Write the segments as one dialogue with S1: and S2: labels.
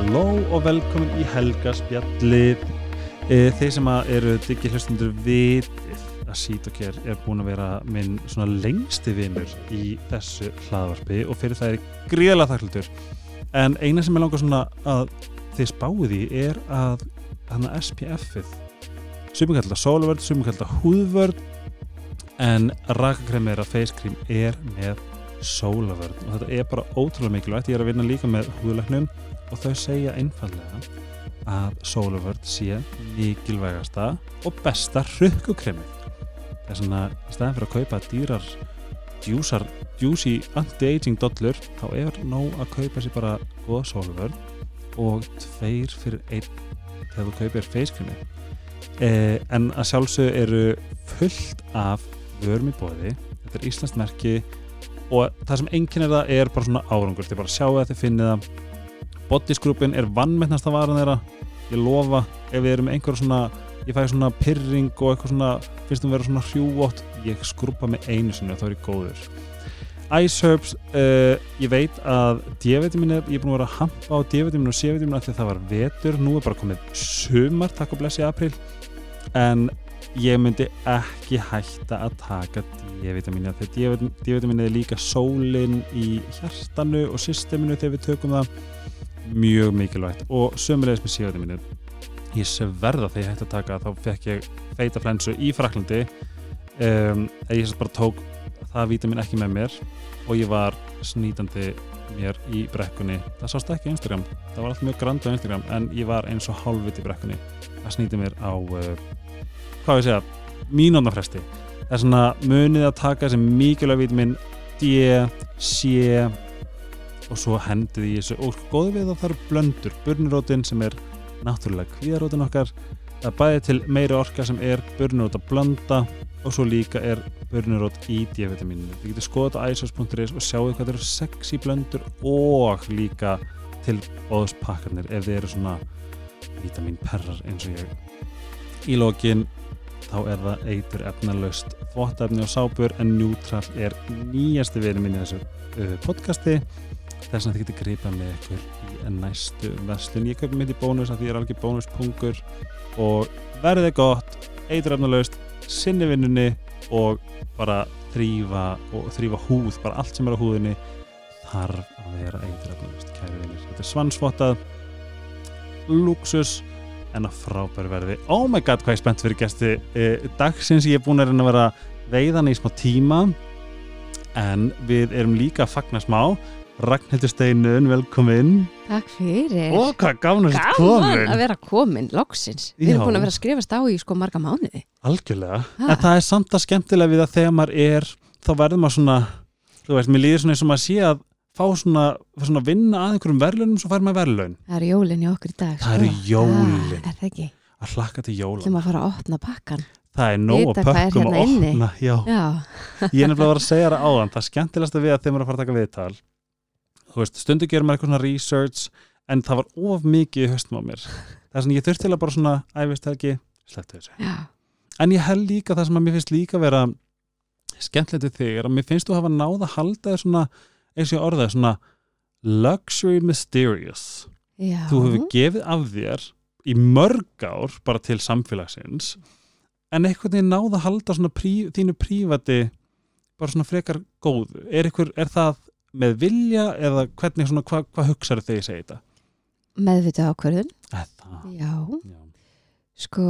S1: Halló og velkomin í Helgaspjallið. E, Þeir sem eru diggi hlustundur vitið að Sítokер er búin að vera minn svona lengsti vinnur í þessu hlaðvarpi og fyrir það er gríðalega þakklutur en eina sem er langar svona að þið spáið í er að þannig að SPF-ið sumum kallar það sólvörd, sumum kallar það húðvörd en rakakrem er að face cream er með sólavörð og þetta er bara ótrúlega mikilvægt. Ég er að vinna líka með húðlæknum og þau segja einfallega að sólavörð sé mikilvægasta og besta rökkukremi það er svona í staðin fyrir að kaupa dýrar djúsar, djúsi anti-aging dollur þá er nóg að kaupa sér bara góða sólavörð og tveir fyrir einn þegar þú kaupir creami eh, en að sjálfsög eru fullt af vörum í bóði þetta er Íslands merki og það sem enginn er það er bara svona árangur. Þið bara sjáu að þið finnið það bodysgrúpin er vannmennast að vara þeirra. Ég lofa, ef við erum einhver svona ég fæ svona pyrring og eitthvað svona finnst þú að vera svona hrjúvott ég skrúpa mig einu sinni og þá er góður. Ice Herbs uh, ég veit að D-vitamin ég er búin að vera að hampa á D-vitamin og C-vitamin af því að það var vetur, nú er bara komið sumar, takk og bless í april en ég myndi ekki hætta að taka D-vitamini þegar D-vitamini er líka sólinn í hjartanu og systeminu þegar við tökum það mjög mikilvægt. Og sömulegis með C-vitamini ég sverða þegar ég hætti að taka þá fekk ég feita flensu í Fraklandi um, ég sérst bara tók það vitamin ekki með mér og ég var snýtandi mér í brekkunni. Það sást ekki Instagram, það var allt mjög grand á Instagram en ég var eins og hálfvit í brekkunni. Að snýta mér á uh, hvað ég segja, mínúnafresti það er svona munið að taka þessi mikilvæg vitamin D, C og svo hendið í þessu og góðu við að það eru blöndur burnirótin sem er náttúrulega kvíðarótin okkar. Það bæðið til meiri orka sem er burnirót að blönda og svo líka er burnirót í D-vitamíninu þið getur skoðað á isos.is og sjáu hvað eru sexy blöndur og líka til bóðspakkarnir ef þið eru svona vitamínperrar eins og ég. Í lokin þá er það eitur efnalaust þvóttefni og sápur en Neutral er nýjasti verið minn í þessu uh, podcasti þess að þið getur greipað með ykkur í næstu verslun. Ég köpum mitt í bónus að því ég er alveg bónuspungur og verðið gott eitur efnalaust, sinni vinnunni og bara þrýfa og þrýfa húð, bara allt sem er á húðinni þarf að vera eitur efnalaust kæri vinnir, þetta er svansvottað luxus en að frábæri verði. Oh my god hvað ég er spennt fyrir gæsti eh, dagsins. Ég er búin að reyna að vera veiðan í smá tíma en við erum líka að fagna smá Ragnhildur Steinun, velkomin.
S2: Takk fyrir.
S1: Og hvað komin.
S2: að vera komin, loksins. Við
S1: Já.
S2: erum búin að vera að skrifast á í sko marga mánuði.
S1: Algjörlega,
S2: Ha.
S1: en það er samt að skemmtilega við að þegar maður er þá verður maður svona þú veist, mér líður svona eins og maður sé að fá svona, svona vinna að einhverjum verðlunum svo fær maður verðlun
S2: Það eru jólin í okkur í dag
S1: Það eru jólin.
S2: ah, Er það ekki?
S1: að hlakka til jóla.
S2: Þegar maður fara að opna pakkan.
S1: Það er nóg
S2: Vita
S1: að
S2: er
S1: pökkum
S2: hérna
S1: og opna já.
S2: Já,
S1: ég er nefnilega að vera að segja það áðan það skemmtilegasta við að þeim er að fara að taka viðtal þú veist, stundu gerir maður eitthvað svona research en það var of mikið í höstum á mér. Það er svona, ég þurfti að bara svona æfist ekki, slepptu þessu.
S2: Já,
S1: en ég held líka það sem að mér finnst líka vera skemmtilegt við þig er að mér finnst þú hafa náð að halda þér svona eins og ég orðaði svona luxury mysterious.
S2: Já.
S1: þú hefur gefið af þér í mörg ár bara til samfélagsins en einhvern veginn náð að halda svona prí, þínu prívati bara svona frekar góð er, ykkur, er það með vilja eða hvernig svona, hvað hva hugsaðu þegar ég segi þetta?
S2: Meðvitað ákvörðun
S1: Er það?
S2: Já,
S1: Já.
S2: sko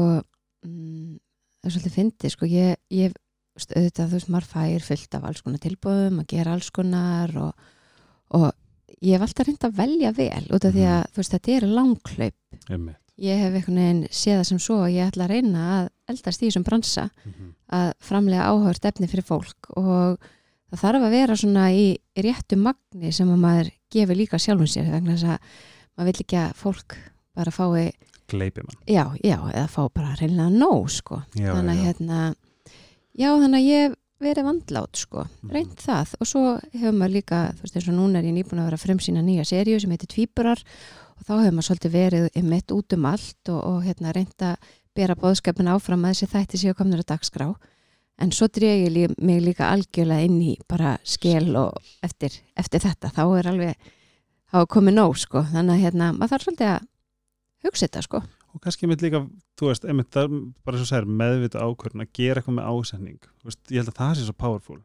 S2: mm, Það er svolítið fyndið sko Ég, ég auðvitað, þú veist, maður fær fullt af alls konar tilbúðum að gera alls konar og, og ég hef alltaf reynd að velja vel út af því
S1: Mhm.
S2: að þú veist, þetta er langklaup
S1: Einmitt.
S2: ég hef einhvern veginn séð það sem svo að ég ætla að reyna að eldast í þessum bransa
S1: Mhm.
S2: að framlega áhört efni fyrir fólk og það þarf að vera svona í réttu magni sem að maður gefur líka sjálfum sér vegna þess að maður vil ekki að fólk bara fái,
S1: Gleipi mann.
S2: Já, já, eða fá bara reynilega nóg, sko.
S1: Já,
S2: þannig að
S1: já.
S2: hérna já, þannig að ég verið vandlát, sko. Reynd það. Og svo hefur maður líka þú veist eins og núna er ég nýbúin að vera að frumsýna nýja seríu sem heitir Tvíburar. Og þá hefur maður svolítið verið mitt út um allt og, og hérna reynd að bera bóðskapin áfram að þessi þætti séu komnur að dagskrá en svo dreg ég mig líka algjörlega inn í bara skil og eftir, eftir þetta. Þá er alveg hafa komið nóg sko. Þannig að hérna, maður þarf svolítið að hugsa þetta sko.
S1: Og kannski einmitt líka, þú veist, einmitt það, er bara svo segir, meðvita ákvörðun að gera eitthvað með ásetning, þú veist, ég held að það sé svo powerful.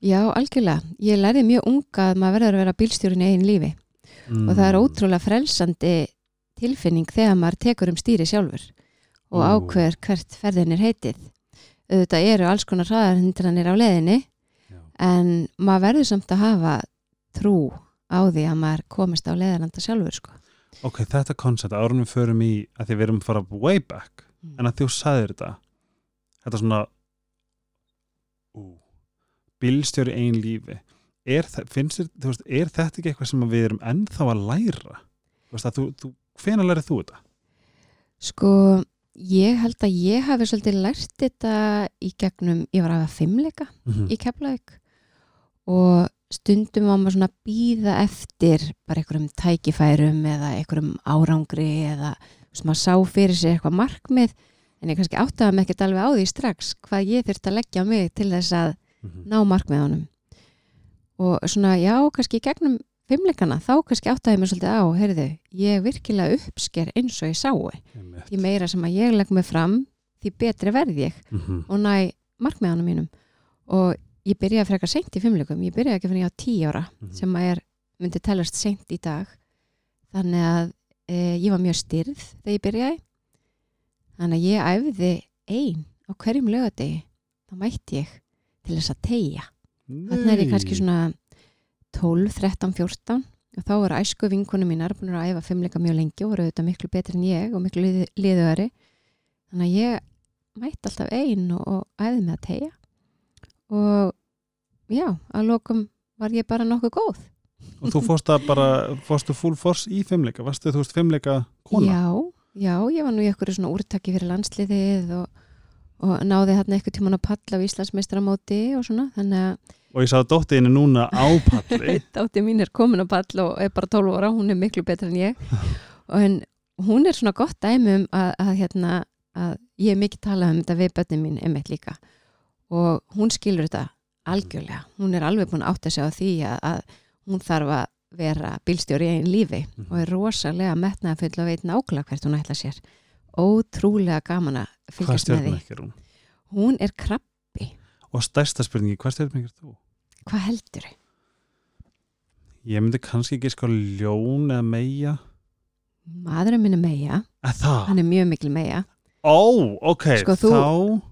S2: Já, algjörlega, ég lærði mjög unga að maður verður að vera bílstjórin í einn lífi.
S1: Mm.
S2: og það er ótrúlega frelsandi tilfinning þegar maður tekur um stýri sjálfur og ákveður hvert ferðin er heitið auðvitað eru alls konar hraðarhindranir á leiðinni
S1: Já.
S2: en maður verður samt að hafa trú á því að maður komist á leiðarlanda sjálfur sko.
S1: ok, þetta koncept, árunum við förum í að því við erum að fara way back en að þú sagðir þetta þetta svona ú, bílstjóri ein lífi er, finnst þú veist, er þetta ekki eitthvað sem við erum ennþá að læra þú veist að þú, þú hvenær lærið þú þetta?
S2: Sko, ég held að ég hafi svolítið lært þetta í gegnum, ég var að hafa fimmleika
S1: Mm
S2: í Keflavík og stundum var maður svona að býða eftir bara einhverjum tækifærum eða einhverjum árangri eða sem maður sá fyrir sér eitthvað markmið en ég kannski áttaði mig ekkert alveg á því strax hvað ég þurfti að leggja mig til þess að
S1: -hmm.
S2: ná markmiðunum og svona já, kannski í gegnum fimmleikana þá kannski áttaði mig svolítið á heyrðu, ég virkilega uppsker eins og ég sái. Því meira sem að ég legg mig fram því betri verð ég.
S1: Mm -hmm.
S2: og næ markmiðanum mínum. Og ég byrjaði frekar seint í fimmleikum ég byrjaði ekki fyrir ég á tí ára
S1: Mhm.
S2: sem að er, myndi telast seint í dag. Þannig að e, ég var mjög styrð þegar ég byrjaði. Þannig að ég æfði ein á hverjum lögadegi þá mætti ég til þess að tegja þannig er ég kannski svona 12, 13, 14 og þá voru æsku vinkonu mínar búin að æfa fimmleika mjög lengi og voru auðvitað miklu betri en ég og miklu lið, liðuðari þannig að ég mætti alltaf ein og, og æði með að tegja og já, að lokum var ég bara nokkuð góð.
S1: Og þú fórst að bara, fórstu full force í fimmleika, varstu þú veist fimmleika kona?
S2: Já, já, ég var nú í einhverju svona úrtaki fyrir landsliðið og, og náði þarna eitthvað tíman að palla á Íslandsmeistaramóti og svona, þannig að
S1: og ég sá að dóttiðin er núna á palli.
S2: Dátti mín er komin á pall og er bara 12 ára, hún er miklu betra en ég. Og en hún er svona gott dæmi um að, að, hérna, að ég er mikið talað um þetta við börnin mín einmitt líka. Og hún skilur þetta algjörlega, hún er alveg búin að átta sig á því að, að hún þarf að vera bílstjóri í einn lífi og er rosalega metnaða full og veit nákvæmlega hvert hún ætla sér. Ótrúlega gaman að fylgjast með því.
S1: er hún?
S2: hún er krabb,
S1: og stærsta spurningi, hvað er þú?
S2: hvað heldur þau?
S1: ég myndi kannski ekki sko ljón eða meia
S2: maðurinn minn er meia, hann er mjög mikil meia
S1: ó, ok,
S2: Sko, þú-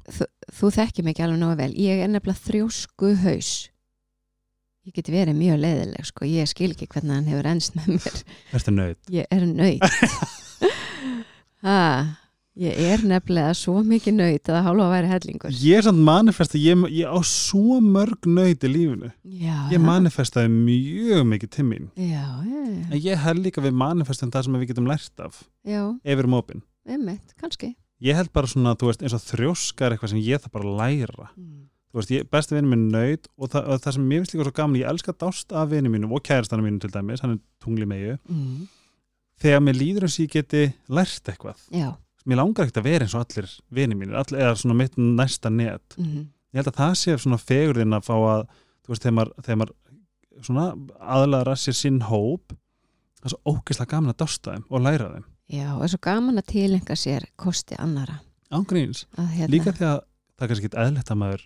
S1: þá
S2: þú þekkir mig ekki alveg nógu vel. Ég er nefnilega þrjósku haus. Ég geti verið mjög leiðileg sko. ég skil ekki hvernig hann hefur ennst með mér.
S1: Ertu nöyð
S2: ég er nöyt ég er nefnilega svo mikið nöyt að það hálfa að væri hellingur.
S1: Ég er samt manifesta, ég, ég á svo mörg nöyð í lífinu.
S2: Já,
S1: ég manifestaði mjög mikið til mín.
S2: Já,
S1: en ég held líka við manifestum það sem við getum lært af.
S2: Já,
S1: ef við erum opinn
S2: einmitt, kannski.
S1: Ég held bara svona, þú veist, eins og þrjóska er eitthvað sem ég þarf bara að læra.
S2: Mm.
S1: þú veist, ég, besti vinur minn nöyð og, það- og það sem mér finnst líka svo gaman, ég elska dást af vinur mínum og kærastana mínum til dæmis, hann er tungli megu
S2: Mm.
S1: þegar mér líður eins og ég geti lært eitthvað.
S2: Já,
S1: mér langar ekkert að vera eins og allir vinir mínir allir, eða svona mitt næsta net.
S2: Mm.
S1: ég held að það sé svona fegurðin að fá að þú veist, þegar maður, þegar maður svona aðlæra sér sinn hóp það er svo ógeðslega gaman að dásta þeim og læra þeim.
S2: Já, og er svo gaman að tilenga sér kosti annara
S1: ángríns,
S2: hérna,
S1: líka því að það er kannski ekki eðlert að maður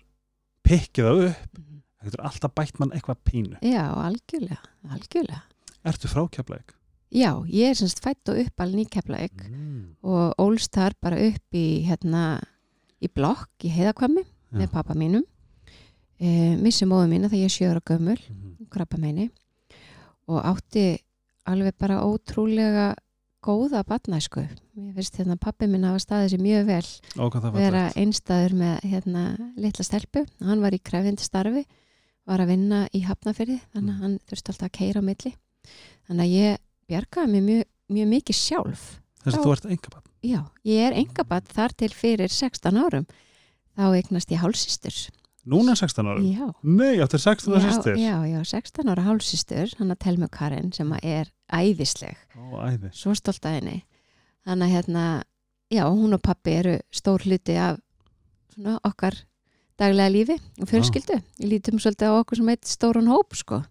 S1: pikkið það upp.
S2: Mhm.
S1: það getur alltaf bætt mann eitthvað pínu.
S2: Já, algjörlega, algjörlega.
S1: Ertu frá keflæk?
S2: Já, ég er semst fætt og uppalinn í Keflavík
S1: Mm.
S2: og ólst þar bara upp í hérna í blokk í heiðakvammi með pappa mínum e, missi móðu mína þegar ég er sjöra gömul
S1: Mhm.
S2: krabba meini og átti alveg bara ótrúlega góða batnæsku mér finnst hérna pappi minn hafa staðið sér mjög vel
S1: Ó, það
S2: vera einstæður með hérna litla stelpu hann var í krefjandi starfi var að vinna í hafnafyrði þannig
S1: Mm.
S2: að hann þurfti alltaf að keira á milli þannig að ég bjargaði mér mjög, mjög mikið sjálf.
S1: Þess að þú ert engabann
S2: já, ég er engabatt þar til fyrir 16 árum. Þá eignast ég hálsistur
S1: Núna 16 árum?
S2: já,
S1: Nei, áttu 16 ára
S2: já,
S1: sýstir
S2: já, já, 16 ára hálsistur hann að telmu Karin sem er æðisleg.
S1: Ó, æði
S2: svo stolt að henni. Þannig að hérna, já, hún og pappi eru stór hluti af svona, okkar daglega lífi og fjölskyldu, við lítum svolítið á okkur sem eitt stóran hóp sko,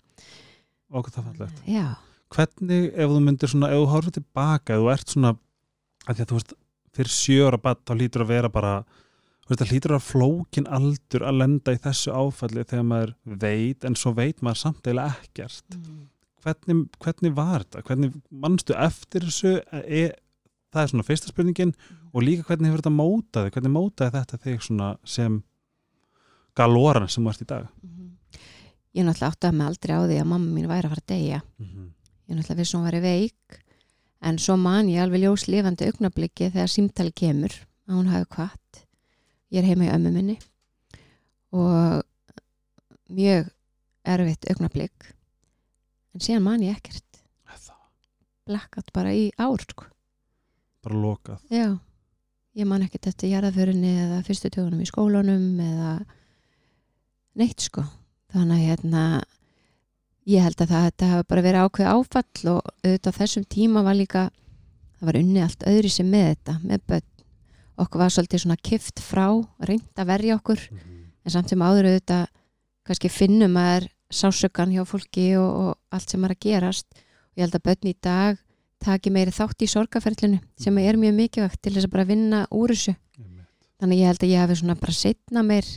S1: hvað það fallegt.
S2: Já,
S1: hvernig ef þú myndir svona, ef þú horfir tilbaka ef þú ert svona, að því að þú veist fyrir sjöra bad, þá lítur að vera bara þú veist, það lítur að flókin aldur að lenda í þessu áfalli þegar maður veit, en svo veit maður samt eða ekkert. Hvernig, hvernig var þetta, hvernig mannstu eftir þessu? E, það er svona fyrsta spurningin. Og líka hvernig hefur þetta mótaði, hvernig mótaði þetta þig svona sem galóran sem ert í dag?
S2: Ég náttúrulega áttaði mig aldrei á því að mamma mín væri að fara að deyja.
S1: Mm -hmm.
S2: Ég náttúrulega vissi hún væri veik en svo man ég alveg ljós lifandi augnabliki þegar símtali kemur að hún hafi kvart ég er heima í ömmu minni og mjög erfitt augnablik en síðan man ég ekkert. Blakkat bara í ár sko.
S1: bara lokað?
S2: Já, ég man ekkert eftir jarðaförinni eða fyrstu tögunum í skólanum eða neitt sko. Þannig að hérna ég held að það þetta hafi bara verið ákveð áfall og auðvitað þessum tíma var líka það var unni allt öðri sem með þetta með börn, okkur var svolítið svona kift frá, reynd að verja okkur
S1: mm -hmm.
S2: en samt sem áður auðvitað kannski finnum að er sásökan hjá fólki og, og allt sem er að gerast. Og ég held að börn í dag taki meiri þátt í sorgaferlinu sem er mjög mikilvægt til þess að bara vinna úr þessu. Þannig ég held að ég hafi svona bara setna meir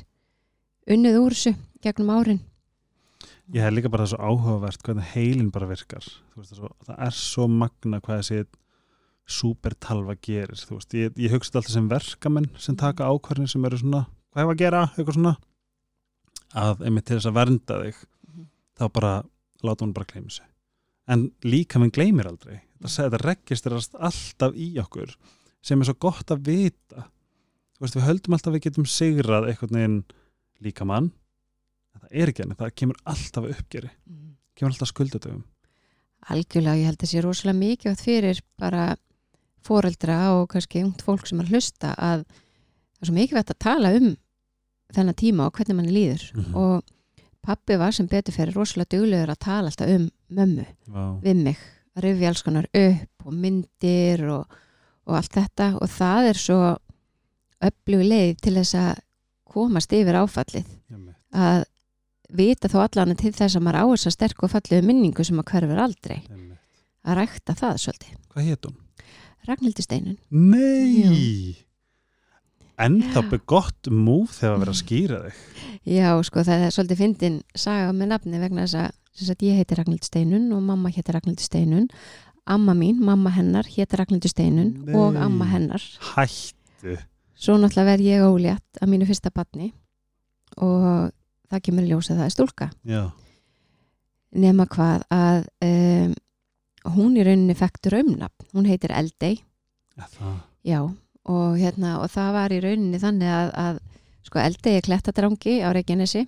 S2: unnið úr þessu gegnum árin
S1: Ég hef líka bara það svo áhugavert hvernig heilin bara virkar. Veist, það, svo, það er svo magna hvað þessi supertalva gerir veist, ég, ég hugsa alltaf sem verkamenn sem taka ákvarðin sem eru svona hvað hefur að gera, eitthvað svona. Að einmitt til þess að vernda þig mm -hmm. þá bara láta hún bara gleymi sig. En líka minn gleymir aldrei. Þetta, þetta registerast alltaf í okkur sem er svo gott að vita. Veist, við höldum alltaf að við getum sigrað einhvern veginn líka mann það er ekki henni, það kemur alltaf uppgeri
S2: mm.
S1: kemur alltaf skuldatöfum
S2: Algjörlega, ég held að það sé rosalega mikið fyrir bara foreldra og kannski ungt fólk sem er hlusta að það er svo mikið vett að tala um þennan tíma og hvernig manni líður
S1: mm -hmm.
S2: og pappi var sem betur fyrir rosalega duglegur að tala alltaf um mömmu
S1: wow.
S2: við mig, að rifja alls konar upp og myndir og, og allt þetta og það er svo öflug leið til þess að komast yfir áfallið að vita þó allan til þess að maður á þess að sterk og fallegu minningu sem að hverfur aldrei
S1: Einmitt.
S2: að rækta það svolítið
S1: Hvað hétt hún?
S2: Ragnhildi Steinun
S1: Nei! En þá
S2: Já.
S1: byrð gott múf þegar að vera að skýra þig
S2: Já, sko það er svolítið fyndin saga með nafni vegna þess að, að ég heiti Ragnhildi Steinun og mamma héti Ragnhildi Steinun amma mín, mamma hennar héti Ragnhildi Steinun
S1: Nei.
S2: og amma hennar
S1: Hættu
S2: svo náttúrulega verð ég ólétt að mínu fyrsta batni og það kemur í ljós að það er stúlka.
S1: Já,
S2: nema hvað að um, hún í rauninni fekk draumnafn, hún heitir
S1: það?
S2: Já, og hérna og það var í rauninni þannig að, að sko Eldey er klettadrangi á Reykjanesi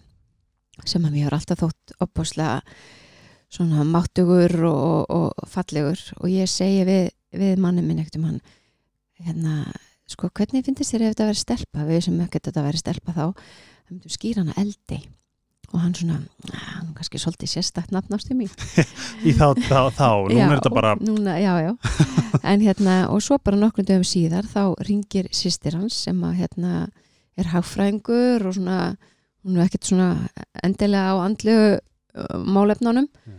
S2: sem að mér hefur alltaf þótt opbúslega svona máttugur og, og, og fallegur. Og ég segi við, við manni minn ekkert um hann hérna, sko hvernig finnst þér ef þetta verið stelpa? Við sem ekkert þetta verið stelpa þá það myndum skýra hana Eldey og hann svona, "Ah, hann kannski svolítið sérstakt nafnástu mín.
S1: Í þá, þá, þá, nú er þetta bara
S2: núna, já, já. en hérna og svo bara nokkrum dögum síðar þá ringir sýstir hans sem að hérna er hagfræðingur og svona hún er ekkert svona endilega á andlu málefnunum.
S1: Já.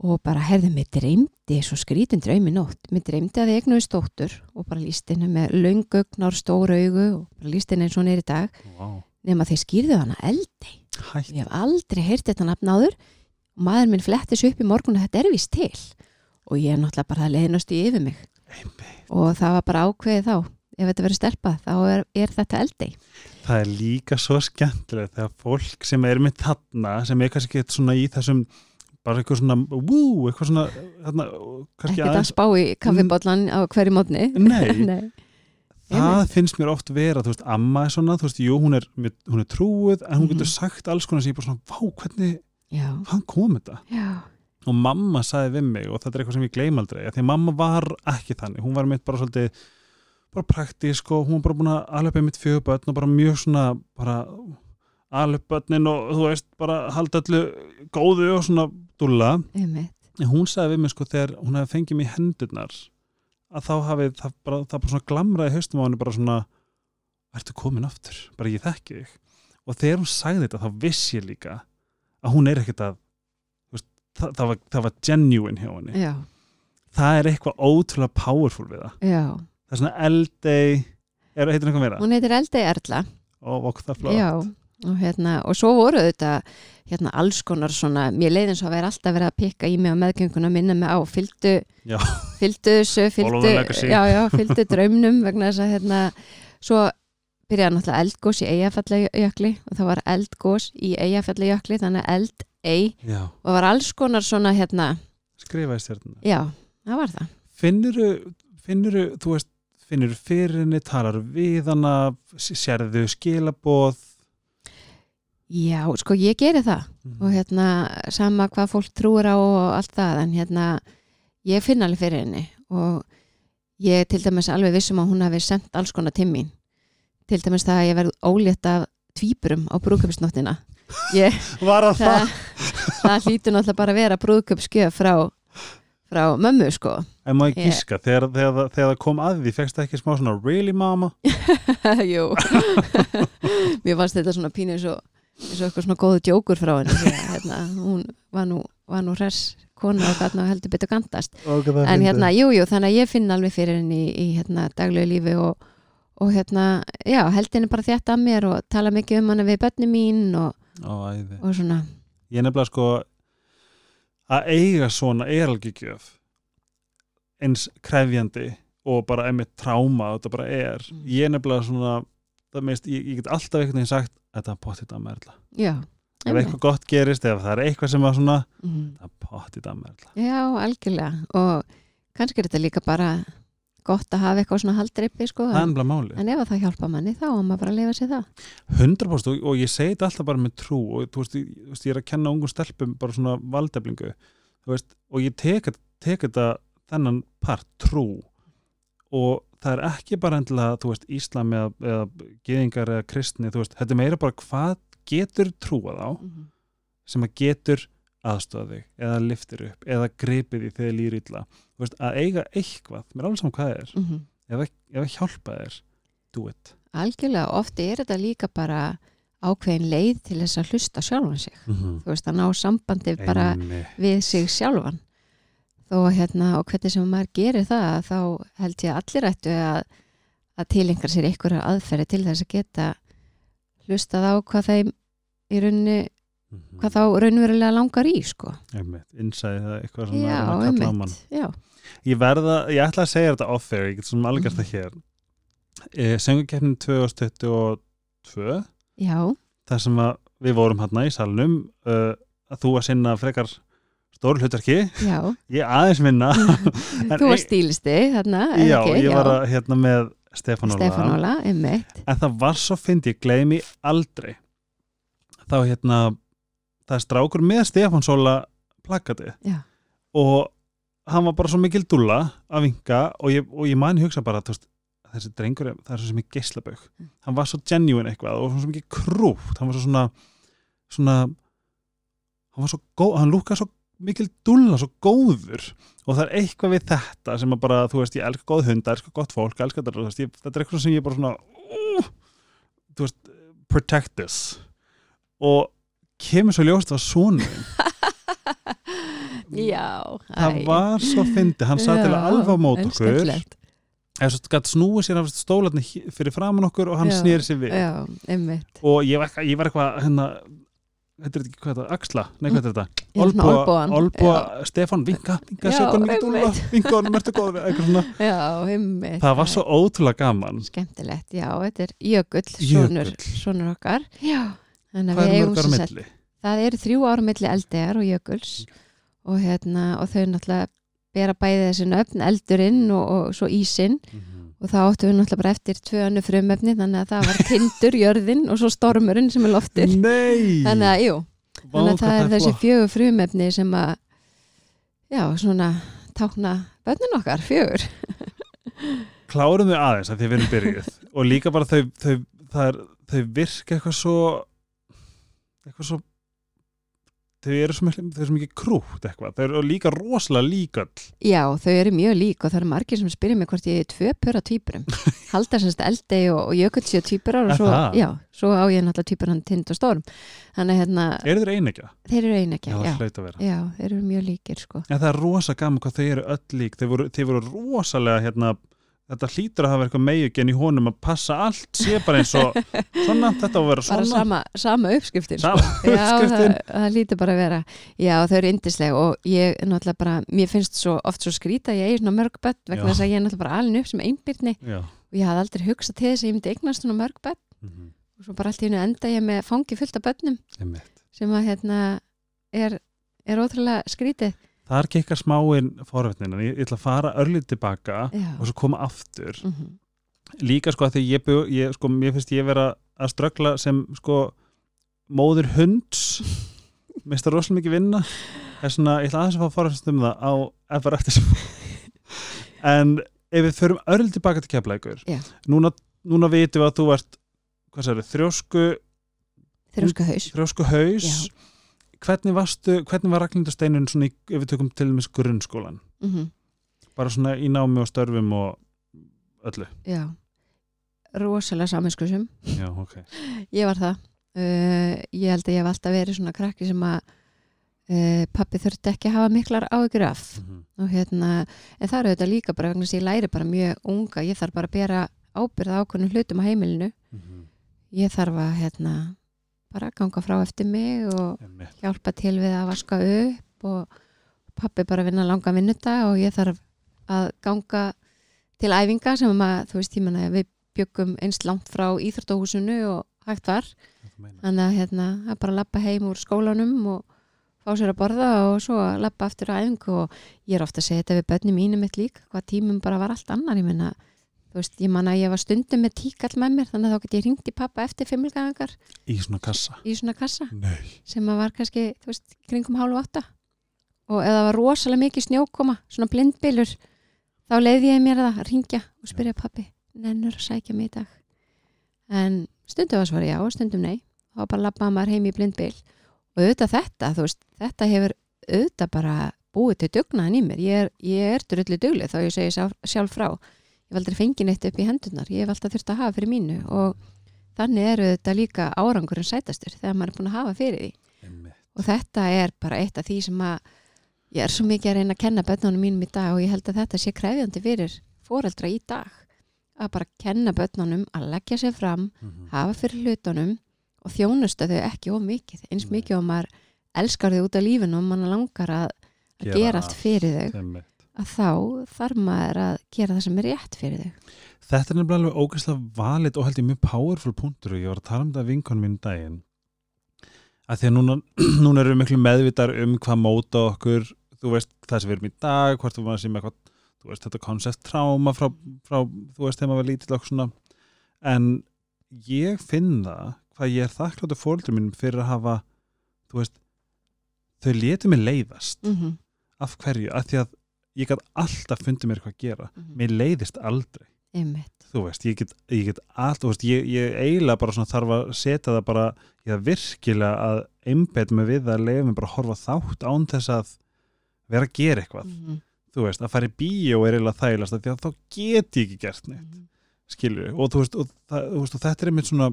S2: og bara herði mig dreymdi svo skrítin draumi nótt. Mig dreymdi að ég eignuði stóttur og bara líst henni með laungugnar stóra augu og bara líst henni eins og hún er í dag.
S1: Vá,
S2: nema þeir skýrðu hana eldi.
S1: Hættu
S2: ég hef aldrei heyrt þetta nafn áður. Og maður minn flettis upp í morgun að þetta er vist til. Og ég er náttúrulega bara að leiðnast í yfir mig.
S1: Einmitt.
S2: og það var bara ákveðið þá. Ef þetta verður stelpa þá er, er þetta eldi.
S1: Það er líka svo skemmtilegt þegar fólk sem er með þarna sem er kannski ekkert svona í þessum bara eitthvað svona, wú, eitthvað svona þarna, kannski
S2: ekki að spá í kaffibotlan á hverju mótni
S1: Nei,
S2: Nei.
S1: Það finnst mér oft vera, þú veist, amma er svona, þú veist, jú, hún er, hún er trúið en hún
S2: Mhm.
S1: getur sagt alls konar sem ég bara svona, vá, hvernig,
S2: já,
S1: hvaðan kom þetta?
S2: já,
S1: og mamma sagði við mig og þetta er eitthvað sem ég gleym aldrei því að mamma var ekki þannig, hún var mitt bara svolítið bara praktísk og hún var bara búin að alveg mitt fjögur börn og bara mjög svona bara alveg börnin og þú veist bara halda öllu góðu og svona dúlla.
S2: Einmitt.
S1: En hún sagði við mig sko þegar hún hefði fengið í hendurnar að þá hafið það bara, það bara svona glamraði haustum á henni bara svona ertu komin aftur, bara ég þekki þig. Og þegar hún sagði þetta þá viss ég líka að hún er ekkert að veist, það, það, var, það var genuine hjá henni.
S2: Já,
S1: það er eitthvað ótrúlega powerful við það.
S2: Já.
S1: Það er svona eldei er, heitir eitthvað meira?
S2: hún heitir Eldei Erla
S1: og okkur það flott.
S2: Já, og hérna, og svo voru þetta hérna alls konar svona mér leiðin svo að vera alltaf verið að pikka í mig á meðgönguna minna mig á, fylgdu þessu, fylgdu draumnum vegna þess að hérna, svo byrjaði náttúrulega eldgós í Eyjafjallajökli og það var eldgós í Eyjafjallajökli þannig að eldei
S1: Já.
S2: og var alls konar svona hérna,
S1: skrifaði stjörnuna
S2: já, það var það.
S1: Finnuru, finnuru, þú veist finnuru fyrir henni, talar við hana sérðu skilaboð
S2: já, sko ég geri það. Og hérna sama hvað fólk trúir á og allt það en hérna ég finn alveg fyrir henni. Og ég til dæmis alveg vissum að hún hafi sendt alls konar til mín. Til dæmis það að ég verð ólétt af tvíburum á brúðköpsnóttina ég,
S1: var það það?
S2: það, hlýtur náttúrulega bara að vera brúðköpskjöf frá, frá mömmu sko.
S1: En ég
S2: Ég-
S1: gíska, þegar, þegar, þegar það kom að því fegst það ekki smá svona really mama?
S2: Jú. Mér fannst þetta svona pínu og, eins og eitthvað svona góðu djókur frá henni. Hérna, hún var nú, var nú hress kona og gætna og heldur betur gandast. En hérna, jú, jú, þannig að ég finn alveg fyrir henni í, í hérna, daglegu lífi og, og hérna, já, held henni bara þétt að mér og tala mikið um hana við börni mín og,
S1: Ó,
S2: og svona.
S1: Ég nefnilega sko að eiga svona er alveg gjöf eins krefjandi og bara einmitt tráma þetta bara er,
S2: Mm.
S1: ég nefnilega svona það meist, ég, ég get alltaf einhvern veginn sagt þetta er pottit að merla
S2: Já,
S1: ef eitthvað gott gerist, ef það er eitthvað sem að svona
S2: Mhm.
S1: það er pottit að merla
S2: Já, algjörlega. Og kannski er þetta líka bara gott að hafa eitthvað svona haldreipi sko, en, en ef að það hjálpa manni þá á maður bara lifa sér það.
S1: 100% og, og ég segi þetta alltaf bara með trú og þú veist, ég, þú veist, ég er að kenna ungum stelpum bara svona valdeflingu þú veist, og ég tek, tek þetta þennan part trú og það er ekki bara endilega þú veist, Íslam eða, eða geðingar eða kristni, þú veist, þetta er meira bara hvað getur trúað á sem að getur aðstofa þig eða liftir upp eða gripið því þegar líður illa þú veist, að eiga eitthvað, mér er alveg saman hvað það er ef að, ef að hjálpa þér, do it
S2: Algjörlega, ofti er þetta líka bara ákveðin leið til þess að hlusta sjálfan sig.
S1: mm -hmm.
S2: Þú veist, að ná sambandi bara við sig sjálfan. Þó hérna, og hvernig sem maður gerir það, þá held ég að allir ættu að, að tilengar sér einhverja aðferði til þess að geta hlustað á hvað þeim í rauninni, hvað þá raunverulega langar í, sko.
S1: innsæði það eitthvað sem
S2: Já,
S1: að kalla á mann. ég verða, ég ætla að segja þetta off-air ég get svona alveg gert
S2: Mhm.
S1: það hér. E, Söngukeppnin 2022
S2: já,
S1: þar sem að við vorum hérna í salnum uh, að þú að sinna frekar stór hlutverki,
S2: já.
S1: ég aðeins minna
S2: Þú var stílisti, þarna,
S1: já,
S2: ekki?
S1: ég var að hérna með Stefán Óla
S2: Stefán Óla, einmitt.
S1: en það var svo fyndi, ég gleymi aldrei þá hérna það er strákur með Stefán Óla plakati
S2: Já.
S1: og hann var bara svo mikil dúlla að vinka og ég, og ég man hugsa bara veist, þessi drengur, það er svo mikið geislabögg
S2: Mm.
S1: hann var svo genuine eitthvað og svo mikið krúft, hann var svo svona svona hann var svo góð, hann lúkað svo mikil dúlla, svo góður. Og það er eitthvað við þetta sem að bara, þú veist, ég elska góð hunda, elska gott fólk, elska þetta, þú veist, ég, þetta er eitthvað sem ég bara svona uh, þú veist, protect this. Og kemur svo ljóst að svona
S2: Já,
S1: það var svo fyndi, hann satt til að alfa mót okkur. eða svo gætt snúið sér af stólarni fyrir framann okkur og hann snýri sér við.
S2: Já,
S1: og ég var, ég var eitthvað hérna, þetta er ekki hvað þetta, axla? Nei hvað er þetta, Stefán, vinka, vinka,
S2: Já,
S1: sögum mikið dúlla
S2: einmitt.
S1: vinka honum, ertu góð, eitthvað svona.
S2: Já, einmitt.
S1: það var svo ótrúlega gaman.
S2: Skemmtilegt, já, þetta er Jökull, sonur, sonur okkar. Já,
S1: hvað er
S2: eigum
S1: mörg ára
S2: sem sagt-
S1: milli?
S2: það eru þrjú ára milli eldegar og Jökuls og hérna, og þau náttúrulega bera bæði þessi nöfn, eldurinn og, og svo ísinn og þá áttum við náttúrulega bara eftir tvö önnu frumöfni þannig að það var tindur, jörðin og svo stormurinn sem er loftir
S1: Nei!
S2: þannig að, jú,
S1: Vá,
S2: þannig að það er þessi fjögur frumöfni sem að já, svona tákna bönnin okkar, fjögur.
S1: Klárum þau aðeins að því við erum byrjuð. Og líka bara þau, þau, er, þau virka eitthvað svo eitthvað svo þau eru svo mikið, krútt eitthvað, þau eru líka rosalega líkall
S2: Já, þau eru mjög lík og það eru margir sem spyrir mig hvort ég er tvö pöra týpurum halda semst eldei og, og jökull séu týpurar og
S1: Er
S2: svo, já, svo á ég náttúrulega týpuran tind og storm þannig hérna,
S1: eru þeir einegja?
S2: þeir eru einekja
S1: Já,
S2: já, já,
S1: hlaut að vera.
S2: Þeir eru mjög líkir sko.
S1: En það er rosa gaman hvað þau eru öll lík. Þau voru, þau voru rosalega hérna, þetta hlýtur að hafa eitthvað megingen í honum að passa allt sé bara eins og svona, þetta á að vera
S2: bara
S1: svona
S2: sama, sama uppskriftin sko.
S1: Sama
S2: Já, það, það lítur bara að vera Já, þau eru yndisleg og ég er náttúrulega bara, mér finnst svo oft svo skrýta að ég eigi svona mörg börn vegna
S1: Já.
S2: þess að ég er náttúrulega bara alin upp sem einbyrni
S1: Já.
S2: og ég hafði aldrei hugsað til þess að ég myndi eignast svona mörg börn
S1: Mhm.
S2: og svo bara allt í hennu enda ég með fangi fullt af
S1: Einmitt.
S2: sem að hérna er, er ótrúlega skrítið
S1: Það ekki eitthvað smáinn forvetnin en ég, ég ætla að fara örlítið tilbaka
S2: Já.
S1: og svo koma aftur.
S2: Mm
S1: líka sko að því ég, ég sko, mér finnst ég vera að ströggla sem sko móður hunds. Minnst það rosalega mikið vinna. Er svona, ég ætla aðeins að fá forvetnast um það á FR eftir en ef við förum örlítið tilbaka til keflækur
S2: Já.
S1: núna, núna vitum við að þú ert hvað sagði, þrjósku
S2: þrjóska haus
S1: þrjósku haus. Hvernig varstu, hvernig var Ragnhildasteinun svona í, ef við tökum til og með grunnskólan
S2: mm
S1: bara svona í námi og störfum og öllu?
S2: Já, rosalega saminskusum
S1: já, ok,
S2: ég var það. Uh, ég held að ég hef alltaf verið svona krakki sem að uh, pappi þurfti ekki að hafa miklar áhyggjur af.
S1: Mhm.
S2: og hérna, en það eru þetta líka bara vegna að ég læri bara mjög unga. Ég þarf bara að bera ábyrða ákveðnum hlutum á heimilinu.
S1: Mhm.
S2: ég þarf að hérna bara ganga frá eftir mig og
S1: Einmitt.
S2: hjálpa til við að vaska upp og pappi bara vinna langa vinnuta og ég þarf að ganga til æfinga sem að, þú veist, ég menna við byggum einst langt frá íþróttahúsinu og hægt var, þannig að hérna, að bara lappa heim úr skólanum og fá sér að borða og svo að lappa aftur á æfingu og ég er ofta að segja þetta við börnum mínum mitt líka, hvað tímum bara var allt annar, ég menna þú veist, ég man að ég var stundum með tíkall með mér þannig að þá get ég ringt í pappa eftir fimmilgæðingar
S1: í svona kassa?
S2: Í svona kassa.
S1: Nei.
S2: sem að var kannski, þú veist, kringum hálf átta. Og það var rosalega mikið snjókoma, svona blindbylur. Þá leiði ég mér að ringja og spyrja pappi, nennur að sækja mig í dag? En stundum var svar já og stundum nei, þá bara labbaði maður heim í blindbyl. Og auðvitað þetta þú veist, þetta hefur auðvitað bara búið til dugnaðin í mér. Ég er, ég er ég aldrei fengið neitt upp í hendunar ég hef alltaf þurft að hafa fyrir mínu og þannig eru þetta líka árangurinn sætastur þegar maður er búin að hafa fyrir því.
S1: Einmitt.
S2: og þetta er bara eitt af því sem að ég er svo mikið að reyna að kenna börnunum mínum í dag og ég held að þetta sé krefjandi fyrir foreldra í dag. Að bara kenna börnunum að leggja sér fram
S1: Mhm.
S2: hafa fyrir hlutunum og þjónusta þau ekki of mikið. Eins mikið og maður elskar þau út af lífinu og mann langar að,
S1: Gera
S2: gera allt. fyrir þau.
S1: Einmitt.
S2: Að þá þarf maður að gera það sem er rétt fyrir þau
S1: Þetta er nefnilega alveg ógeðslega valið og held ég mjög powerful punktur. Og ég var að tala um þetta vinkonum um daginn að því að núna, núna erum við miklu meðvitar um hvað móta okkur. Þú veist það sem við erum í dag hvort þú maður sem eitthvað þú veist þetta koncept tráma frá, frá þú veist þegar maður var lítill okkur svona. En ég finn það hvað ég er þakkláttu fóldur mínum fyrir að hafa þú veist þau letu mig leiðast.
S2: Mm -hmm.
S1: af hverju, af því að ég gæti alltaf fundið mér hvað að gera. Mér leiðist aldrei.
S2: Einmitt.
S1: Þú veist, ég get, ég get allt, þú veist, ég, ég eiginlega bara þarf að setja það bara, ég þarf virkilega að einbeta mig við að leiða mig bara að horfa þátt án þess að vera að gera eitthvað,
S2: mm
S1: þú veist, að fara í bíó er eiginlega þægilegast því að þá get ég ekki gert neitt,
S2: -hmm.
S1: skilju og þú veist, og, það, þú veist, og þetta er einmitt svona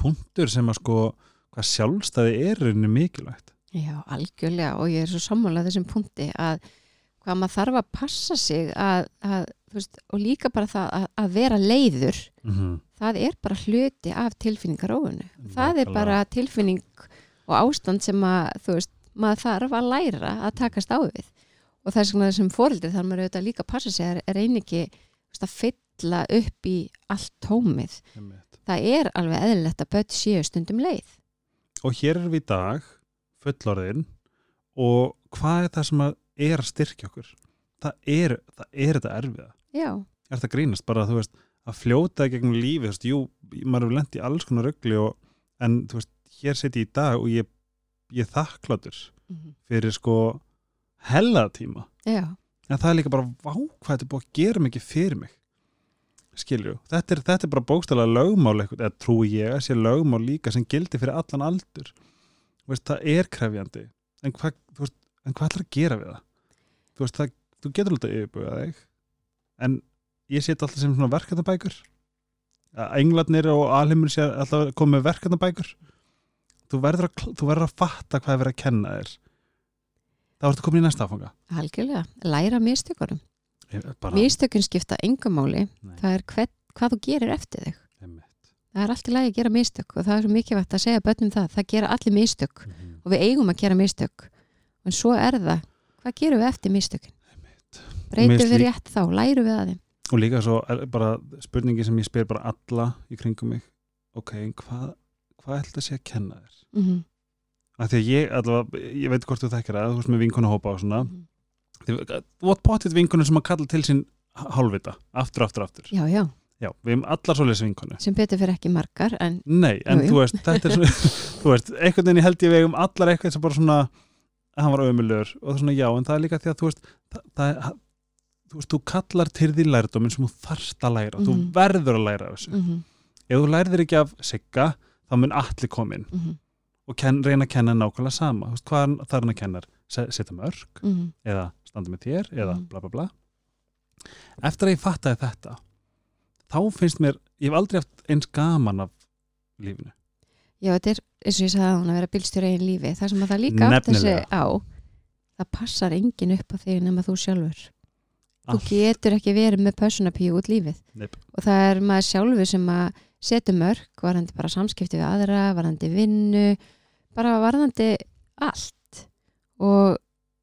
S1: punktur sem að sko hvað sjálfstæði er rauninni mikilvægt.
S2: Já, algjörlega. Og ég er svo sammálað þessum punkti að hvað maður þarf að passa sig að, að veist, og líka bara það að, að vera leiður
S1: mm -hmm.
S2: það er bara hluti af tilfinningarófunu það er bara tilfinning og ástand sem að veist, maður þarf að læra að takast á við. Og þess vegna sem fóreldri þarf maður auðvitað líka að passa sig að reyna ekki veist, að fylla upp í allt tómið. Það er alveg eðlilegt að börn séu stundum leið.
S1: Og hér erum við í dag fullorðin og hvað er það sem að er að styrkja okkur. Það er, það er þetta erfiða.
S2: Já,
S1: er þetta grínast? Bara þú veist að fljóta gegnum lífi, þú veist, jú maður hefur lent í alls konar röggli en þú veist, hér seti ég í dag og ég ég þakkláttur
S2: Mhm.
S1: fyrir sko hella tíma.
S2: Já,
S1: en það er líka bara vá hvað þetta er búið að gera mikið fyrir mig. Skilju, þetta er, þetta er bara bókstælega lögmál eitthvað, eða trúi ég að sé lögmál líka sem gildi fyrir allan aldur. Veist, það er krefjandi. En hvað, þú veist, en hvað ætlar að gera við það þú veist, það, þú getur alltaf yfirbúið þig. En ég set alltaf sem svona verkefnabækur. Að englarnir og alheimur sé alltaf með verkefnabækur. Þú verður að, þú verður að fatta hvað er verið að kenna þér. Þá ertu komin í næsta áfanga.
S2: Algjörlega, læra mistökunum.
S1: Bara,
S2: mistökun skipta engum máli.
S1: Nei.
S2: það er hvern, hvað þú gerir eftir þig.
S1: Einmitt.
S2: það er allt í lagi að gera mistök og það er svo mikilvægt að segja börnum það. Það gera allir mistök.
S1: Mhm.
S2: og við eigum að gera mistök. En svo er það, hvað gerum við eftir mistökin?
S1: Einmitt.
S2: breytum við rétt þá, lærum við að þeim?
S1: Og líka svo bara spurningi sem ég spyr bara alla í kringum mig. Ok, hvað hvað ætla að sé að kenna þér?
S2: Mm -hmm.
S1: af því að ég, allavega, ég veit hvort þú þekkir það þú veist með vinkonu hópa og svona. Þið- þú átt potið vinkonu sem að kalla til sín hálfvita, aftur, aftur, aftur.
S2: Já, já,
S1: já, við hefum allar svoleiðis vinkonu.
S2: Sem betur fyrir ekki margar en
S1: nei, en
S2: Jú, jú.
S1: þú veist, þetta er svona þú veist, einhvern veginn held ég við eigum allar eitthvað sem bara svona, að hann var ömulur og það er svona já, en það er líka því að þú veist það, það þú veist, þú kallar til því lærdóminn sem þú þarft að læra þú
S2: Mhm.
S1: verður að læra þessu
S2: mm -hmm.
S1: ef þú lærðir ekki af sigga þá mun allir komin
S2: Mm
S1: og ken, reyna að kenna nákvæmlega sama veist, hvað þarf hann að kenna Se- setja mörg
S2: -hmm.
S1: eða standa með þér eða
S2: Mhm.
S1: bla bla bla eftir að ég fattaði þetta þá finnst mér, ég hef aldrei haft eins gaman af lífinu
S2: já, þetta er eins og ég sagði að hún að vera bílstjóri eigin lífi það sem að það líka átt þessi
S1: Nefnilega.
S2: á það passar engin upp á þig nema þú sjálfur þú
S1: Allt.
S2: getur ekki verið með pössunapíu út lífið
S1: Neip.
S2: og það er maður sjálfur sem að setja mörg, varðandi bara samskipti við aðra, varðandi vinnu bara varðandi allt og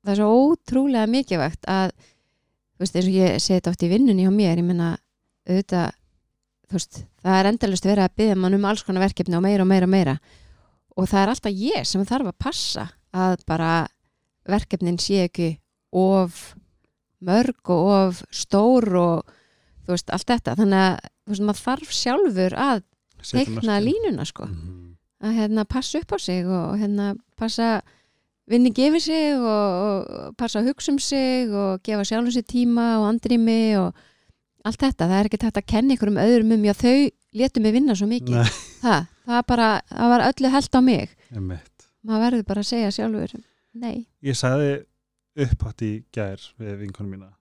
S2: það er svo ótrúlega mikilvægt að þú veist, eins og ég þetta oft í vinnunni hjá mér, ég menna auðvitað, veist, það er endalust verið að byggja mann um alls konar verkefni og meira og meira og meira. Og það er alltaf ég sem þarf að passa að bara verkefnin sé ekki of mörg og of stór og þú veist, allt þetta. Þannig að þú veist, maður þarf sjálfur að teikna línuna sko.
S1: Mhm.
S2: að hérna passa upp á sig og hérna passa vinni gefi sig og, og passa að hugsa um sig og gefa sjálfum sér tíma og andrými og allt þetta, það er ekki þetta að kenna ykkur um öðrum um, já þau létu mig vinna svo mikið. Það, það, bara, það var öllu held á mig. Maður verður bara að segja sjálfur nei,
S1: ég sagði upphátt í gær við vinkonu mína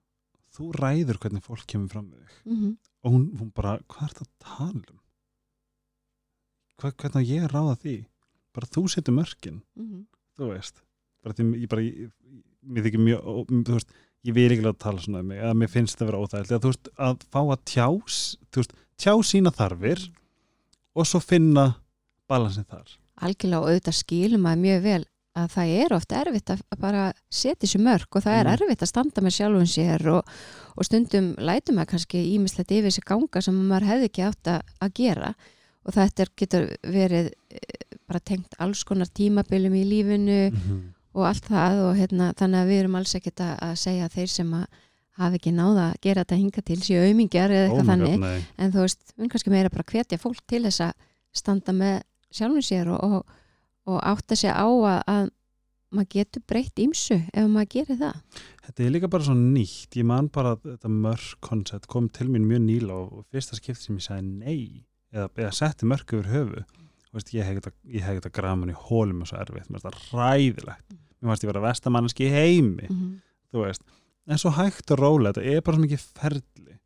S1: þú ræður hvernig fólk kemur fram við þig.
S2: Mm
S1: og hún, hún bara, hvað er það að tala um? Hva, hvernig ég ráða því? Bara þú setur mörkin þú veist. Bara því ég bara, ég, mér þykir mjög þú veist, ég vil ekki láta tala svona um mig eða mér finnst það vera óþægilt eða þú veist, að fá að tjás þú veist, tjá sína þarfir og svo finna balansin þar.
S2: Algjörlega og auðvitað skilum maður mjög vel að það er oft erfitt að að bara setja sér mörg og það er
S1: Mm.
S2: erfitt að standa með sjálfum sér og, og stundum lætum maður kannski ímislegt yfir sér ganga sem maður hefði ekki átt að, að gera. Og þetta getur verið eh, bara tengt alls konar tímabilum í lífinu og allt það og hérna, þannig að við erum alls ekkert að, að segja að þeir sem að hafa ekki náða að gera þetta hinga til séu aumingjar eða eitthvað þannig.
S1: nei.
S2: en þú veist, við erum kannski meira bara að hvetja fólk til þess að standa með sjálfum sér og, og, og átta sig á að, að maður getur breytt ímsu ef maður gerir það.
S1: Þetta er líka bara svo nýtt, ég man bara að þetta mörg koncept kom til mín mjög nýla og, og fyrsta skipt sem ég sagði nei eða, eða setti mörg yfir höfu Þú veist, ég hef geta, ég hef geta graman í hólum og svo erfitt, mér finnst það ræðilegt mér finnst ég vera vestamanneski í heimi
S2: mm -hmm.
S1: þú veist, en svo hægt og rólega þetta er bara svo mikið ferli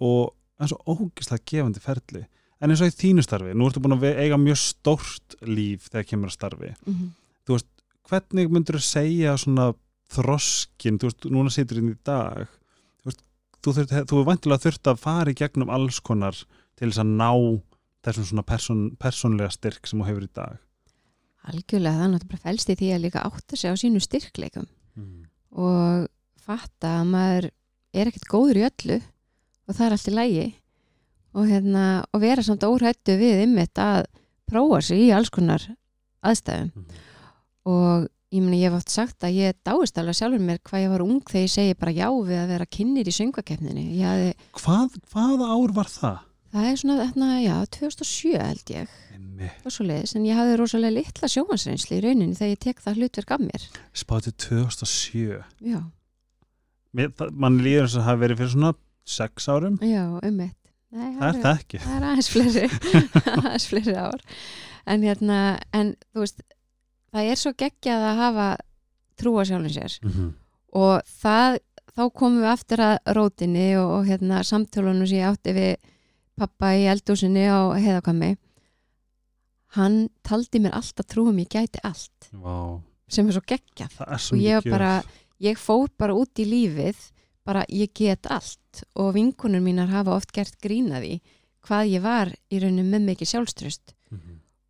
S1: og en svo ógislega gefandi ferli. En eins og í þínu starfi, nú ertu búin að eiga mjög stórt líf þegar kemur að starfi. Hvernig myndur þú segja svona þroskin, þú veist, núna situr inn í dag þú veist, þú, þurft, þú er vantilega þurft að fara í gegnum alls konar til þess að ná þessum svona person, personlega styrk sem þú hefur í dag
S2: algjörlega það er náttúrulega bara felst í því að líka átta sig á sínu styrkleikum
S1: mm.
S2: og fatta að maður er ekkert góður í öllu og það er allt í lægi og, hérna, og vera samt óhættu við ymmit að prófa sig í alls konar aðstæðum
S1: Mm.
S2: og ég meni ég hef oft sagt að ég dáist alveg sjálfur mér hvað ég var ung þegar ég segi bara já við að vera kynir í söngvakeppninni ég hafði,
S1: Hvað, hvaða ár var það?
S2: Það er svona þarna, já, 2007 held ég. Og svo leiðis, en ég hafði rosalega litla sjómansreynsli í rauninni þegar ég tek það hlutverk af mér.
S1: Spátið 2007
S2: já,
S1: Mér, það, mann líður eins og það hafi verið fyrir svona 6 árum.
S2: Já, um eitt Nei,
S1: það er það ekki
S2: það er aðeins fleiri aðeins fleiri ár. En hérna, en þú veist það er svo geggjað að hafa trúa sjálfum sér.
S1: Mhm.
S2: og það, þá komum við aftur að rótinni og, og hérna samtölunum sem ég átti við pappa í eldúsinni á heiðakvæmi hann taldi mér alltaf trúum ég gæti allt
S1: Vá,
S2: sem er svo geggjað
S1: er
S2: og ég bara, ég fór bara út í lífið bara ég get allt og vinkunum mínar hafa oft gert grínaði hvað ég var í rauninu með mikið sjálfströst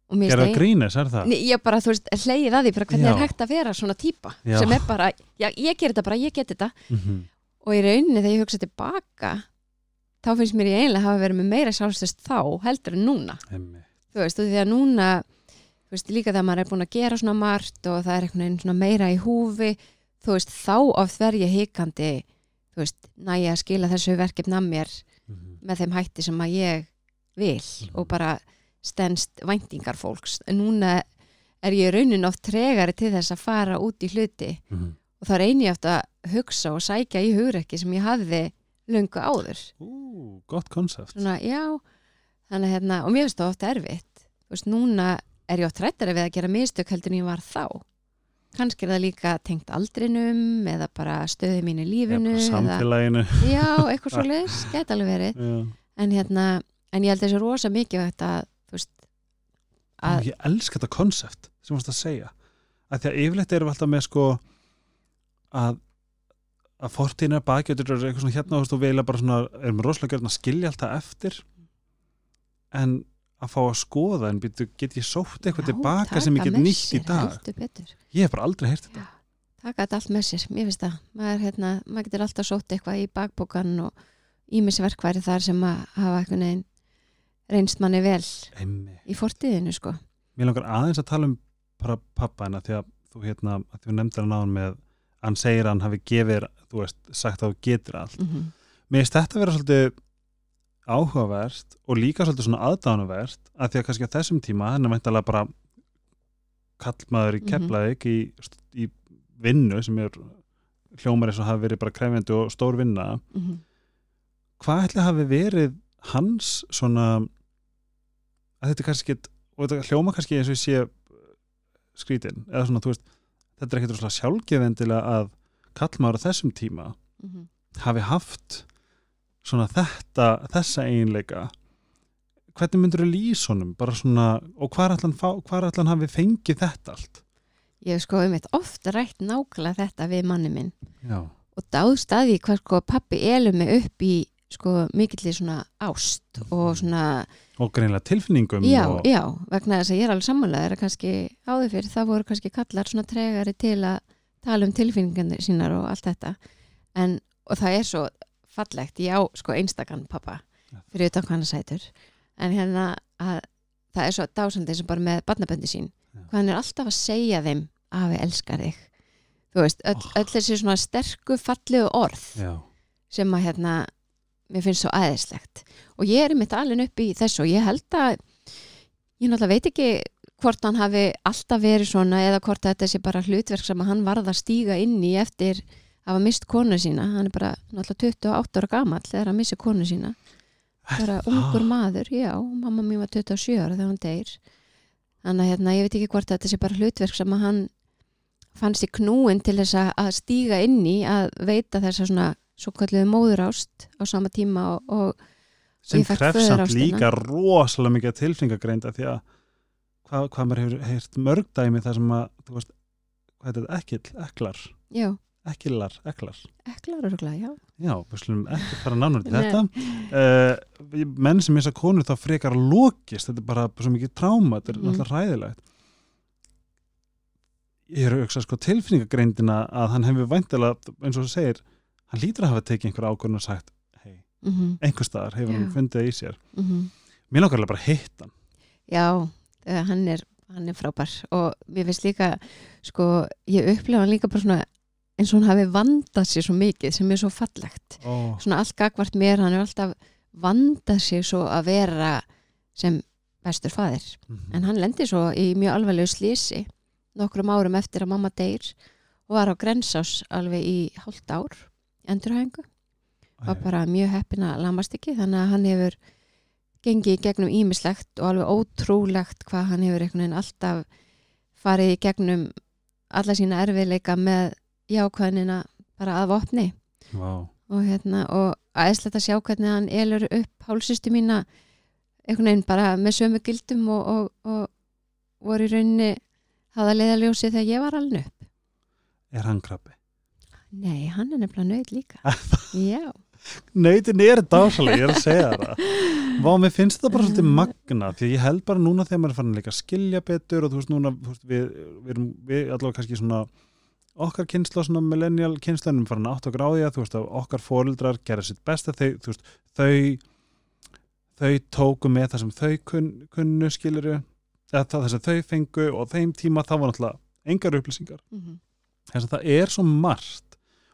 S2: og mér
S1: Gerða grínis, er það?
S2: Nei, ég bara, þú veist, hleyið að því hvernig
S1: Já.
S2: er hægt að vera svona típa
S1: Já.
S2: sem er bara, já, ég ger þetta bara, ég get þetta
S1: Mhm.
S2: og í rauninni þegar ég hugsa tilbaka þá finnst mér ég einlega hafa verið með meira sjálfstöðst þá heldur en núna
S1: Einmitt.
S2: þú veist, og því að núna þú veist, líka þegar maður er búin að gera svona margt og það er einhvern veginn svona meira í húfi þú veist, þá oft verð ég hikandi þú veist, næja að skila þessu verkefni að mér
S1: Mhm.
S2: með þeim hætti sem að ég vil og bara stendst væntingar fólks en núna er ég raunin oft tregari til þess að fara út í hluti
S1: Mhm.
S2: og þá reyni ég oft að hugsa og sækja í hugrekki sem ég hafði löngu áður
S1: Ú, gott konsept.
S2: hérna, og mér finnst það oft erfitt þú veist, núna er ég oft rættari við að gera mistök heldur en ég var þá kannski er það líka tengt aldrinum eða bara stöðið mín í lífinu
S1: Eða samfélaginu.
S2: já, eitthvað svo leis, geta alveg verið en hérna, en ég held þessi rosa mikið að þú veist að,
S1: Ég elska þetta konsept sem varst að segja. Að því að yfirleitt erum við alltaf með sko að að fortíðin er bakjötur og eitthvað svona hérna þú og við eiginlega bara svona erum rosalega gjörn að skilja alltaf eftir en að fá að skoða en byrju, get ég sótt eitthvað
S2: Já,
S1: tilbaka sem ég get nýtt í dag? ég hef bara aldrei heyrt þetta.
S2: Taka þetta allt með sér, mér finnst það. Maður, hérna, maður getur alltaf sótt eitthvað í bakbókan og ímisverkværi þar sem að hafa eitthvað neginn reynst manni vel
S1: Einmi.
S2: í fortíðinu sko.
S1: Mér langar aðeins að tala um pappa hennar því að þú hérna, að þú nefndir hann á hann með hann segir hann hafi gefið, þú veist, sagt að þú getur allt.
S2: mm -hmm.
S1: Mér finnst þetta að vera svolítið áhugavert og líka svolítið svona aðdánuvert að því að kannski á þessum tíma hann er mæntalega bara kallmaður í
S2: Mhm.
S1: Keflavík í, í vinnu sem er hljómar eins og hafi verið bara krefjandi og stór vinna. Hvað ætli hafi verið hans svona að þetta kannski ekkit, og þetta hljóma kannski eins og ég sé skrítin, eða svona, þú veist þetta er ekkit svona sjálfgevendilega að kallmaður á þessum tíma hafi haft svona þetta, þessa eiginleika hvernig myndur þú lýsa honum? Bara svona, og ætlan, hvar ætlan hafi fengið þetta allt?
S2: Ég sko um eitt ofta rætt nákvæmlega þetta við manni minn
S1: já,
S2: og dáðst að því hvað sko pappi elur mig upp í sko mikillir svona ást og svona
S1: og greinlega tilfinningum
S2: já,
S1: og,
S2: já, vegna þess að ég er alveg sammálaður að kannski áður fyrir það voru kannski kallar svona tregari til að tala um tilfinningarnir sínar og allt þetta. En, og það er svo fallegt, ég á sko einstakann pappa
S1: Já.
S2: fyrir utan hvað hann er sætur. En hérna að það er svo dásandi sem bara með barnaböndi sín.
S1: Já.
S2: hvað hann er alltaf að segja þeim að við elskar þig. Þú veist, öll,
S1: Oh.
S2: öll þessi svona sterku fallegu orð
S1: já,
S2: sem að hérna mér finnst svo aðeinslegt og ég er mitt alveg upp í þessu og ég held að ég náttúrulega veit ekki hvort hann hafi alltaf verið svona eða hvort þetta sé bara hlutverk sem að hann varð að stíga inn í eftir að hafa mist konu sína. Hann er bara náttúrulega 28 ára gamall þegar hann missi konu sína. Bara ungur maður, já, mamma mín var 27 ára þegar hann deyr. Þannig að hérna, ég veit ekki hvort þetta sé bara hlutverk sem að hann fannst í knúin til þess að- að stíga inn í að veita þessa svona svo kalluðu móðurást á sama tíma og, og
S1: sem
S2: Ég fékk
S1: krefst samt
S2: föðurástina.
S1: líka rosalega mikið tilfinningagreinda því að hvað, hvað maður hefur heyrt mörg dæmi þar sem að, þú veist, hvað er þetta, ekkil, eklar.
S2: Já,
S1: ekkilar, eklar.
S2: Eklar öruglega, já.
S1: Já, við slumum ekki fara nánur til þetta. Uh, menn sem missa konur þá frekar lokist, þetta er bara svo mikið tráma, þetta er
S2: Mhm.
S1: náttúrulega ræðilegt ég er að hugsa sko tilfinningagreindina að hann hefur væntilega, eins og þú segir hann lítur að hafa tekið einhver ákvörn og sagt hei,
S2: mm -hmm,
S1: einhver staðar hefur hann
S2: Já.
S1: fundið það í sér.
S2: Mhm.
S1: mér langar alveg bara að hitta hann.
S2: Já, eh, hann er hann er frábær og mér finnst líka sko, ég upplefa hann líka bara svona eins og hann hafi vandað sér svo mikið sem er svo fallegt.
S1: Oh,
S2: svona allt gagvart mér, hann er alltaf vandað sér svo að vera sem bestur faðir.
S1: Mhm.
S2: en hann lendi svo í mjög alvarlegu slísi nokkrum árum eftir að mamma deyr og var á grensás alveg í hálft ár endurhæfingu. Var bara mjög heppin að lamast ekki þannig að hann hefur gengið gegnum ímislegt og alveg ótrúlegt hvað hann hefur einhvern veginn alltaf farið gegnum alla sína erfiðleika með jákvæðnina bara að vopni
S1: Vá.
S2: og hérna og aðeinslegt að sjá hvernig hann elur upp hálsistu mína einhvern veginn bara með sömu gildum og, og, og voru í rauninni hafa leiðaljósi þegar ég var alveg upp
S1: Er hann krabbi?
S2: Nei, hann er nefnilega nöyð líka Já,
S1: Nautin er dásalega, ég er að segja það. Vá, mér finnst þetta bara svolítið magna því ég held bara núna þegar maður er farin að skilja betur og þú veist núna þú veist, við, við, erum, við allavega kannski svona okkar kynsla, svona millennial kynslanum farin átt og gráði að þú veist að okkar fóreldrar gera sitt besta þau, þú veist, þau þau tóku með það sem þau kun, kunnu skiluru eða það sem þau fengu og á þeim tíma það var náttúrulega engar upplýsingar.
S2: Mm
S1: þess að það er svo margt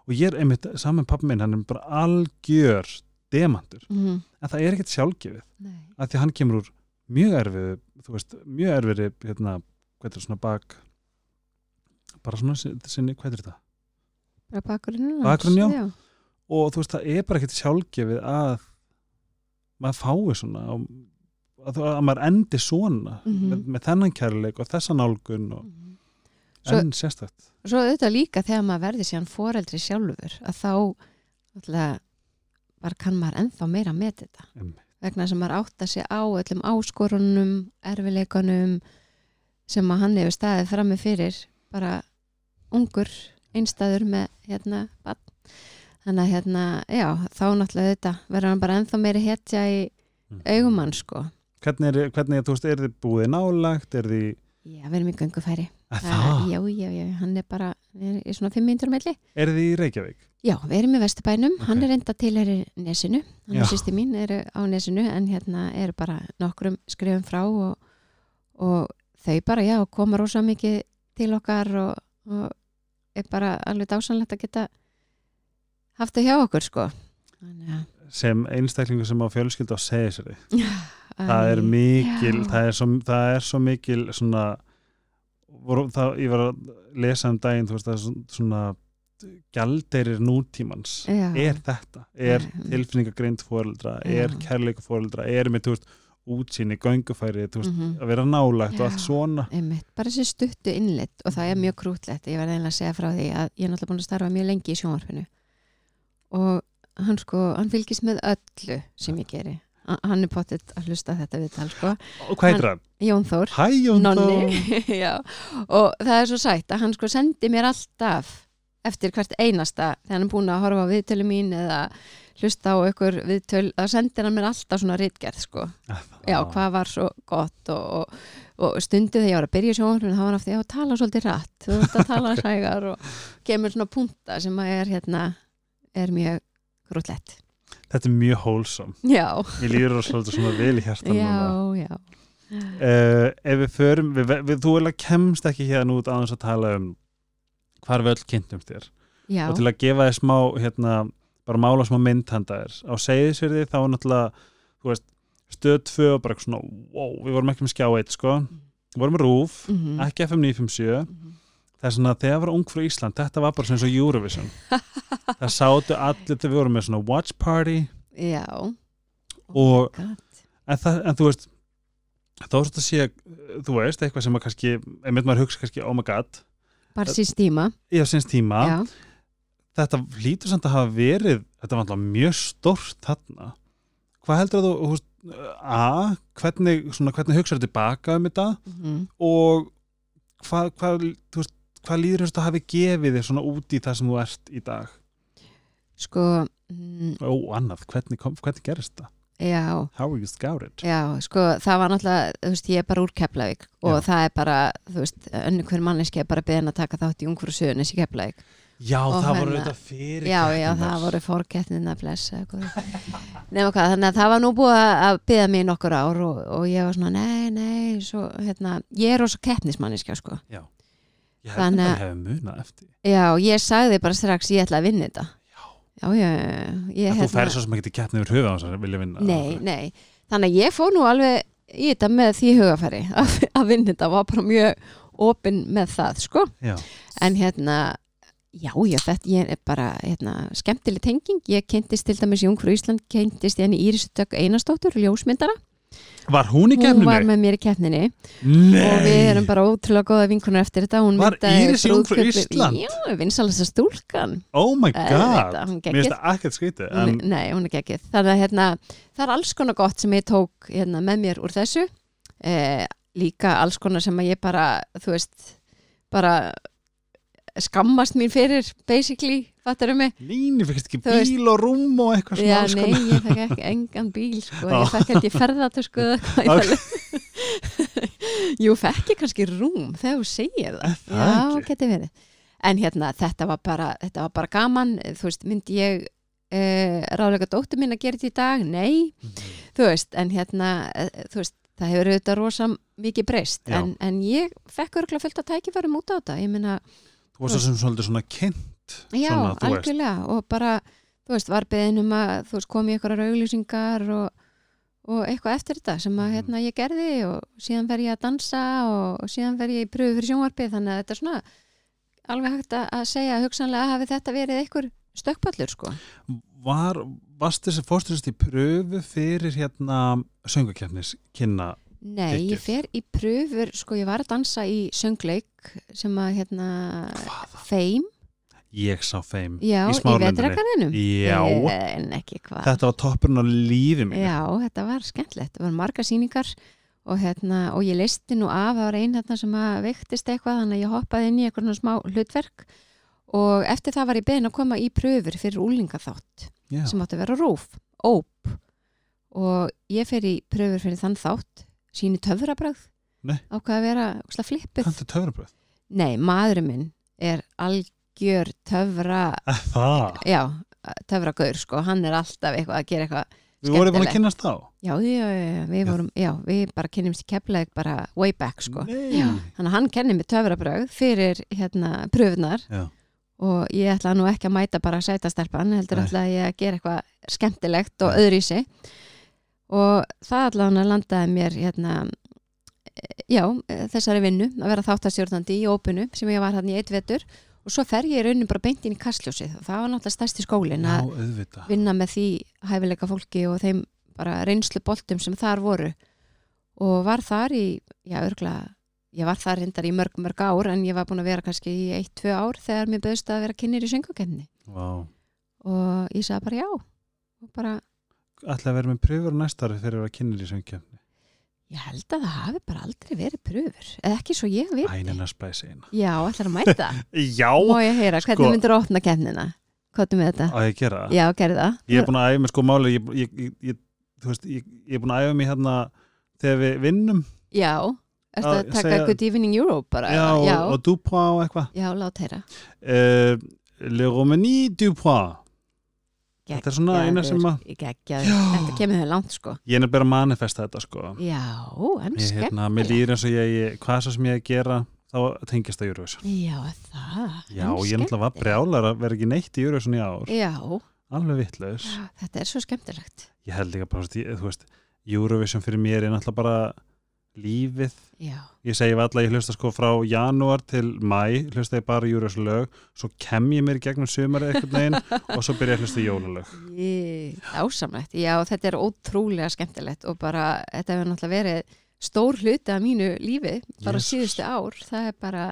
S1: og ég er einmitt saman pappa minn, hann er bara algjör demantur,
S2: -hmm.
S1: en það er ekkert sjálfgefið
S2: Nei
S1: að því hann kemur úr mjög erfið þú veist, mjög erfið hérna, hvað er svona bak bara svona sin- sinni, hvað er þetta
S2: bakgrunn
S1: Bakgrunn, já. og þú veist, það er bara ekkert sjálfgefið að maður fái svona að, að maður endi svona
S2: Mhm.
S1: með, með þennan kærleik og þessa nálgun og,
S2: Mhm. Svo-
S1: en sérstætt
S2: Svo auðvitað líka þegar maður verði síðan foreldri sjálfur að þá alltaf, bara kann maður ennþá meira með þetta.
S1: Einmitt.
S2: vegna sem maður átta sig á öllum áskorunum, erfileikunum sem að hann hefur staðið frammi fyrir bara ungur einstæður með hérna barn. þannig að hérna, já, þá náttúrulega þetta verður hann bara ennþá meiri hetja í augum hann sko.
S1: Hvernig er, hvernig er, þú veist, er þið búið nálagt er þið,
S2: já, við erum í göngufæri.
S1: að
S2: Það-
S1: það,
S2: já, já, já, hann er bara er í svona fimm minntur melli
S1: er þið í Reykjavík?
S2: Já, við erum í Vesturbænum, hann
S1: Ok.
S2: er enda til er nesinu, hann og sýsti mín eru á nesinu en hérna eru bara nokkrum skrifum frá og, og þau bara, já, koma rosa mikið til okkar og, og er bara alveg dásanlegt að geta haft það hjá okkur, sko. Þannig að
S1: sem einstaklingu sem á fjölskyldu á segja sér það er mikil
S2: já.
S1: það er, svo, það er svo mikil svona voru, það, ég var að lesa um daginn þú veist það er svona, gjaldeirir nútímans.
S2: Já.
S1: er þetta, er
S2: Nei.
S1: tilfinningagreind fóreldra, er kærleika fóreldra er með, þú veist, útsýni, göngufæri veist,
S2: Mhm.
S1: að vera nálægt og allt svona?
S2: Einmitt, bara þessi stuttu innlitt og það er mjög krútlegt, ég verði einlega að segja frá því að ég er náttúrulega búin að starfa mjög lengi í sjónvarpinu. Og hann sko, hann fylgist með öllu sem ég geri, hann er pottitt að hlusta þetta viðtal sko,
S1: og hvað heitir hann?
S2: Jón Þór.
S1: Hæ Jón
S2: Nonni, og það er svo sætt að hann sko sendi mér alltaf eftir hvert einasta þegar hann er búin að horfa á viðtölu mín eða hlusta á ykkur viðtöl þá sendir hann mér alltaf svona rítgerð sko. Já, hvað var svo gott og, og, og stundu þegar ég var að byrja sjónvarpinu þá var hann aftur, já, tala svolítið rætt þú ert að tala sægar og kemur svona punta sem að er hérna er mjög grútlegt
S1: þetta er mjög hólsam
S2: já,
S1: ég líður svolítið svona vel í hjartan
S2: já,
S1: núna.
S2: já.
S1: Uh, ef við förum við, við, þú eða kemst ekki hérna út aðeins að tala um hvar við öll kynntum þér.
S2: Já,
S1: og til að gefa þér smá hérna, bara mála smá myndhanda þér. Á segðisverði þá náttúrulega þú veist, stöð 2 og bara svona wow, við vorum ekki með skjá 1 sko. Við vorum með RÚF,
S2: Mhm.
S1: ekki FM 957
S2: Mhm.
S1: Það er svona þegar ég var ung frá Ísland þetta var bara svona eins og Eurovision. Það sátu allir þegar við vorum með svona watch party.
S2: Já.
S1: Og-
S2: God.
S1: en, það, en þú veist þá er þetta að sé, þú veist, eitthvað sem að kannski, einmitt maður hugsa kannski, oh my god.
S2: Bara síns tíma.
S1: Í á sinns tíma,
S2: já,
S1: þetta hlýtur samt að hafa verið, þetta var alltaf mjög stórt þarna, hvað heldur að þú, þú veist, a, hvernig hvernig hugsaðu tilbaka um þetta?
S2: Mhm.
S1: og hvað, hvað þú veist, hvað líður þess að hafi gefið þér svona út í það sem þú ert í dag?
S2: Sko mm,
S1: ó, annað, hvernig, kom, hvernig gerist það?
S2: Já,
S1: how you scouted
S2: já, sko það var náttúrulega, þú veist, ég er bara úr Keflavík og
S1: Já.
S2: það er bara, þú veist, önnu hver manneski er bara beðin að taka þátt í ungfru sögunis í Keflavík.
S1: Já,
S2: Og
S1: það voru
S2: hérna-
S1: þetta fyrir
S2: já, já, það voru fórgetnin að blessa nema hvað, þannig að það var nú búið að byggja í nokkur ár og, og ég var svona, nei, nei svo, hérna, ég er rosa keppnismanniska sko.
S1: Ég held að
S2: að-
S1: hefur munað eftir
S2: já, ég sagði bara strax ég ætla að vinna þetta.
S1: Já.
S2: já, já, já, ég,
S1: En þú ferð svo sem ekki til keppni yfir höfuð á þess að vilja vinna
S2: Nei, nei, þannig að ég fór nú alveg í þetta með því hugafæri að, að vinna þetta var bara mjög opinn með það, sko.
S1: Já,
S2: en hérna, já, já, þetta ég er bara, hérna, skemmtileg tenging. Ég kynntist til dæmis í Ungfrú Ísland kynntist ég henni Íris Dögg Einarsdóttur, ljósmyndara
S1: Var hún í
S2: hún var með mér í
S1: Nei.
S2: Og við erum bara ótrúlega góða vinkunar eftir þetta. Hún
S1: Var Íris Jómfrú
S2: brúðkaupið-
S1: Ísland?
S2: Já, vinsalasta stúlkan.
S1: Oh my god.
S2: hún
S1: Mér finnst það ekkert skrítið
S2: hún,
S1: en,
S2: Nei, hún er geggið Þannig að hérna, það er alls konar gott sem ég tók hérna, með mér úr þessu. Eh, líka alls konar sem ég bara þú veist, bara skammast mín fyrir basically, fattar um mig
S1: Líni fyrst ekki
S2: Þú veist-
S1: bíl og rúm og eitthvað svona
S2: Já,
S1: alls
S2: nei, ég fekk ekki engan bíl sko,
S1: Já.
S2: ég fekk eða eitthvað
S1: Ok.
S2: okay. Jú, fekk ég kannski rúm þegar þú segir það
S1: það
S2: Já,
S1: ekki?
S2: geti verið En hérna, þetta var bara, þetta var bara gaman þú veist, myndi ég uh, ráðlega dóttur mín að gera þetta í dag? Nei þú veist, en hérna eh, þú veist, það hefur auðvitað rosa mikið breyst, en, en ég fekk örgulega fullt að tækifærum út á þetta ég meina,
S1: Þú varst það sem svolítið svona kynnt
S2: já,
S1: svona, þú veist.
S2: algjörlega og bara, þú veist, var beðin um að þú veist, komi ykkur auglýsingar og, og eitthvað eftir þetta sem að
S1: Mhm.
S2: hérna ég gerði og síðan fer ég að dansa og, og síðan fer ég í pröfu fyrir sjónvarpið þannig að þetta er svona alveg hægt að segja að hugsanlega hafi þetta verið einhver stökkpallur sko.
S1: Var, varst þessi fórsturist í pröfu fyrir hérna söngakefnis kynna
S2: Nei,
S1: Geggjuð.
S2: ég fer í pröfur, sko ég var að dansa í söngleik sem að hérna
S1: Hvaða?
S2: Feim,
S1: Ég sá þeim
S2: já,
S1: í
S2: í vetrakarðinum
S1: Já,
S2: En ekki hvað.
S1: Þetta var toppurinn á lífi mínu.
S2: Já, þetta var skemmtilegt, það var marga sýningar og, hérna, og ég listi nú af það var einn hérna sem að veiktist eitthvað þannig að ég hoppaði inn í eitthvað smá hlutverk. Og eftir það var ég beðin að koma í pröfur fyrir úlingaþátt sem átti að vera rúf, óp og ég fer í pröfur fyrir þann þátt síni töfrabröð ákvað að vera ógeðslega flippið.
S1: Kanntu töfrabröð?
S2: Nei, maðurinn minn er algjör töfra já, töfragaur sko, hann er alltaf eitthvað að gera eitthvað
S1: Við vorum búin að kynnast þá?
S2: já, já, já, við vorum já, við bara kynnumst í keflaug bara way back sko, þannig að hann kennir mig töfrabröð fyrir hérna pröfunar
S1: Já.
S2: og ég ætla nú ekki að mæta bara að sæta stelpan, heldur
S1: Nei.
S2: ætla ég að gera eitthvað skemmtilegt og öðru í og það að landaði mér hérna já, þessari vinnu að vera þáttastjórnandi í ópunu sem ég var hann í eitt vetur. Og svo fer ég í raunin bara beint inn í kastljósið. Og það var náttúrulega stærsti skólin
S1: Já,
S2: að
S1: auðvitað.
S2: vinna með því hæfileika fólki og þeim bara reynslu boltum sem þar voru. Og var þar í, já örgulega ég var þar reyndar í mörg mörg ár en ég var búin að vera kannski í eitt, tvö ár þegar mér bauðst að vera kynir í söngukefni
S1: Vá.
S2: Og ég sagði bara já. Og bara,
S1: Ætla að vera með pröfur á næsta ári fyrir að vera kynnir í söngkefni
S2: ég held að það hafi bara aldrei verið pröfur, eða ekki svo ég veit
S1: Ænina splæsi eina.
S2: Já, ætlar að mæta?
S1: Já,
S2: má ég heyra, hvernig
S1: Sko-
S2: myndir opna kefnina hvað með þetta?
S1: á ég að gera það?
S2: Já, gerði það.
S1: Ég er búin að æfa mig sko máli ég, ég, þú veist, ég, ég er búin að æfa mig hérna þegar við vinnum.
S2: Já, ertu
S1: Já,
S2: að taka
S1: segja-
S2: Good Evening Europe bara?
S1: já,
S2: já,
S1: og, Dupont og eitthvað.
S2: Já lát heyra.
S1: Uh, Le Romani Dupont Þetta er svona eina sem að
S2: Geggjaður, þetta kemur þau langt sko.
S1: Ég er bara að manifesta þetta sko.
S2: Já, en
S1: ég, hérna, mér líður eins og ég, ég hvað svo sem ég er að gera þá tengist það Eurovision.
S2: Já, það?
S1: Já, ég náttúrulega var brjálar að vera ekki neitt í Eurovision í ár.
S2: Já,
S1: alveg vittlaus
S2: þetta er svo skemmtilegt.
S1: Ég held líka bara, þú veist, Eurovision fyrir mér er náttúrulega bara lífið.
S2: Já,
S1: ég segi alltaf ég hlusta sko frá janúar til mæ, hlusta ég bara Eurovision lög svo kem ég mér gegnum sumari eitthvað neginn og svo byrja ég að hlusta
S2: ég, ásamlegt Já, þetta er ótrúlega skemmtilegt og bara, þetta hefur náttúrulega verið stór hluti af mínu lífi bara
S1: Jesus.
S2: síðustu ár, það er bara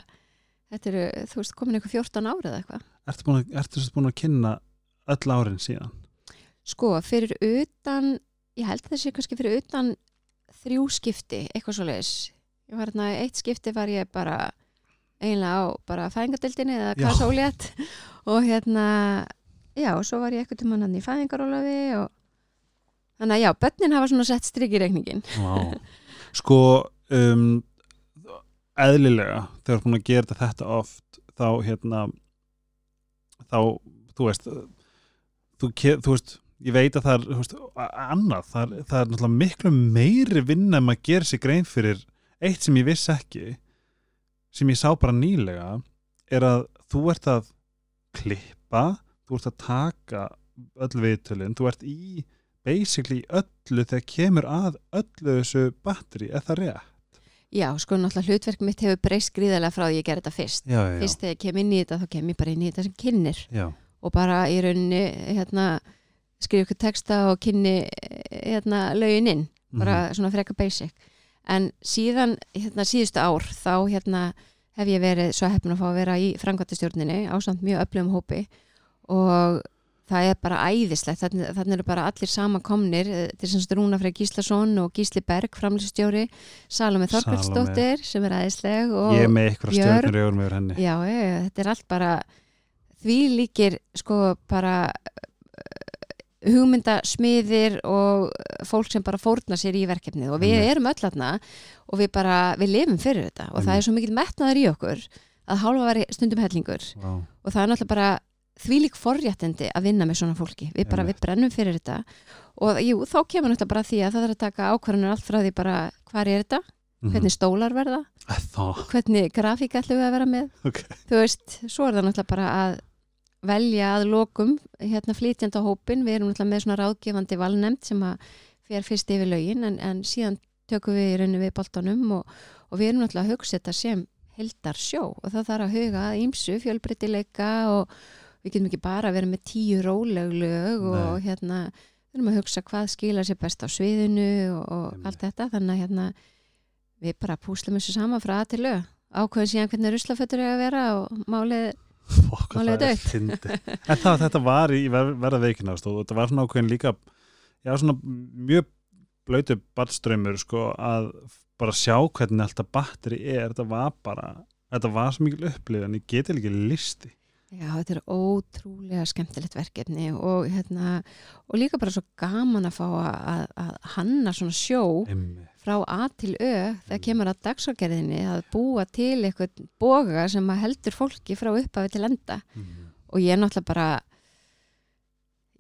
S2: þetta eru, þú veist, komin eitthvað 14 ár eða eitthvað.
S1: Ertu búin að, ertu búin að kynna öll árin síðan?
S2: Sko, fyrir utan ég held þessi kannski fyrir utan þrjú skipti, eitthvað svo leiðis ég var hérna, eitt skipti var ég bara eiginlega á bara fæðingadildinni eða hvað sólétt og hérna, já, og svo var ég eitthvað tímann hann í fæðingarólafi og þannig að já, börnin hafa svona sett strik í reikningin.
S1: Sko um, eðlilega þegar þú búin að gera þetta oft þá hérna þá, þú veist þú, ke- þú veist, ég veit að það er veist, annað, það er, það er náttúrulega miklu meiri vinna en maður gerir sig grein fyrir eitt sem ég vissi ekki sem ég sá bara nýlega er að þú ert að klippa, þú ert að taka öll viðtölin, þú ert í basically öllu þegar kemur að öllu þessu batteri, er það rétt?
S2: Já, sko, náttúrulega hlutverk mitt hefur breyst gríðarlega frá því ég gerði þetta fyrst
S1: Já, já,
S2: fyrst þegar ég kem inn í þetta, þá kem ég bara inn í þetta sem kynnir
S1: já.
S2: og bara í rauninni hérna, skrifa ykkur texta og kynni hérna, lögin inn bara
S1: Mhm.
S2: svona freka basic. En síðan hérna, síðustu ár þá hérna hef ég verið svo heppin að fá að vera í framkvæmtastjórninni á samt mjög öflugum hópi. Og það er bara æðislegt, þannig, eru bara allir samankomnir, þetta er sem sagt Rúna Frey Gíslason og Gísli Berg, framlýsstjóri Salome Þorbergsdóttir sem er æðisleg og
S1: ég með ykkur stjórnur í augunum yfir henni.
S2: Já, ég, þetta er allt bara því líkir sko bara hugmyndasmiðir og fólk sem bara fórna sér í verkefnið. Og við
S1: Einmitt.
S2: erum öll aðna og við bara, við lifum fyrir þetta. Og það
S1: Einmitt.
S2: er svo mikið metnaður í okkur að hálfa veri stundum hellingur.
S1: Vá.
S2: og það er náttúrulega bara þvílík forréttindi að vinna með svona fólki. Við bara, við brennum fyrir þetta. Og jú, þá kemur náttúrulega bara því að það þarf að taka ákvarðanir allt frá því bara hvar er þetta,
S1: Mhm.
S2: hvernig stólar verða?
S1: Þá,
S2: hvernig grafík ætlum við að vera með?
S1: Ok.
S2: Þú veist, svo er það náttúrulega bara að velja að lokum hérna flytjandi á hópin, við erum náttúrulega með svona ráðgefandi valnemnd sem að fer fyrst yfir lögin en, en síðan tökum við í rauninu við boltanum og, og við erum náttúrulega að hugsa þetta sem heldar sjó og það þarf að huga ímsu fjölbreytileika og við getum ekki bara að vera með tíu róleg lög og
S1: Nei.
S2: hérna við erum að hugsa hvað skilar sér best á sviðinu og, og allt þetta. Þannig að hérna við bara púslum þessu saman frá að til lög ákveðum síðan hvernig ruslafötur er að vera og málið
S1: Fokk, það er fyndið. en það, þetta var í ver, verða veikina og þetta var svona ákveðin líka já, svona mjög blöytu badströmmur sko, að bara sjá hvernig alltaf batteri er þetta var bara, þetta var svo mikil upplið en ég geti ekki listi
S2: Já, þetta er ótrúlega skemmtilegt verkefni og, hérna, og líka bara svo gaman að fá að, hanna svona sjó
S1: Einmitt.
S2: Frá A til Ö þegar kemur að dagságerðinni að búa til eitthvað boga sem að heldur fólki frá upphafi til enda
S1: Mhm.
S2: og ég er náttúrulega bara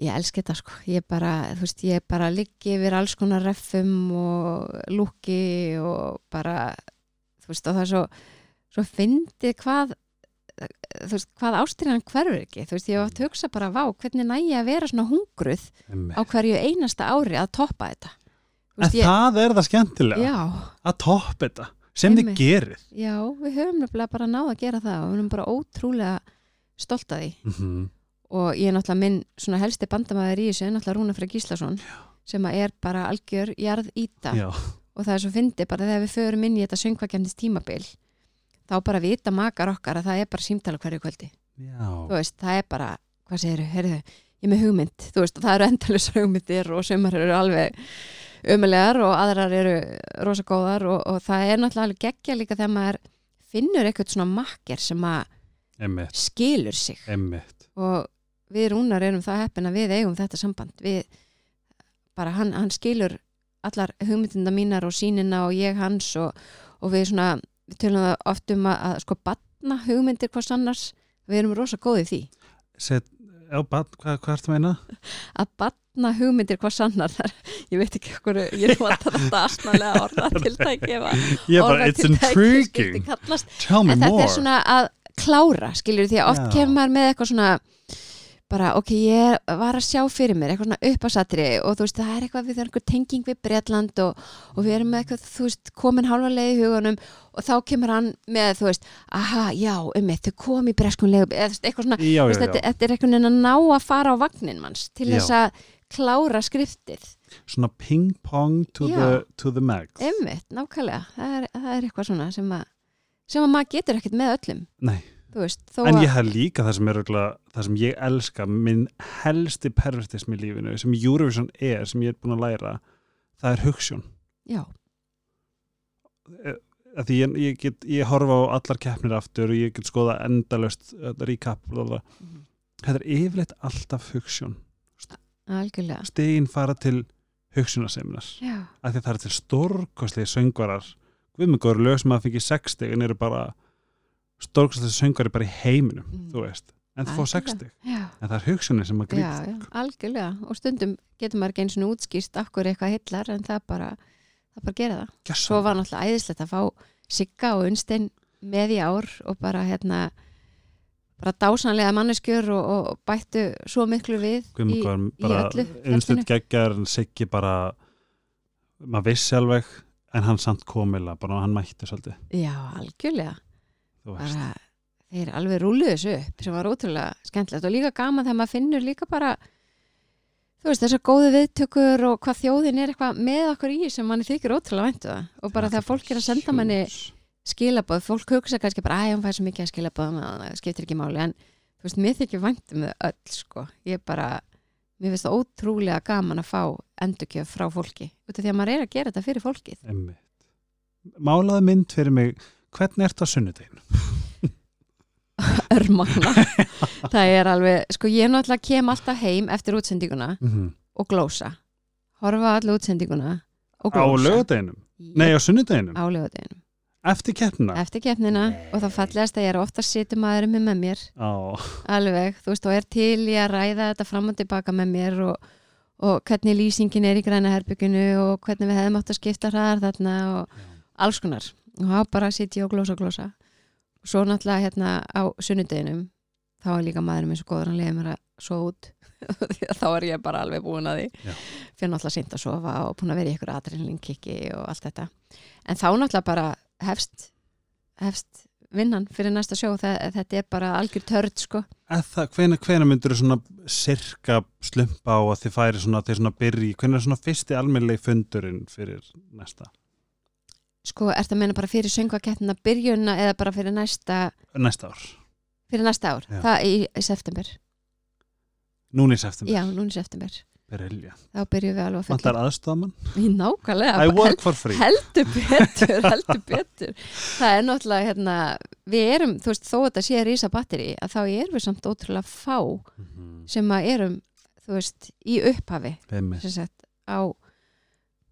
S2: ég elski þetta sko ég bara, þú veist, ég bara liggi yfir alls konar reffum og lúki og bara þú veist, og það er svo svo fyndið hvað þú veist, hvað ástríðan hverfur ekki þú veist, ég hef átt að hugsa bara, vá, hvernig næ ég að vera svona hungruð
S1: Einmitt.
S2: á hverju einasta ári að toppa þetta
S1: en
S2: ég,
S1: það er það skemmtilega
S2: já,
S1: að topp þetta sem þið
S2: Einmitt.
S1: gerið.
S2: Já, við höfum nefnilega bara náð að gera það og við höfum bara ótrúlega stolt að því.
S1: Mm
S2: og ég er náttúrulega minn svona helsti bandamæður í þessu er náttúrulega Rúna Frey Gíslason sem að er bara algjör jarð íta
S1: já,
S2: og það er svo fyndi bara þegar við förum inn í þetta söngvakefnis tímabil þá bara vita makar okkar að það er bara símtala hverju kvöldi.
S1: Já.
S2: veist, það er bara, hvað segirðu, heyrðu ég er með hugmynd, veist, það eru endalus hugmyndir og sumar eru alveg ömulegar og aðrar eru rosa góðar og, og það er náttúrulega alveg geggja líka þegar maður finnur eitthvað svona makker sem að skilur sig.
S1: Einmitt.
S2: og við rúnar erum það heppin að við eigum þetta samband. Við bara hann, hann skilur allar hugmyndina mínar og sínina og ég hans og, og við svona við tölum það oft um að, að sko batna hugmyndir hvers annars. Við erum rosa góðið því.
S1: Set, já, hvað, hvað ertu að meina?
S2: að batna hugmyndir hvers annar þar, ég veit ekki okkur ég er að þetta asnalega orðatiltæki
S1: Tell me
S2: en þetta er svona að klára skilur því að oft
S1: Já.
S2: kemur maður með eitthvað svona bara ok, ég var að sjá fyrir mér eitthvað svona uppásatri og þú veist það er eitthvað við er einhver tenging við Bretland og, og við erum með eitthvað, þú veist, komin halva leið í hugunum og þá kemur hann með, þú veist, aha, já, um mitt, þau kom í breskun leið, veist, eitthvað svona
S1: Já,
S2: þú
S1: já,
S2: veist,
S1: já,
S2: þetta, þetta er eitthvað að ná að fara á vagnin manns til þess að klára skriftið.
S1: Svona ping pong to, the, to the max.
S2: Einmitt, nákvæmlega, það er, það er eitthvað svona sem að, sem að maður getur ekkert með öllum.
S1: Nei,
S2: veist,
S1: en ég hef líka það sem er örugglega- það sem ég elska, minn helsti pervertism í lífinu, sem Eurovision er sem ég er búin að læra, það er hugsun.
S2: Já,
S1: að því ég, ég, get, ég horfa á allar keppnir aftur og ég get skoða endalöst recap, blablabla.
S2: Mhm.
S1: þetta er yfirleitt alltaf hugsun.
S2: Algjörlega.
S1: Stegin fara til hugsunarsemnar
S2: já,
S1: af því að það er til stórkostlegi söngvarar. Guðmungur lög sem að fengi 6 stig en eru bara stórkostlegi söngvari bara í heiminum
S2: Mm.
S1: þú veist, en það fá 6
S2: Algjörlega.
S1: stig.
S2: já,
S1: en það er hugsunin sem að
S2: já,
S1: grípa
S2: já, algjörlega. Og stundum getur maður ekki eins og útskýrst af hverju eitthvað hillar en það bara það bara gera það. Svo var náttúrulega æðislegt að fá Sigga og Unstein með í ár og bara hérna bara dásanlega manneskjör og, og bættu svo miklu við í,
S1: Guðmungur
S2: í öllu
S1: geggjar en Siggi bara maður vissi alveg en hann samt komila, bara hann mætti svolítið.
S2: Já, algjörlega.
S1: þú
S2: bara þeir alveg rúluðu þessu upp sem var ótrúlega skemmtilegt og líka gaman þegar maður finnur líka bara þú veist, þessar góðu viðtökur og hvað þjóðin er eitthvað með okkur í sem manni þykir ótrúlega væntu það. Og bara þegar fólk er að senda manni skilabóð, fólk hugsa kannski bara að hún fær svo mikið að skilabóð það skiptir ekki máli. En þú veist, mér þykir væntum þau öll sko, ég bara mér finnst það ótrúlega gaman að fá endurkjöf frá fólki, út af því að maður er að gera þetta fyrir fólkið.
S1: Málaði mynd fyrir mig hvernig ert það sunnudeginu?
S2: örmagna það er alveg, sko ég náttúrulega kem alltaf heim eftir útsendinguna
S1: Mm -hmm.
S2: og glósa horfa allir útsendinguna og
S1: Á
S2: glósa
S1: lögadeginum? Nei, á sunnudeginum?
S2: á lögadeginum
S1: Eftir keppnina?
S2: eftir keppnina og það fallegast að ég er ofta sittum maður með með mér
S1: Á,
S2: alveg, þú veist, og er til í að ræða þetta fram og tilbaka með mér og, og hvernig lýsingin er í græna herbygginu og hvernig við hefðum átt að skipta hraðar þarna og alls konar og þá bara sitt ég og glósa og glósa og svo náttúrulega hérna á sunnudeginum þá er líka maður með svo góður hann leiði mér að svo út. Þá er ég bara alveg búin að því.
S1: Já.
S2: fyrir náttúrulega seint að sofa og búin að vera í ykkur adrenalinkiki og allt þetta. En þá náttúrulega bara hefst hefst vinnan fyrir næsta sjó það, þetta er bara algjör törd sko.
S1: Hvena, myndur þú svona sirka slumpa á að þið færi svona svona byrji, hvena er svona fyrsti almennilegi fundurinn fyrir næsta?
S2: Sko, ertu að meina bara fyrir söngvakettina byrjunna eða bara fyrir næsta
S1: Næsta ár,
S2: fyrir næsta ár,
S1: Já.
S2: það í, í september
S1: núni í september
S2: já, núna í september,
S1: Brilja.
S2: þá byrjum við alveg að
S1: Vantar aðstofamann?
S2: í nákvæmlega
S1: I
S2: hel-
S1: work for free
S2: heldur betur, heldur betur það er náttúrulega hérna við erum, þú veist, þó að þetta sé rísa batteri að þá erum við samt ótrúlega fá
S1: Mhm.
S2: sem að erum, þú veist, í upphafi
S1: Einmitt.
S2: sem sagt, á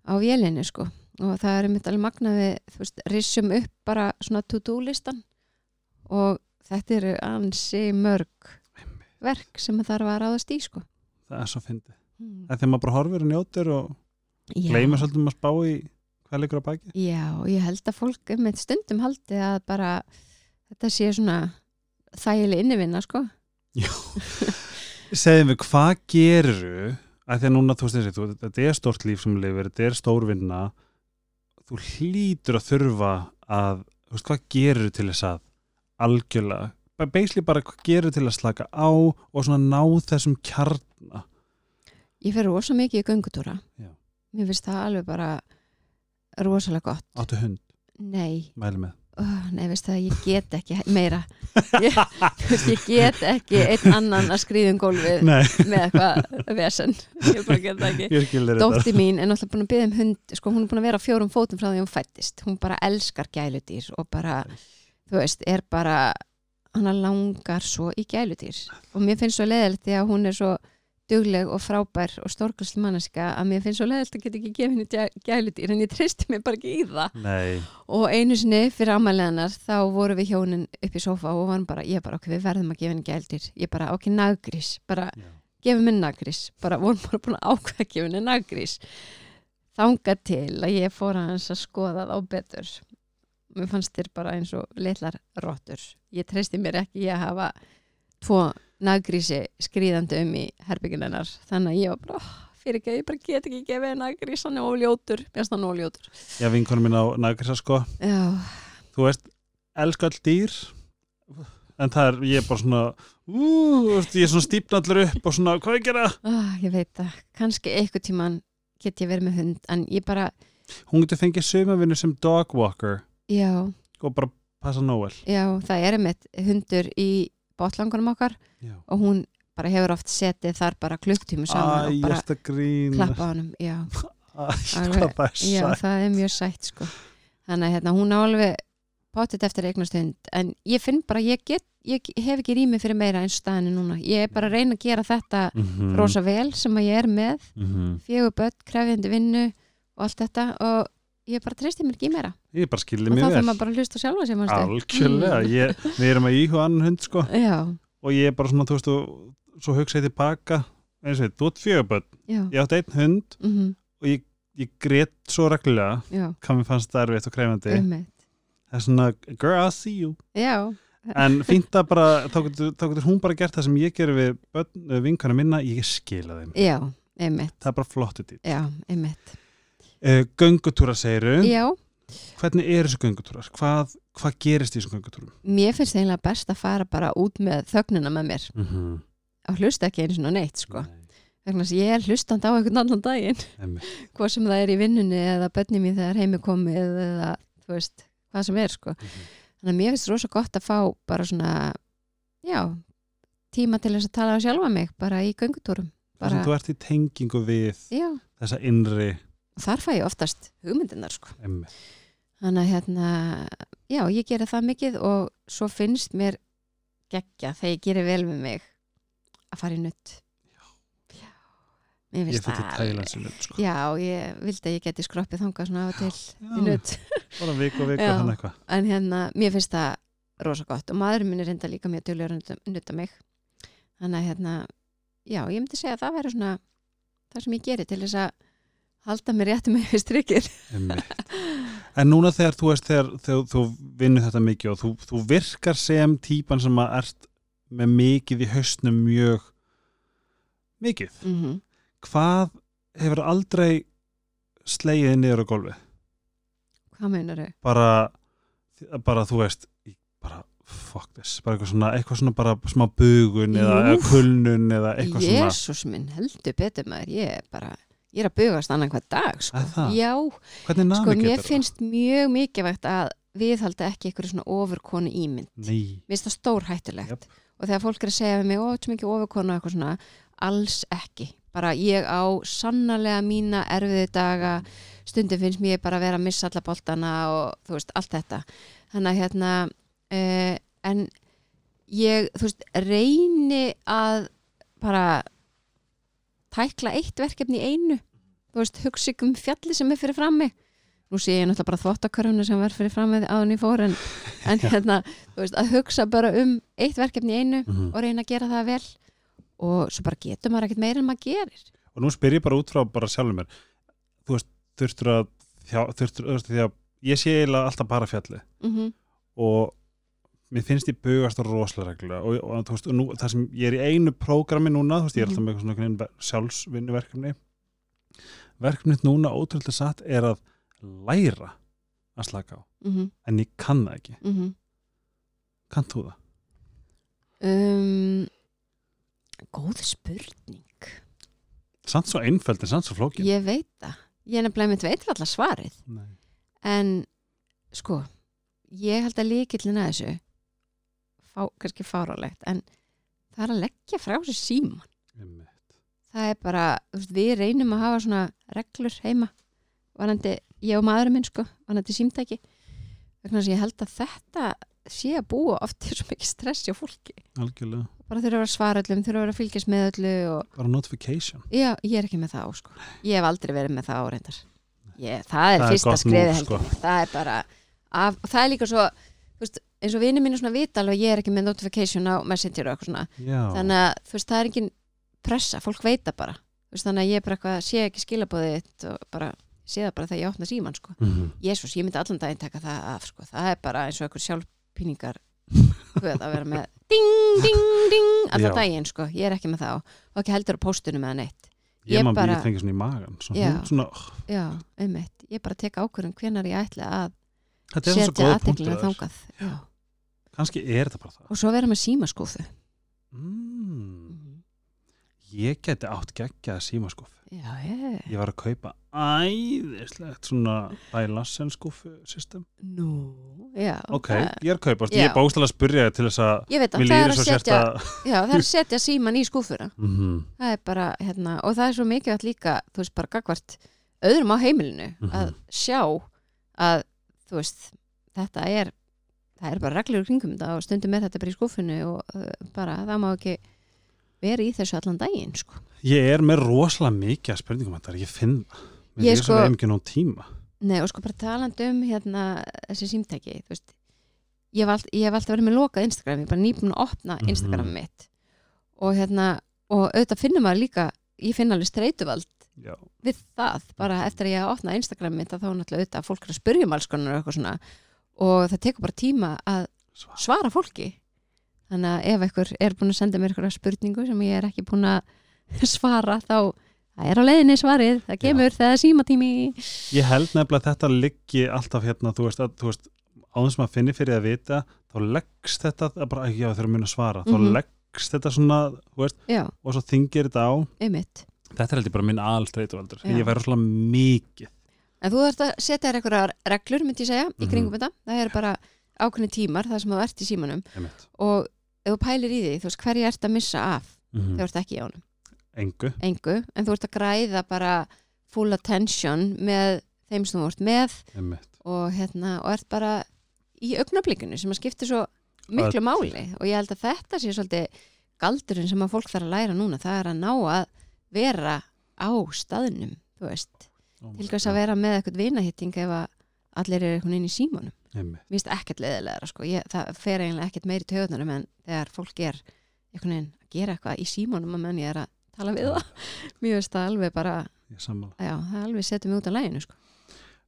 S2: á vélinni, sko og það er mitt alveg magna við, þú veist, rissum upp bara svona to-do listan og þetta eru ansi mörg verk sem þarf að ráðast í, sko
S1: Það er svo fyndið
S2: Hmm.
S1: Það er þegar maður bara horfir og njótir og
S2: Já.
S1: gleymur svolítið um að spá í hvað leikur á baki
S2: Já, ég held að fólk um eitt stundum haldi að bara þetta sé svona þægileg innivinna, sko.
S1: Segðum við, hvað gerur að því að núna, þú veist þessi, þetta er stórt líf sem lifir, þetta er stórvinna þú hlýtur að þurfa að, þú veist, hvað gerur til þess að algjörlega, basically bara hvað gerur til að slaka á og svona ná þessum kjarna
S2: Ég fer rosa mikið í göngutúra.
S1: Já.
S2: Mér finnst það alveg bara rosalega gott.
S1: áttu hund,
S2: Nei,
S1: mæli með
S2: uh, nei, veist það, ég get ekki meira. Ég, ég get ekki einn annan að skrýða um gólfið
S1: Nei,
S2: með eitthvað vesen. Ég bara get það ekki. Dótti mín er náttúrulega búin að byggja um hund sko, hún er búin að vera á fjórum fótum frá því hún fættist hún bara elskar gæludýr og bara, þú veist, er bara hana langar svo í gæludýr og mér finnst svo leðilegt því að hún er svo dugleg og frábær og stórkastl manneska að mér finnst svo leðilegt að geta ekki gefið henni gæ- gæludýr en ég treysti mér bara ekki í það.
S1: Nei,
S2: og einu sinni fyrir ámæleganar þá voru við hjónin upp í sófa og varum bara, ég bara, ok, við verðum að gefa henni gæludýr. Ég bara, ok, naggrís, bara
S1: já,
S2: gefum henni naggrís, bara vorum bara búin að ákveða að gefa henni naggrís þangað til að ég fór hans að skoða það á betur mér fannst þér bara eins og litlar rottur. Ég treysti mér ekki að hafa tvo naggrísi skrýðandi um í herbygginennar þannig að ég var bara, fyrir ekki, ég bara get ekki gefið naggrís, hann er óljótur mér finnst hann óljótur
S1: já vinkonum minn á nagrisa sko.
S2: Já,
S1: þú veist, elska all dýr en það er, ég er bara svona ú, ég er svona stípnallur upp og svona, hvað ég gera?
S2: ah, ég veit það. Kannski einhver tíman get ég verið með hund en ég bara,
S1: Hún getur fengið sumavinnu sem dog walker
S2: já.
S1: og bara passa Noel
S2: Já, það er einmitt hundur í botlangunum okkar
S1: Já.
S2: og hún bara hefur oft setið þar bara klukktímu saman
S1: Æ,
S2: og bara klappa á honum já,
S1: Æ,
S2: Alveg,
S1: er
S2: já, það er mjög sætt sko. þannig að hérna, hún á alveg potið eftir eignast hund en ég finn bara, ég, get, ég hef ekki rými fyrir meira eins staðinu núna, ég er bara að reyna að gera þetta
S1: Mhm,
S2: rosa vel sem að ég er með
S1: mhm.
S2: fjögur börn, krefjandi vinnu og allt þetta og ég bara treysti mér ekki meira.
S1: Ég bara skilði
S2: og
S1: mig
S2: þá
S1: vel.
S2: þarf maður bara að hlusta sjálfa sem
S1: Algjörlega, ég, við erum að íhuga annan hund sko. Og ég er bara svona, þú veist, og svo hugsa ég tilbaka eins og þú ert fjögaböld ég átti einn hund
S2: mhm,
S1: og ég, ég grét svo reglulega. Hvað mér fannst það erfitt og krefandi það er svona, girl, I see you.
S2: Já,
S1: en fínt að bara, þá getur, þá hún bara gert það sem ég gerir við vinkana minna, ég skila þeim.
S2: Já, einmitt.
S1: Það er bara flottu
S2: einmitt
S1: uh, göngutúra segiru,
S2: Já,
S1: hvernig er þessu göngutúrar? Hvað, hvað gerist í þessum göngutúrum?
S2: Mér finnst eiginlega best að fara bara út með þögnina með mér.
S1: Mm -hmm.
S2: og hlusta ekki einu svona neitt sko. Að ég er hlustandi á einhvern annan daginn. Hvað sem það er í vinnunni eða bönni mín þegar heimi komið eða þú veist, hvað sem er sko.
S1: Mhm.
S2: þannig að mér finnst rosa gott að fá bara svona já, tíma til þess að tala á sjálfa mig bara í göngutúrum. Bara,
S1: þú ert í tengingu við
S2: já,
S1: þessa innri
S2: og þar fæ ég oftast hugmyndinar sko.
S1: emmi.
S2: þannig að hérna, já, ég gera það mikið og svo finnst mér geggja þegar ég gerir vel með mig að fara í nutt já, mér
S1: ég til
S2: það
S1: Thailandsinu sko.
S2: já, ég vildi að ég geti skroppið þangað svona af og til í
S1: Já,
S2: nutt
S1: bara viku og viku
S2: Já.
S1: þannig eitthvað
S2: en hérna, mér finnst það rosa gott og maðurinn minn er reynda líka mjög duglegur að nutta mig þannig að hérna, já, ég myndi segja að það verður svona það sem ég geri til þess að halda mér réttum með strikir
S1: Einmitt. En núna þegar þú þú vinnur þetta mikið og þú, þú virkar sem típan sem að ert með mikið í haustnum mjög mikið.
S2: mm -hmm.
S1: Hvað hefur aldrei slegið niður á gólfi?
S2: hvað meinar þau?
S1: Bara, bara þú veist, bara fuck this, bara eitthvað svona, eitthvað svona bara smá bugun eða, eða kulnun eða eitthvað svona.
S2: Jésús minn, heldur betur maður ég er bara, ég er að bugast annan hvað dag sko.
S1: Það?
S2: já, sko mér finnst mjög mikilvægt að viðhalda ekki einhverju svona ofurkonu ímynd.
S1: Nei,
S2: mér finnst það stór hættulegt
S1: Jöp.
S2: og þegar fólk er að segja við mig, ó, þetta er mikið ofurkonu eitthvað svona, alls ekki. Bara ég á sannarlega mína erfiði daga. Stundum finnst mér bara að vera að missa alla boltana og þú veist, allt þetta. Þannig að hérna uh, en ég, þú veist, reyni að bara tækla eitt verkefni í einu. Þú veist, hugsa ykkur um fjalli sem er fyrir frammi. Nú sé ég náttúrulega bara þvottakörfuna sem var fyrir frammi áðan í fór en, hérna, þú veist, að hugsa bara um eitt verkefni í einu
S1: Mhm.
S2: og reyna að gera það vel. Og svo bara getur maður ekkert meira en maður gerir.
S1: Og nú spyr ég bara út frá bara sjálfur mér. Þú veist, þurftur að þjá, þurftur, þú veist, því að ég sé eiginlega alltaf bara fjalli
S2: mm
S1: og mér finnst ég bugast á rosalega reglulega og, og, veist, og nú, það sem ég er í einu prógrami núna, þú veist, ég er alltaf með svona einhvern veginn sjálfsvinnuverkefni. Verkefnið núna ótrúlega satt er að læra að slaka á,
S2: -hmm.
S1: en ég kann það ekki.
S2: Mm
S1: kann þú það?
S2: um, góð spurning.
S1: Samt svo einföld en samt svo flókin.
S2: Ég veit það. Ég er nefnilega mynd veit alltaf svarið.
S1: Nei.
S2: en sko ég held að líkillin að þessu fá, kannski fárálegt en það er að leggja frá sér síman
S1: Einmitt.
S2: það er bara, veist, við reynum að hafa svona reglur heima vanandi, ég og maðurinn minn sko vanandi símtæki þess að ég held að þetta sé að búa oft til svo mikið stressi á fólki.
S1: Algjörlega,
S2: bara þurfa að vera svara öllum, þurfa að vera að fylgjast með öllu og
S1: bara notification.
S2: Já, ég er ekki með það á sko. Ég hef aldrei verið með það á reyndar. Ég, það er
S1: Það er
S2: fyrsta skriði
S1: sko.
S2: það er bara, af, það er líka svo veist, eins og vinið mínu svona vita alveg ég er ekki með notification á messenger og eitthvað svona
S1: Já,
S2: þannig að þú veist, það er engin pressa, fólk veita bara veist, þannig að ég bara eitthvað sé ekki skilabóðið þitt og bara sé það bara þegar ég opna síman sko.
S1: Mhm.
S2: Jésús, ég myndi allan daginn taka það af sko. það er bara eins og einhver sjálfpíningar hvað að vera með ding, ding, ding allan daginn, sko. ég er ekki með það og ekki heldur á póstunum eða neitt
S1: ég
S2: ég bara-
S1: bara... fengið svona í magan svona,
S2: Já.
S1: svona, oh,
S2: já, einmitt, ég bara tek ákvörðum hvenar ég ætla að setja
S1: punktur
S2: þangað já.
S1: Kannski er þetta bara það
S2: og svo vera með símaskúfu
S1: mm. ég geti átt geggjaða símaskúfu
S2: já, ég
S1: ég var að kaupa æðislegt svona Dylassen skúfu system
S2: nú, já,
S1: ok, ég er að kaupa,
S2: Já.
S1: ég er bókstala að spyrja þig til þess að
S2: ég veit að það er að setja já, það er að setja síman í skúfuna
S1: Mhm.
S2: það er bara, hérna, og það er svo mikilvægt líka þú veist, bara gagvart öðrum á heimilinu
S1: Mhm.
S2: að sjá að, þú veist, þetta er það er bara reglur kringum þetta og stundum er þetta bara í skúfunu og uh, bara, það má ekki vera í þessu allan daginn, sko.
S1: Ég er með rosalega mikið að spurningum þetta, ég finn það mér
S2: Ég
S1: líður
S2: sko-
S1: svo ekki nóg tíma.
S2: Nei, og sko bara talandi um hérna þessi símtæki, veist ég hef, alltaf verið með lokað Instagram ég er bara nýbúin að opna
S1: Mhm.
S2: Instagram mitt. Og hérna, og auðvitað finnum maður líka, ég finn alveg streituvald
S1: já,
S2: við það, bara eftir að ég hafa opnað Instagram mitt þá er náttúrulega auðvitað að fólk er að spyrja um alls konar og eitthvað svona og það tekur bara tíma að
S1: svar.
S2: svara fólki. Þannig að ef einhver er búin að senda mér eitthvað spurningu sem ég er ekki búin að svara þá það er á leiðinni svarið, það kemur þegar símatími.
S1: Ég held nefnilega að þetta liggi alltaf hérna, þú veist, að, þú veist áður sem að finni fyrir að vita þá leggst þetta, að bara, já þeir eru mun að svara. Þá
S2: Mhm.
S1: leggst þetta svona, þú veist
S2: já,
S1: og svo þingir þetta á.
S2: Einmitt.
S1: Þetta er held ég bara minn
S2: Já.
S1: ég væri svona mikið
S2: En þú þarft að setja þér einhverjar reglur, myndi ég segja, í
S1: Mhm.
S2: kringum þetta. Það er bara ákveðni tímar, það sem þú ert í símanum.
S1: einmitt.
S2: Og ef þú pælir í því, þú veist, hverju ert að missa af
S1: Mm
S2: þegar þú ert ekki í ánum?
S1: engu
S2: Engu, en þú ert að græða bara full attention með þeim sem þú ert með og, hérna, og ert bara í augnablikinu sem að skipta svo miklu
S1: Öll.
S2: máli. Og ég held að þetta sé svolítið galdurinn sem að fólk þarf að læra núna. Það er að ná að vera á staðnum, þú veist. Til hvers að vera með eitthvað vinahitting ef að allir eru eitthvað inn í símanum? Mér finnst ekkert leðilegra sko. það fer eiginlega ekkert meiri töðunum en þegar fólk er eitthvað að gera eitthvað í símanum að menn ég er að tala við það. Mér finnst það alveg bara já, það alveg setjum við út af læginu sko.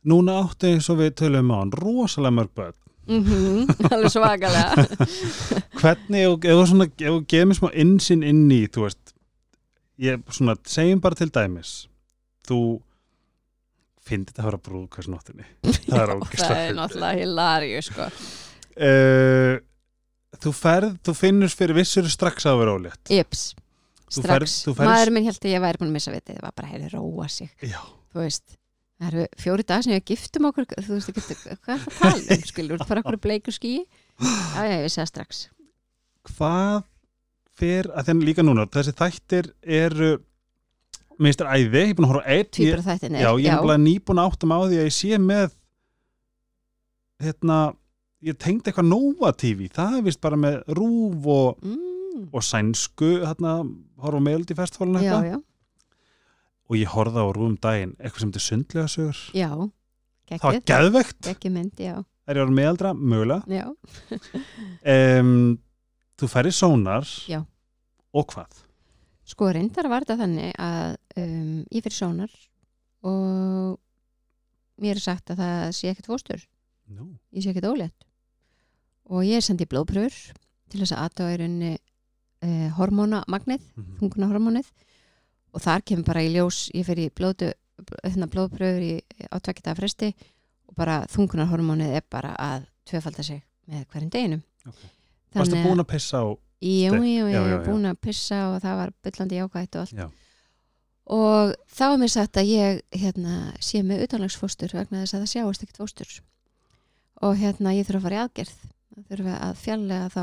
S1: núna áttu eins og við tölum á hann rosalega mörg börn.
S2: Mm alveg svakalega.
S1: Hvernig, ef þú gefur mér smá insinn inn í þú veist, ég svona segjum bara til dæmis þú finnir þetta að vera brúðkvæsnóttinni það er ógislega
S2: það er náttúrulega hilarju sko.
S1: uh, þú ferð, þú finnur fyrir vissur strax að vera ólétt. Þú
S2: strax. maður minn held að ég væri búin að missa vitið það var bara hefði róa sig.
S1: Já,
S2: þú veist það eru fjóri dag sem ég giftum okkur þú veist ekki, hvað er það að tala um skilur, bara okkur bleiku skí já, já, ég vissi það strax.
S1: Hvað fyrir, að þennan líka núna þessi þættir eru minnst er æði, ég er búin að horfa
S2: tvíbra
S1: ég,
S2: þættin
S1: já, ég er bara nýbúin áttum á því að ég sé með hérna ég tengdi eitthvað Nova TV það er vist bara með rúf og,
S2: mm,
S1: og sænsku hérna, horfa Melody Festivalin
S2: já,
S1: eitthvað og ég horfði á rúfum daginn eitthvað sem þetta sundlega sögur.
S2: Já
S1: það var geðvegt,
S2: geggjuð mynd, já,
S1: er ég orðin meðaldra? Mögulega. Um, þú færi sónar
S2: Já.
S1: og hvað
S2: sko reyndar var þetta þannig að um, ég fyrir sónar og mér er sagt að það sé ekkert fóstur.
S1: No.
S2: ég sé ekkert ólétt. Og ég er sendið blóðpröfur til þess að rauninni uh, hormónamagnið
S1: mm
S2: þungunahormónið og þar kemur bara í ljós ég í blóðu, hérna, blóðpröfur í, á tvekkita fresti og bara þungunahormónið er bara að tvöfalda sig með hverjum deginum.
S1: Ok. varstu
S2: Þannig-
S1: búin að pissa á
S2: Jú, jú, ég
S1: já.
S2: búin að pissa og það var byllandi jákvætt og allt.
S1: Já.
S2: og þá er mér sagt að ég hérna, sé með utanlagsfóstur vegna þess að það sjáast ekkert fóstur. Og hérna ég þurfa að fara í aðgerð. Þurfa að fjallega þá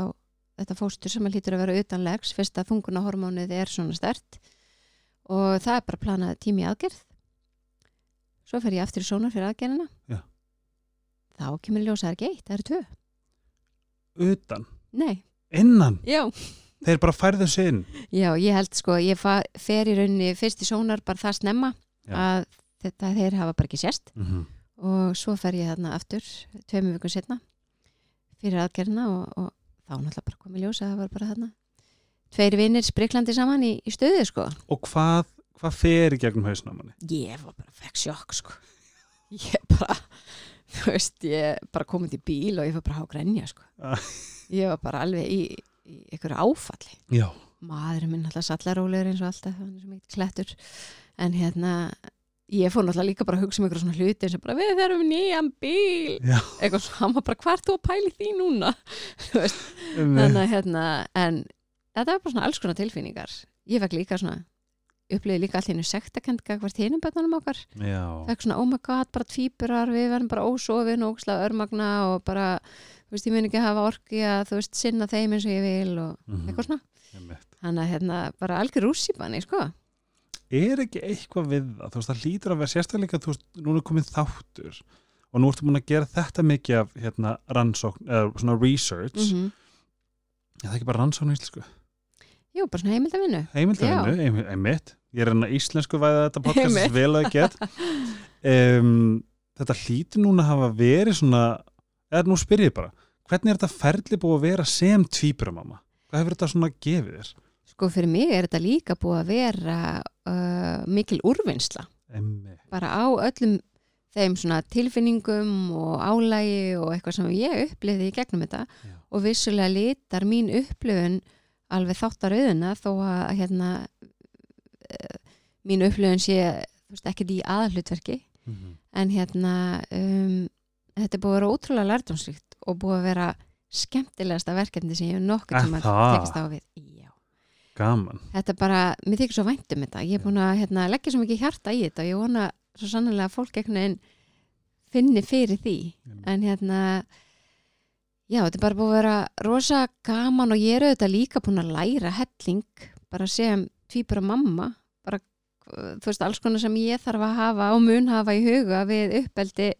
S2: þetta fóstur sem að lítur að vera utanlegs. Fyrst að þungunahormónið er svona stert. Og það er bara planað tími í aðgerð. Svo fer ég aftur í sónar fyrir aðgerðina.
S1: Já.
S2: þá kemur ljós að það er ekki eitt, það eru tvö.
S1: Utan,
S2: nei,
S1: innan,
S2: já
S1: þeir bara færðu sig inn
S2: Já, ég held sko, ég fer í rauninni fyrst í sónar bara það snemma
S1: Já.
S2: að þetta þeir hafa bara ekki sést
S1: mm -hmm.
S2: og svo fer ég þarna aftur tveimur vikun setna fyrir aðgerðina og, og þá náttúrulega bara komið ljós að það var bara þarna tveir vinnir spriklandi saman í, í stöðu sko.
S1: og hvað, hvað fer í gegnum hausna á manni
S2: Ég var bara fekk sjokk sko. Ég bara þú veist, ég bara komið í bíl og ég var bara að há grenja sko.
S1: Ah.
S2: Ég var bara alveg í, í einhverju áfalli.
S1: Já,
S2: maðurinn minn alltaf sallarólegur eins og alltaf hann er svo mikið klettur. En hérna ég fór náttúrulega líka bara að hugsa um einhverja svona hluti eins og bara við þurfum nýjan bíl.
S1: Já.
S2: Eitthvað svona, hann var bara hvert þú að pæli því núna? Þú veist, þannig að hérna en þetta var bara svona alls konar tilfinningar. Ég fekk líka svona upplýði líka allir einu sektakend hvert hinum bönnunum okkar.
S1: Já,
S2: fekk svona oh my god, bara tvíburar við verðum bara ósofin og ókslega örmagna og bara, þú veist, ég mun ekki hafa orki að þú veist, sinna þeim eins og ég vil og
S1: Mhm.
S2: eitthvað svona. Þannig að hérna, bara algjör rússipanni, sko.
S1: er ekki eitthvað við það? Þú veist, það lítur að vera sérstaklega þú veist, núna er komið þáttur og nú ertu múin að gera þetta mikið af hérna, rannsókn, eða svona research.
S2: Mm
S1: Já, það er ekki bara rannsókn
S2: Jú, bara svona heimildavinnu.
S1: heimildavinnu, ein- einmitt ég er að íslensku væða þetta podcast vel að get um, þetta hlýtur núna að hafa verið svona eða nú spyr ég bara, hvernig er þetta ferli búið að vera sem tvíburamamma hvað hefur þetta svona gefið þér
S2: Sko, fyrir mig er þetta líka búið að vera uh, mikil úrvinnsla.
S1: Emmi.
S2: Bara á öllum þeim svona tilfinningum og álægi og eitthvað sem ég upplifði í gegnum þetta
S1: Já.
S2: og vissulega litar mín upplifun alveg þáttar auðuna þó að hérna uh, mín upplifun sé ekkert í aðalhlutverki.
S1: Mhm.
S2: en hérna um, þetta er búið að vera ótrúlega lærdomsrikt og búið að vera skemmtilegasta verkefni sem ég hef nokkuð
S1: Er
S2: tíma tekist á við. Já.
S1: gaman.
S2: Þetta er bara, mér þykir svo vænt um þetta. Ég er búin að hérna, leggja svo mikið hjarta í þetta og ég vona svo sannlega að fólk einhvern veginn finni fyrir því. En hérna já, þetta er bara búin að vera rosa gaman og ég er auðvitað líka búin að læra helling, bara sem tvíbura mamma. bara, þú veist, alls konar sem ég þarf að hafa og mun hafa í huga við uppeldi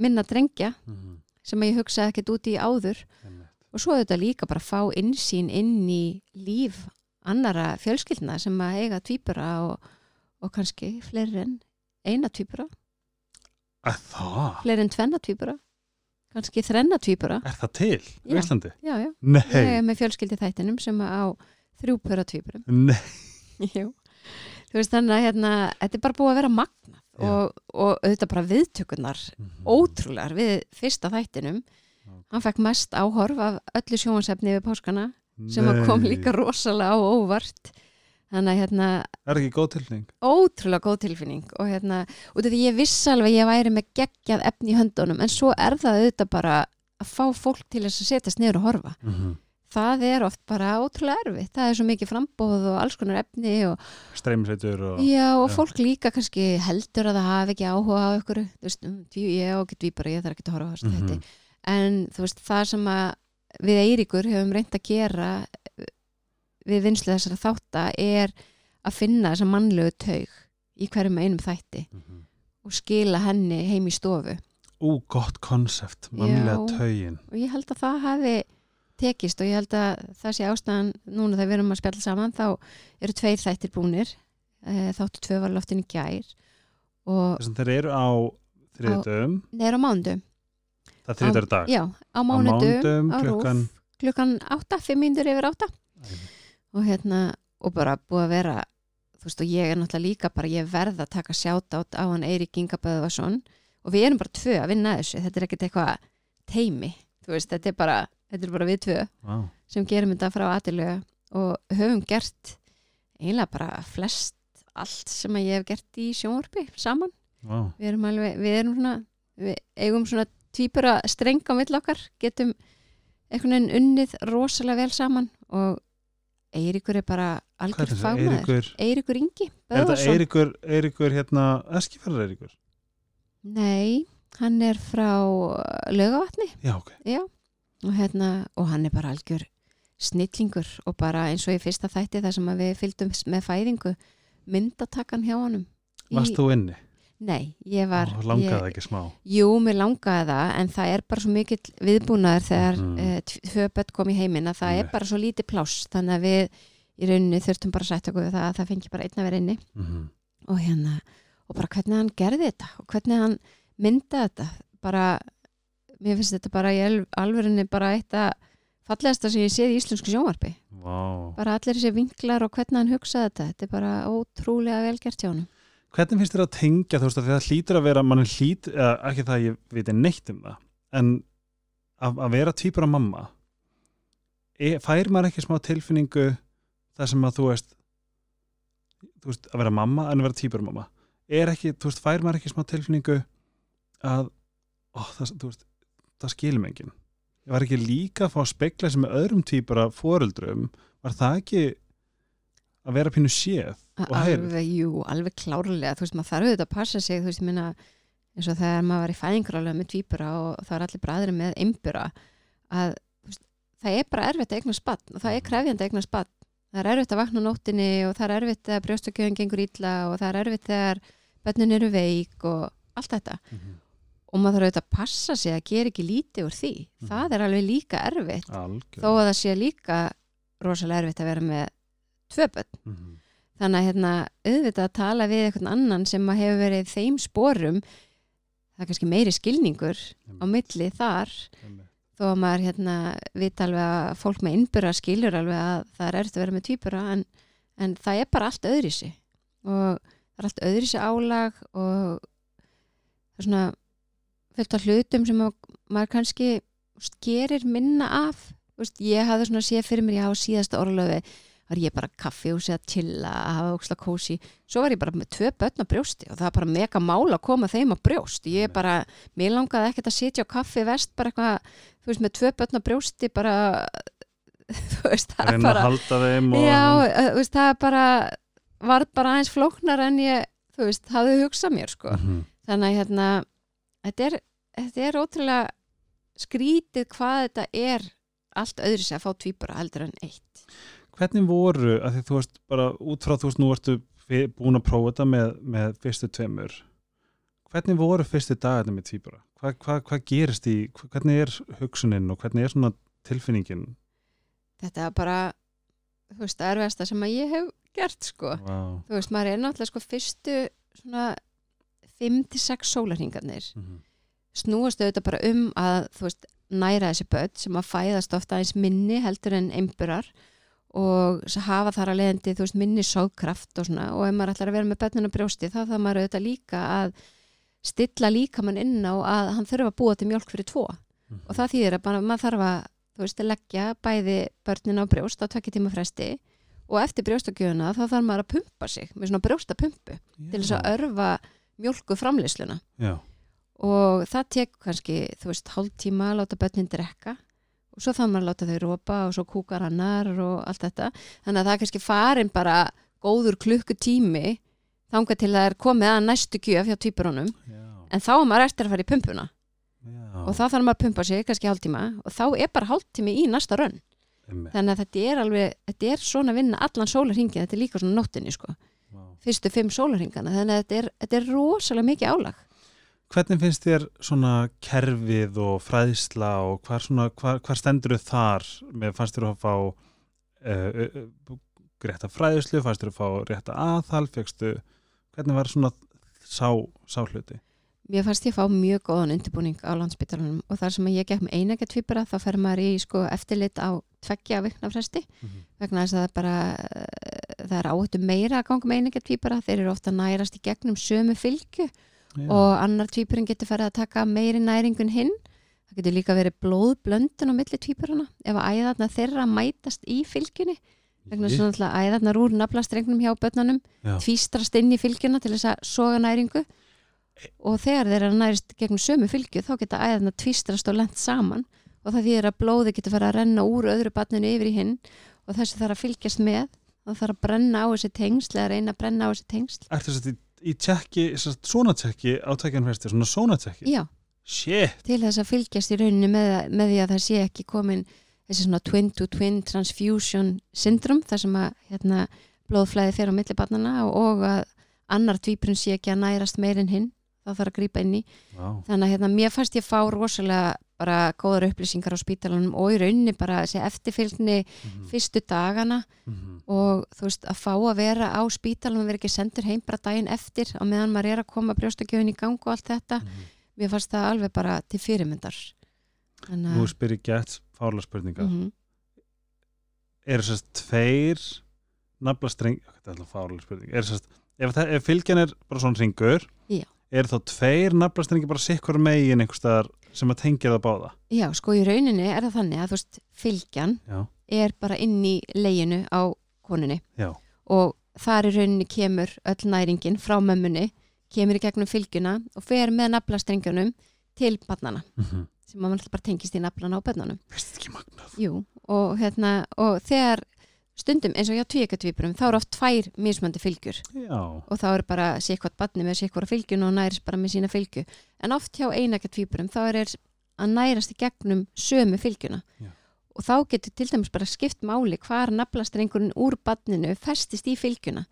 S2: minna drengja
S1: Mhm.
S2: sem ég hugsaði ekkert út í áður
S1: Einmitt.
S2: og svo auðvitað líka bara fá innsýn inn í líf annara fjölskyldna sem að eiga tvíbura og, og kannski fleiri en eina
S1: það,
S2: fleiri en tvenna tvíbura kannski þrenna tvíbura
S1: er það til í
S2: Já.
S1: Íslandi?
S2: já, já, er með fjölskyldi þættinum sem á þrjúpura tvíburum
S1: nei
S2: Jú. Veist þannig að hérna, þetta er bara búið að vera magnað
S1: Já.
S2: og, og auðvitað bara viðtökurnar
S1: Mhm.
S2: ótrúlegar við fyrsta þættinum
S1: Ok.
S2: hann fekk mest áhorf af öllu sjónvarsefni við páskana sem kom líka rosalega á óvart þannig að hérna
S1: Er ekki góð tilning?
S2: ótrúlega góð tilfinning og hérna, út af því ég viss alveg ég væri með geggjað efni í höndunum en svo er það auðvitað bara að fá fólk til þess að setjast niður og horfa
S1: Mm -hmm.
S2: Það er oft bara ótrúlega erfitt. Það er svo mikið frambóð og alls konar efni og,
S1: Streymisveitur og
S2: já, og fólk líka kannski heldur að það hafi ekki áhuga á ykkur veist, um, ég á ekki tvíbara, ég þarf ekki að horfa á þessu
S1: Mhm.
S2: þetta en þú veist, það sem að við Eiríkur hefum reynd að gera eh, við vinslu þessara þátta er að finna þessa mannlegu taug í hverjum einum þætti
S1: Mhm.
S2: og skila henni heim í stofu.
S1: Ú, gott konsept, mannlega taugin.
S2: Og ég held að það hafi tekist og ég held að það sé ástæðan núna þegar við erum að spjalla saman þá eru tveir þættir búnir. Eh, þáttu tvö var loftin í gær og
S1: Þess að þeir eru á þriðdöfum
S2: neður á mándu
S1: Það er þriðdagur dag
S2: já, á
S1: á klukkan
S2: klukkan átta, fimm mínútur yfir átta. Og hérna, og bara búið að vera þú veist, og ég er náttúrulega líka bara ég verð að taka sjátt á hann Eirík Inga Böðvarsson. Og við erum bara tvö að vinna þessu, þetta er ekkert eitthvað teimi, þú veist, þetta er bara þetta er bara við tvö
S1: Vá.
S2: sem gerum þetta frá aðilega og höfum gert eiginlega bara flest allt sem að ég hef gert í sjónvarpi saman,
S1: Vá.
S2: við erum alveg við erum svona, við eigum svona tvípura streng á mill okkar, getum einhvern veginn unnið rosalega vel saman og Eiríkur er bara
S1: Hvað
S2: algjör
S1: þessi?
S2: fagmaður
S1: Eiríkur
S2: Ingi
S1: Er þetta
S2: Böðvarsson
S1: Eiríkur, Eiríkur hérna Eskifjörður Eiríkur?
S2: Nei, hann er frá laugavatni
S1: Já, ok
S2: Já, og hérna og hann er bara algjör snillingur og bara eins og í fyrsta þætti þar sem við fylgdum með fæðingu myndatakan hjá honum Í-
S1: Varst þú inni?
S2: Nei, ég var
S1: Ó, langaði
S2: ég,
S1: ekki smá
S2: Jú, mér langaði það en það er bara svo mikill viðbúnaður þegar mm. Uh, tvö börn kom í heiminn að það
S1: Nei.
S2: er bara svo lítið pláss þannig að við í rauninni þurftum bara að sætta okkur það að það fengi bara einn að vera inni
S1: mm
S2: og hérna og bara hvernig hann gerði þetta og hvernig hann myndaði þetta bara, mér finnst þetta bara í al- alvörinni bara eitt að fallegasta sem ég séð í íslensku sjónvarpi.
S1: Vá.
S2: Bara allir þessi vinklar og hvernig hann hugsaði þetta þetta er bara ótrúlega vel gert hjá hann
S1: Hvernig finnst þér að tengja þú veist að það hlýtur að vera mann hlýt, eða ekki það að ég viti neitt um það en að, að vera týpur af mamma e, fær maður ekki smá tilfinningu þar sem að þú veist þú veist að vera mamma en að vera týpur af mamma? Er ekki, þú veist, fær maður ekki smá tilfinningu að ó, það, þú veist, það skilum enginn ég var ekki líka að fá að spekla sem með öðrum týpur af foreldrum. Var það ekki að vera pínu séð og heyrð?
S2: alveg, jú, alveg klárlega. Þú veist, maður þarf auðvitað að passa sig þú veist, ég minna, eins og þegar maður var í fæðingarálega með tvíbura og það er allir bræðri með einbura að veist, það er bara erfitt að eigna spatt og það er krefjandi að eigna spatt það er erfitt að vakna nóttinni og það er erfitt þegar brjóstakjöfum gengur illa og það er erfitt þegar bönnin eru veik og allt þetta.
S1: Mhm.
S2: Og maður þarf auðvitað að passa sig að gera ekki lítið úr því.
S1: Mhm.
S2: það er alveg líka erfitt.
S1: Algjörlega.
S2: þó að það sé líka rosalega erfitt að vera með tvö bönn
S1: Mhm.
S2: þannig að hérna, auðvitað að tala við einhvern annan sem hefur verið þeim sporum það er kannski meiri skilningur á milli þar. Þó að maður hérna, vit alveg að fólk með innbyrra skilur alveg að það er erfitt að vera með týpura en, en það er bara allt öðrisi og það er allt öðrisi álag og það er svona fullt af hlutum sem að, maður kannski gerir minna af. Veist, ég hafði svona séð fyrir mér já síðasta orðlöfi var ég bara kaffi og segja til að hafa óksla kósi svo var ég bara með tvö börn á brjósti og það var bara mega mál að koma þeim á brjóst. Ég bara, mér langaði ekkert að sitja á kaffi vest bara eitthvað, þú veist, með tvö börn á brjósti bara þú veist, það er bara já, þú veist, það er bara var bara aðeins flóknar en ég þú veist, hafði hugsað mér sko.
S1: Mhm.
S2: þannig að hérna þetta er, þetta er ótrúlega skrítið hvað þetta er allt öðru sér að fá tvíbara heldur en eitt.
S1: Hvernig voru, að því þú veist bara út frá þú veist, nú ertu búin að prófa þetta með, með fyrstu tveimur hvernig voru fyrstu dagarnir með tvíbara hvað hva, hva gerist í, hvernig er hugsunin og hvernig er svona tilfinningin?
S2: Þetta er bara þú veist, það erfiðasta sem að ég hef gert sko.
S1: Wow.
S2: þú veist, maður er náttúrulega sko fyrstu svona 5-6 sólarhingarnir
S1: mm
S2: snúast auðvitað bara um að þú veist, næra þessi börn sem að fæðast ofta eins minni heldur en einburar og hafa þar að leiðandi þú veist, minni sóðkraft og svona. Og ef maður ætlar að vera með börnuna brjósti þá þarf maður auðvitað líka að stilla líka mann inn á að hann þurfa að búa til mjólk fyrir tvo.
S1: Mhm.
S2: og það þýðir að bara, maður þarf að þú veist, leggja bæði börnin á brjóst á tvekki tíma fresti og eftir brjóstakjöfuna þá þarf maður að pumpa sig með svona brjóstapumpu til þess að örfa mjólku framleysluna
S1: já,
S2: og það tek kannski, þú veist, hálf tíma að láta börnin drekka. Og svo þannig að láta þau rópa og svo kúkar annar og allt þetta, þannig að það kannski farin bara góður klukkutími þangað til það er komið að næstu gjöf hjá tvíburónum,
S1: já,
S2: en þá er maður eftir að fara í pumpuna.
S1: Já.
S2: og þá þarf maður að pumpa sig kannski hálftíma. Og þá er bara hálftími í næsta rönn. Þannig að þetta er alveg, þetta er svona vinna allan sólarhingin, þetta er líka svona nóttinni sko,
S1: Vá.
S2: fyrstu fimm sólarhingana þannig að þetta er, þetta er rosalega mikið álag
S1: Hvernig finnst þér svona kerfið og fræðsla og hvar, svona, hvar, hvar stendur þau þar? Með fannst þér að fá uh, rétta fræðslu, fannst þér að fá rétta aðhal, fegstu, hvernig var svona sá, sá hluti?
S2: Mér fannst ég fá mjög góðan undirbúning á landsbytarunum og þar sem að ég gekk með einægja tvíbara þá fer maður í sko, eftirlit á tveggja vikna fresti. Vegna þess að það bara það er áhættu meira að ganga með einægja tvíbara þeir eru ofta nærast í gegnum sömu fylgju
S1: Já.
S2: og annar tvíburinn getur farið að taka meiri næringun hinn. Það getur líka verið blóðblöndun á milli tvíburana ef að æðarna þeirra mætast í fylgjunni vegna þess að náttúrulega æðarnar úr naflastrengnum hjá börnunum tvístrast inn í fylgjuna til þess að soga næringu. Og þegar þeir eru nærist gegnum sömu fylgju þá geta æðarnar tvístrast og lent saman. Og það þýðir að blóði getur farið að renna úr öðru barninu yfir í hinn og þessi þarf að fylgjast með. Og þarf að brenna á þessi tengsl eða reyna að brenna á þessi tengsl
S1: í, tjekki, svona tjekki á tveggjan fresti, svona svona tjekki?
S2: Já,
S1: Shit!
S2: til þess að fylgjast í rauninni með, með því að það sé ekki komin þessi svona twin to twin transfusion syndrom þar sem að hérna, blóðflæði fer á milli barnana og, og að annar tvíprun sé ekki að nærast meir en hinn þá þarf að grípa inn í
S1: Vá.
S2: þannig að hérna, mér fannst ég fá rosalega bara góðar upplýsingar á spítalanum og í rauninni bara þessi eftirfylgni
S1: Mhm.
S2: fyrstu dagana
S1: Mhm.
S2: og þú veist að fá að vera á spítalanum vera ekki sendur heim bara daginn eftir á meðan maður er að koma brjóstakjöfin í gang og allt þetta
S1: Mhm.
S2: mér fannst það alveg bara til fyrirmyndar Þannig
S1: Nú spyr ég gett fárlega spurninga.
S2: Mhm.
S1: eru sérst tveir naflastreng þetta er alltaf fárlega spurning er sérst, ef, það- ef fylgjan er bara svona ringur
S2: Já.
S1: er þá tveir naflastrengi bara sikkur megin einhvers staðar sem að tengja það báða.
S2: Já, sko í rauninni er það þannig að þú veist, fylgjan
S1: já,
S2: er bara inn í leginu á konunni.
S1: Já,
S2: og þar í rauninni kemur öll næringin frá mömmunni, kemur í gegnum fylgjuna og fer með naflastrengjunum til barnana
S1: mhm.
S2: sem að mann bara tengist í naflana á börnunum.
S1: veist ekki magnað?
S2: Jú, og hérna, og þegar stundum eins og hjá tvíekatvípurum þá eru oft tvær mismöndi fylgjur.
S1: Já,
S2: og þá er bara sikkvart badni með sikkvara fylgjun og næris bara með sína fylgju. En oft hjá einakatvípurum þá er að nærast í gegnum sömu fylgjuna.
S1: Já.
S2: og þá getur til dæmis bara skipt máli hvar naflastrengurinn úr badninu festist í fylgjuna.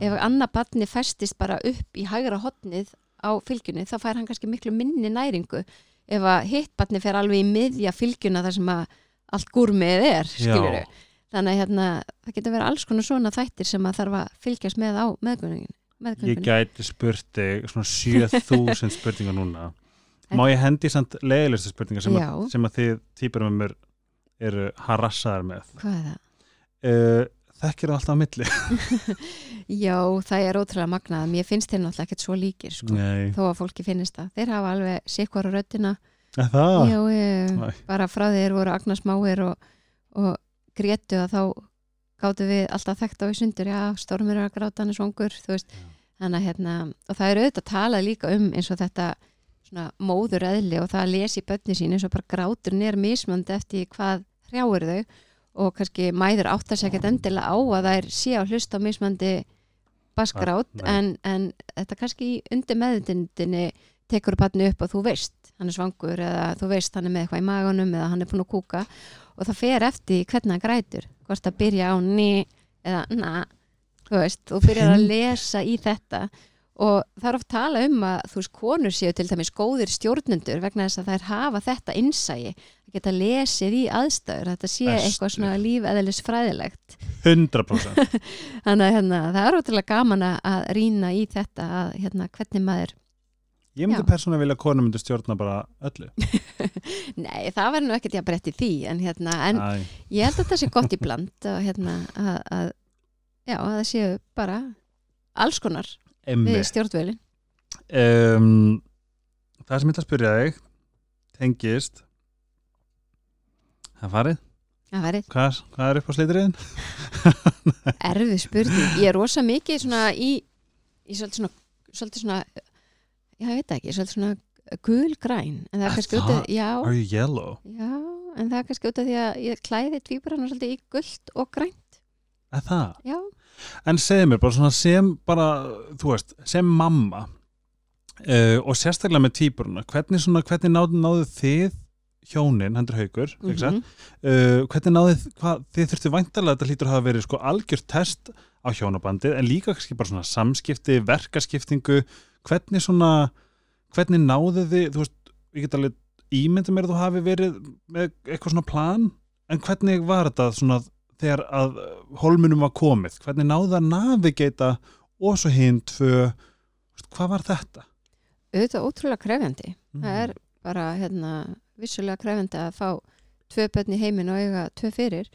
S2: Ef
S1: já.
S2: annað badni festist bara upp í hægra hotnið á fylgjunni þá fær hann kannski miklu minni næringu. Ef að hitt badni fer alveg í miðja fylgjuna þar sem að allt gúrmið er skilur
S1: Já.
S2: Þannig að hérna, það getur verið alls konar svona þættir sem að þarf að fylgjast með á meðgöngin
S1: ég gæti spurt þig svona 7000 spurningar núna. Má ég hendi samt leiðilegustu spurningar sem, að, sem að þið týpurum um mér eru harassaðar með?
S2: Hvað er það?
S1: uh, þekkir það alltaf á milli?
S2: Já, það er ótrúlega magnað. Mér finnst þeir náttúrulega ekkert svo líkir sko. þó að fólki finnist það. Þeir hafa alveg sikkvara röddina.
S1: Er það?
S2: Já, ég, bara frá þeir voru Agnar Smáir og, og grétu að þá gáttu við alltaf þekkt á í sundur, já, Stormur er að gráta hann er svongur, þú veist. Að hérna, og það er auðvitað að tala líka um eins og þetta svona móður eðli og það að lesi börni sín eins og bara gráturinn er mismandi eftir hvað hrjáir þau. Og kannski mæður áttar sér ekkert endilega á að þær sé að hlusta á mismandi baskrát
S1: Ah,
S2: en, en þetta kannski undir meðutindinni tekur upp hann upp og þú veist hann er svangur eða þú veist hann er með eitthvað í maganum eða hann er búin að kúka og það fer eftir hvernig hann grætur. Hvort að byrja á ný eða na þú veist, þú byrjar að lesa í þetta. Og það er oft tala um að þú veist, konur séu til dæmis góðir stjórnendur vegna þess að þær hafa þetta innsægi að geta lesið í aðstæður þetta sé
S1: Bestu.
S2: eitthvað svona lífeðlis fræðilegt
S1: 100%
S2: þannig að hérna, það er ótrúlega gaman að- að rýna í þetta að hérna, hvernig maður
S1: Ég myndi persónulega vilja að konu myndi stjórna bara öllu.
S2: Nei, það verður nú ekkert ég að bretti því en, hérna, en ég held að þetta sé gott í bland og hérna að, að já, að það séu bara alls konar við
S1: emmi
S2: stjórnvölin.
S1: Um, Það sem ég ætla að spyrja þig tengist Það farið?
S2: það væri
S1: Hvað, hvað er upp á slitriðin?
S2: erfið spurning. Ég er rosa mikið í, í svolítið svona, svolítið svona já, ég veit ekki, svolítið svona gulgræn en það er kannski út af en það er kannski út af því að ég klæði tvíburana svolítið í guld og grænt.
S1: Er það?
S2: já,
S1: En segðu mér bara svona sem bara, þú veist, sem mamma uh, og sérstaklega með tvíburuna, hvernig hvernig náðu, náðu þið hjónin, hendur haukur, mm
S2: mhm,
S1: uh, hvernig náðu þið, hvað, þið þurftu væntalega þetta hlýtur að hafa verið sko algjört test á hjónabandið, en líka kannski bara svona samskipti, verkaskiptingu, hvernig svona, hvernig náðu þið, þú veist, ég get alveg ímyndið mér að þú hafi verið með eitthvað svona plan, en hvernig var þetta svona þegar að holmunum var komið, hvernig náðu það að navigata og svo hinn tvö, hvað var þetta?
S2: auðvitað ótrúlega krefjandi.
S1: Mm.
S2: það er bara hérna vissulega krefjandi að fá tvö börn í heiminn og eiga tvö fyrir.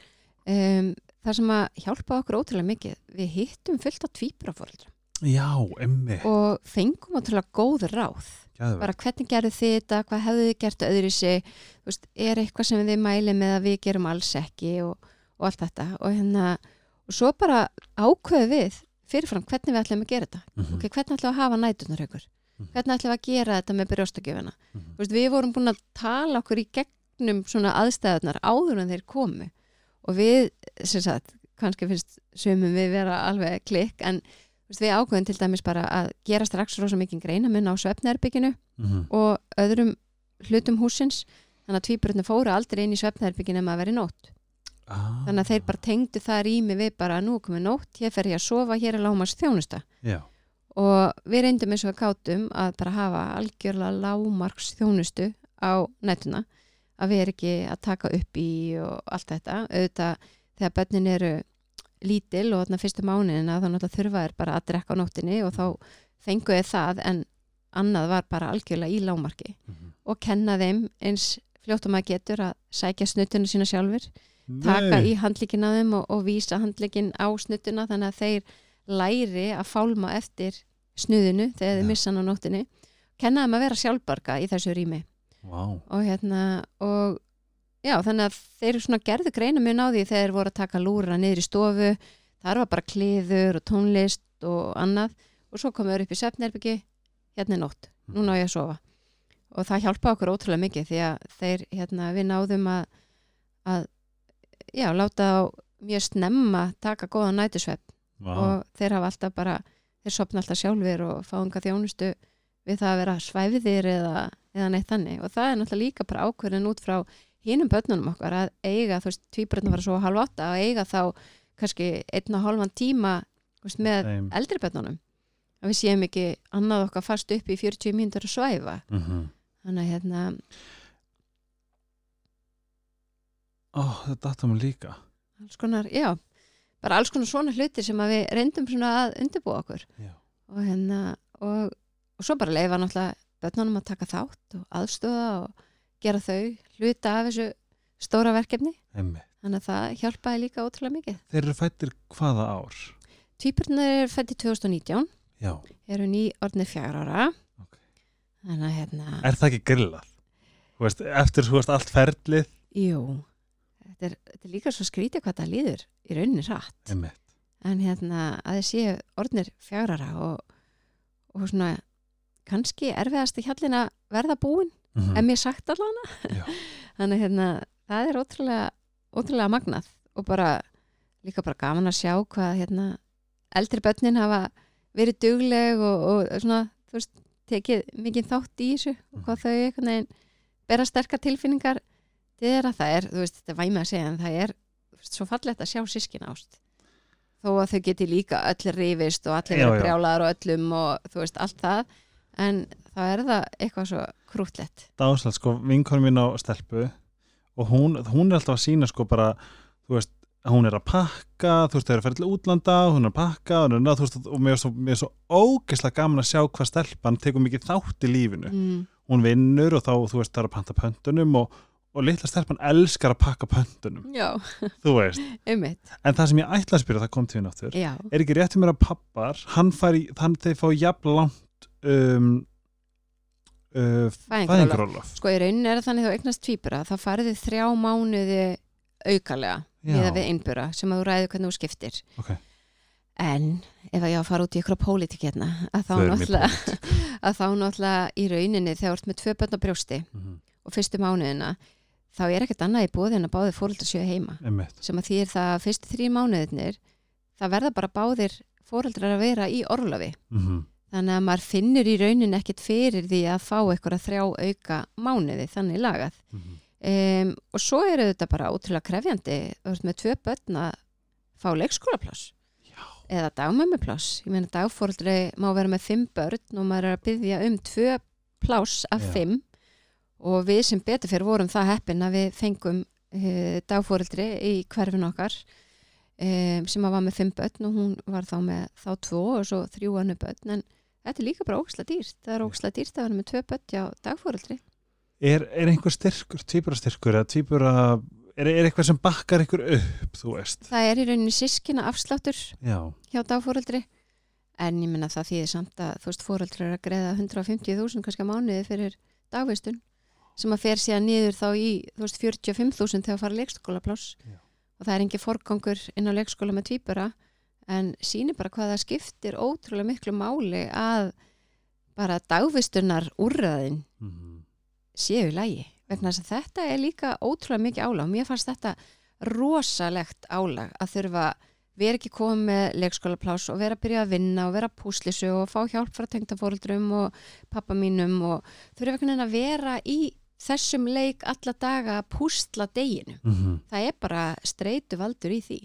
S2: Um, það sem að hjálpa okkur ótrúlega mikið við hittum fullt af tvíbrafóreldra
S1: Já, emmi,
S2: og fengum ótrúlega góð ráð.
S1: Gæðvegt.
S2: bara hvernig gerðu þið þetta, hvað hefðu þið gert öðru sig, veist, er eitthvað sem þið mæli með að við gerum alls ekki og, og allt þetta. Og hérna og svo bara ákveðu við fyrirfram hvernig við ætlum að gera þetta.
S1: Mhm,
S2: ok, hvernig ætlum við að hafa nætunar ykkur. Hvernig ætlum við að gera þetta með brjóstakjöfina?
S1: Mhm.
S2: veist, við vorum búin að tala okkur í gegnum svona aðstæðunar áður en þeir komu. Og við, sem sagt, kannski finnst sumum við vera alveg klikk en veist, við ákveðum til dæmis bara að gera strax rosa mikið greina mun á svefnherbygginu
S1: Mhm.
S2: og öðrum hlutum húsins þannig að tvíburðinu fóru aldrei inn í svefnherbygginu ef að veri nótt.
S1: Ah,
S2: þannig að þeir bara tengdu það rými við bara nú komið nótt, hér fer ég að sofa, hér er lámast þjónusta
S1: Já,
S2: og við reyndum eins og kátum að bara hafa algjörlega lágmarks þjónustu á nætuna að við erum ekki að taka upp í og allt þetta auðvitað þegar börnin eru lítil og þarna fyrstu mánuðina þá náttúrulega þurfa er bara að drekka á nóttinni og þá fengu þið það en annað var bara algjörlega í lágmarki
S1: Mhm.
S2: og kenna þeim eins fljótt og maður getur að sækja snuttuna sína sjálfur taka
S1: Nei.
S2: í handlíkin að þeim og, og vísa handlíkin á snuttuna þannig að þeir læri að fálma eftir snuðinu þegar þeir missa hann á nóttinni kenna þeim að vera sjálfbarga í þessu rými.
S1: Vá,
S2: og hérna og já þannig að þeir svona gerðu greina mjög því þegar þeir voru að taka lúra niður í stofu. Þar var bara kliður og tónlist og annað. Og svo komum við upp í svefnerbyggi hérna er nótt, núna á ég að sofa. Og það hjálpa okkur ótrúlega mikið því að þeir, hérna, við náðum að, að já, láta á mjög snemma taka góða nætusvepp
S1: vá.
S2: og þeir hafa alltaf bara þeir sopna alltaf sjálfur og fá unga þjónustu við það að vera svæfiðir eða, eða neitt þannig og það er náttúrulega líka bara ákvörðin út frá hinum börnunum okkar að eiga, þú veist, tvíbröndum var svo halv átta að eiga þá kannski einn og hálfan tíma veist, með
S1: Þeim.
S2: eldri börnunum að við séum ekki annað okkar fast upp í 40 mínútur að svæfa
S1: Mhm.
S2: þannig að hérna,
S1: Ó, þetta datta mér líka
S2: alls konar, já bara alls konar svona hluti sem við reyndum svona að undirbúa okkur. Og hérna og, og svo bara leifa náttúrulega börnunum að taka þátt og aðstóða og gera þau hluta af þessu stóra verkefni.
S1: Emmi.
S2: þannig að það hjálpaði líka ótrúlega mikið.
S1: Þeir eru fættir hvaða ár?
S2: Tvíburnar er fætti 2019
S1: Já,
S2: eru ný orðnir fjár ára.
S1: Ok.
S2: þannig að hérna
S1: er það ekki grillað? Eftir þú veist allt ferlið?
S2: Jú, þetta er, þetta er líka svo skrítið hvað það líður í rauninni rætt
S1: Emmi.
S2: en hérna að þið séu orðnir fjár ára og, og svona kannski erfiðasti hjallin að verða búin
S1: Mhm.
S2: en mér sagt allan
S1: Já.
S2: þannig hérna það er ótrúlega, ótrúlega magnað og bara líka bara gaman að sjá hvað hérna, eldri börnin hafa verið dugleg og, og svona, þú veist, tekið mikið þátt í þessu og hvað þau einhvern veginn bera sterkar tilfinningar þeirra það er, þú veist, þetta er væmið að segja en það er veist, svo fallegt að sjá sískin ást þó að þau geti líka öll rifist og allir
S1: já.
S2: brjálaðar og öllum og þú veist, allt það en þá er það eitthvað svo krútlegt
S1: dáslegt sko, vinkonum mín á stelpu og hún, hún er alltaf að sína sko bara, þú veist, að hún er að pakka þú veist, þau eru að fara til útlanda hún er að pakka hún er, þú veist, og mér er svo, mér er svo ógeðslega gaman að sjá hvað stelpan tekur mikið þátt í lífinu
S2: mm.
S1: hún vinnur og þá, þú veist, það er að panta pöntunum og, og litla stelpan elskar að pakka pöntunum,
S2: Já,
S1: þú veist.
S2: Einmitt.
S1: En það sem ég ætla að spyrja, það kom til hérna aftur
S2: Já,
S1: er ekki rétt um mér að pappar hann fari, hann þeir fá jafn langt um, uh,
S2: fæðingarólof
S1: fæðingarólof
S2: Sko í rauninni er það þannig þá eignast tvíbura þá farið þið þrjá mánuði aukalega miða við einbura sem að þú ræður hvernig þú skiptir.
S1: Ok.
S2: en ef að ég á að fara út í ykkur pólitík hérna að þá
S1: Förum í
S2: náttúrulega að þá náttúrulega í rauninni þegar þú ert með tvö börn á brjósti
S1: Mhm,
S2: og fyrstu mánuðina þá er ekkert annað í bóði en að báðir fóreldrar séu heima
S1: einmitt
S2: sem að því er það að fyrstu þrjí mánuðinir það verða bara báðir fóreldrar að vera í orlofi
S1: Mhm.
S2: þannig að maður finnur í rauninni ekkert fyrir því að fá eitthvað þrjá auka mánuði þannig lagað
S1: Mhm.
S2: um, og svo eru þetta bara ótrúlega krefjandi með tvö börn að fá leikskólapláss
S1: Já.
S2: eða dagmömmupláss ég meina dagfóreldri má vera með fimm börn og maður er að byggja um tvö pláss af
S1: Já.
S2: fimm og við sem betur fyrir vorum það heppin að við fengum uh, dagfóreldri í hverfin okkar um, sem var með fimm börn og hún var þá með þá tvo og svo þrjú annu börn. En þetta er líka bara óksla dýrt. Það er óksla dýrt að vera með tvö börn hjá dagfóreldri
S1: er, er einhver styrkur, tvíburastyrkur eða tvíbura, er, er eitthvað sem bakkar ykkur upp, þú veist?
S2: Það er í rauninni sískina afsláttur
S1: já,
S2: hjá dagfóreldri en ég menna það þýðir samt að þú veist fóreldri er að greiða 150.000 kannski á mánuði fyrir dagvistun sem að fer síðan niður þá í þú veist 45.000 þegar fara leikskólapláss. Og það er engin forgangur inn á leikskóla með tvíbura en sýnir bara hvað það skiptir ótrúlega miklu máli að bara dagvistunar úrraðin
S1: Mhm.
S2: séu í lægi vegna þess að þetta er líka ótrúlega mikið álag. Mér fannst þetta rosalegt álag að þurfa vera ekki komið með leikskólapláss og vera að byrja að vinna og vera að púslisu og fá hjálp frá tengdafóruldrum og pappa mínum og þurfa einhvern veginn að vera í þessum leik alla daga að púsla deginu.
S1: Mhm.
S2: Það er bara streitu valdur í því.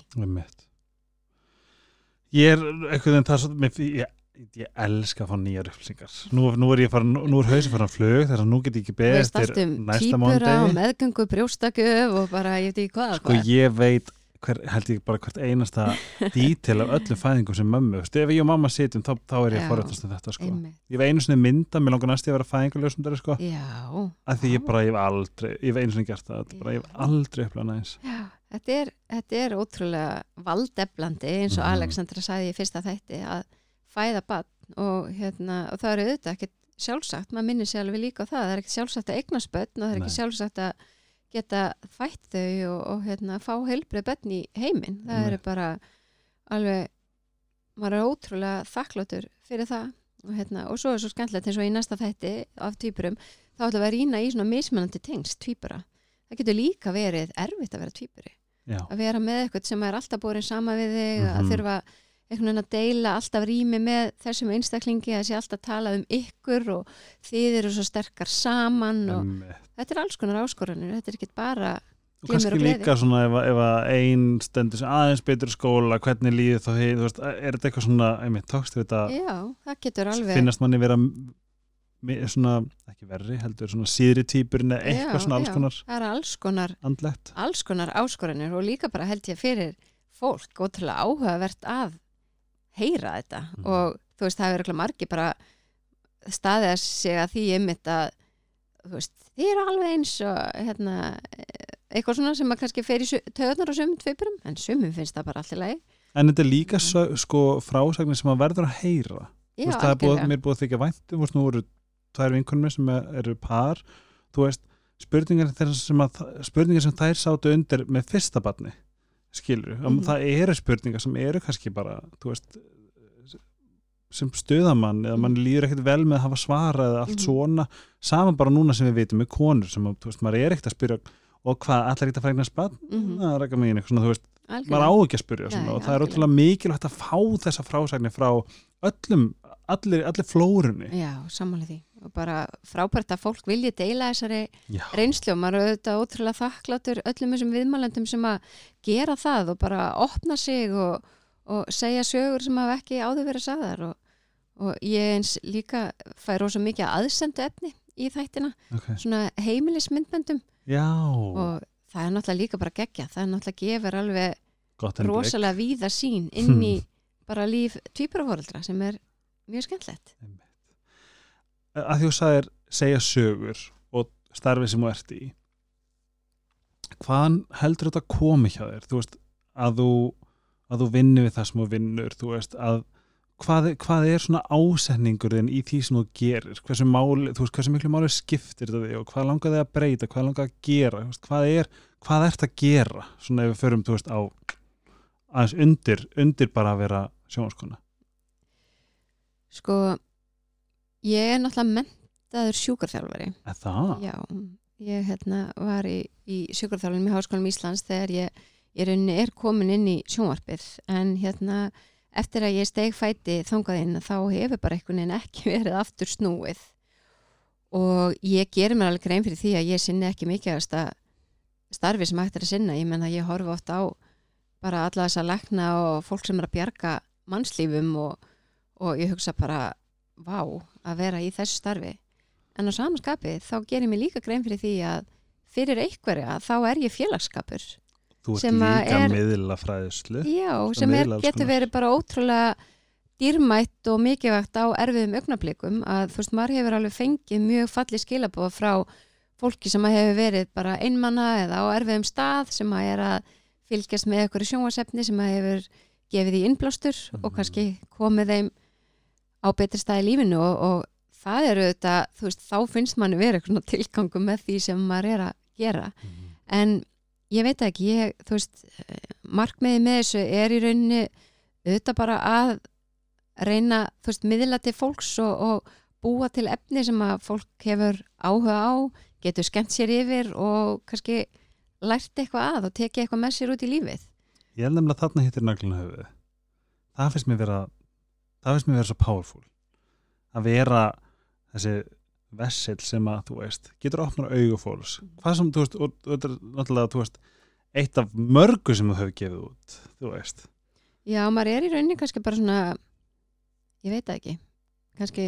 S1: ég er einhvern veginn það mér, ég, ég elska að fá nýjar upplýsingar nú, nú er ég farin, nú er hausin farin að flug þess að nú get ég ekki
S2: veist allt um
S1: næsta
S2: týpura og meðgöngu brjóstakjöf og bara ég veit ekki hvað.
S1: sko
S2: hvað.
S1: ég veit hver, held ég bara hvert einasta dítil af öllum fæðingum sem mömmu, ef ég og mamma sitjum þá, þá er ég að forrættast um þetta sko. Ég hef einu sinni mynda, mér langar næst ég að vera fæðingaljósundari sko,
S2: Já.
S1: að því ég bara, ég hef aldrei ég hef einu sinni gert það, bara, ég hef aldrei upplega næs
S2: Já, þetta er, þetta er ótrúlega valdeflandi eins og
S1: Mhm.
S2: Alexandra sagði í fyrsta þætti að fæða bann og, hérna, og það eru auðvitað ekkert sjálfsagt, maður minnir sér alveg líka á það, það er ekkert sjálfsagt að eignast börn og það er ekki
S1: Nei.
S2: sjálfsagt að geta fætt þau og, og hérna, fá heilbrið börn í heiminn, það
S1: Nei.
S2: eru bara alveg, maður er ótrúlega þakkláttur fyrir það. Og, hérna, og svo er svo skemmtilegt eins og í næsta þætti af tvíburum, þá ætlum við að rýna í svona mismunandi tengst tvíbura. Það getur líka verið erfitt að vera
S1: já,
S2: að vera með eitthvað sem er alltaf borin sama við þig, að
S1: Mhm.
S2: þurfa einhvern veginn að deila alltaf rými með þessum einstaklingi, að sé alltaf tala um ykkur og þið eru svo sterkar saman og
S1: einmitt.
S2: þetta er alls konar áskoranir, þetta er ekki bara
S1: og kannski
S2: og
S1: líka svona ef, að- ef að ein stendur aðeins betur skóla, hvernig líður þá heið, þú veist, er þetta eitthvað svona, einmitt, tókst við þetta
S2: já, það getur alveg
S1: finnast manni vera svona, ekki verri, heldur svona síðri típurinn eða eitthvað
S2: Já,
S1: svona alls
S2: já.
S1: konar
S2: það er alls konar, alls konar áskoranir og líka bara held ég fyrir fólk ótrúlega áhugavert að heyra þetta.
S1: Mhm.
S2: og þú veist, það er ekki margi bara staðið að segja því einmitt að þú veist, þið eru alveg eins og hérna, eitthvað svona sem að kannski fer í töðunar og sumum tvipurum en sumum finnst það bara allt í lagi.
S1: En þetta er líka svo, sko frásagnir sem maður verður að heyra.
S2: Já,
S1: veist, það er búið, mér er búið að þykja væntum þú veist, nú voru tvær vinkunum sem er- eru par. Þú veist, spurningar sem að, spurningar sem þær sátu undir með fyrsta barni skilur, mm
S2: Mhm.
S1: það eru spurningar sem eru kannski bara, þú veist sem stuðamann eða mann líður ekkert vel með að hafa svara eða allt
S2: Mhm.
S1: svona, saman bara núna sem við veitum með konur sem, þú veist, maður er ekkert að spyrja og hvað, allar ekkert að frægna spann
S2: Mhm.
S1: það er ekki megin, eitthvað svona, þú veist maður
S2: algjörlega.
S1: á ekki að spyrja svona,
S2: Nei,
S1: og það er ótrúlega mikilvægt að fá þessa frásagnir frá öllum, allir, allir flórunni
S2: Já, sammála því og bara frábært að fólk vilji deila þessari
S1: Já,
S2: reynslu og maður er auðvitað ótrúlega þakklátur öllum þessum viðmælendum sem að gera það og bara opna sig og, og segja sögur sem hafa ekki áður verið sagðar og, og ég eins líka fæ rosa mikið aðsendu efni í þættina,
S1: ok.
S2: svona heimilismyndböndum.
S1: Já,
S2: og það er náttúrulega líka bara gegja, það er náttúrulega gefur alveg rosalega víða sín inn í bara líf tvíburafóreldra sem er mjög skemmtlegt.
S1: Að því þú sagðir segja sögur og starfið sem þú ert í. Hvaðan heldur þetta komi hjá þér? Þú veist að þú, að þú vinni við það sem þú vinnur þú veist að hvað, hvað er svona ásetningurinn í því sem þú gerir? Hversu, máli, þú veist, hversu miklu máli skiptir þetta þig og hvað langar þig að breyta, hvað langar að gera? Veist, hvað er, hvað ert að gera? Svona ef við förum, þú veist, á aðeins undir, undir bara að vera sjónvaskona
S2: Sko, ég er náttúrulega mentaður sjúkarþjálfari.
S1: Það?
S2: Já, ég hérna, var í, í sjúkarþjálfunum í Háskólanum Íslands þegar ég rauninni er komin inn í sjónvarpið en hérna eftir að ég steg fæti þangað inn þá hefur bara einhvern veginn ekki verið aftur snúið og ég gerir mér alveg grein fyrir því að ég sinni ekki mikilvægast að starfi sem hægt er að sinna, ég menna ég horfi oft á bara alla þess að lækna og fólk sem er að bjarga mannslífum og, og ég hugsa bara vá, að vera í þessu starfi. En á samanskapi þá gerir mér líka grein fyrir því að fyrir einhverja þá er ég félagsskapur.
S1: Þú ert líka
S2: er-
S1: miðla fræðislu
S2: já, sem er, getur verið bara ótrúlega dýrmætt og mikilvægt á erfiðum augnablikum að þú veist, maður hefur alveg fengið mjög falli skilabóð frá fólki sem hefur verið bara einmanna eða á erfiðum stað sem að er að fylgjast með ykkur sjónvasefni sem að hefur gefið því innblástur og
S1: Mhm.
S2: kannski komið þeim á betri stað í lífinu og, og það eru þetta, þú veist, þá finnst manni verið eitthvað tilgangu með því sem maður er að gera. En ég veit ekki, ég, þú veist markmiðið með þessu er í rauninni auðvitað bara að reyna, þú veist, miðla til fólks og, og búa til efni sem að fólk hefur áhuga á getur skemmt sér yfir og kannski lært eitthvað að og tekið eitthvað með sér út í lífið.
S1: Ég held nefnilega þarna hittir naglina höfuð það finnst mér vera það finnst mér vera svo powerful. Að vera þessi vessel sem að, þú veist, getur opnað augu fólks, hvað sem, þú veist og og þetta er náttúrulega, þú veist eitt af mörgu sem þú hefur gefið út þú veist,
S2: Já, maður er í rauninni kannski bara svona ég veit það ekki. Kannski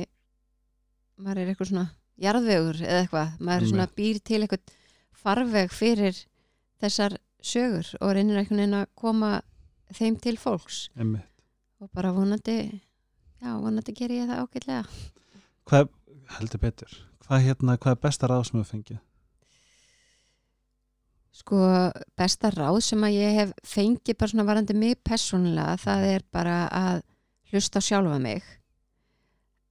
S2: maður er eitthvað svona jarðvegur eða eitthvað, maður er svona býr til eitthvað farveg fyrir þessar sögur og reynir einhvern veginn að koma þeim til fólks.
S1: Emmi
S2: og bara vonandi já, vonandi ger ég það ágætlega.
S1: Hvað, heldur betur hvað hérna, hvað er besta ráð sem þú fengið?
S2: Sko, besta ráð sem að ég hef fengið bara svona varandi mig persónulega, það er bara að hlusta sjálfa mig.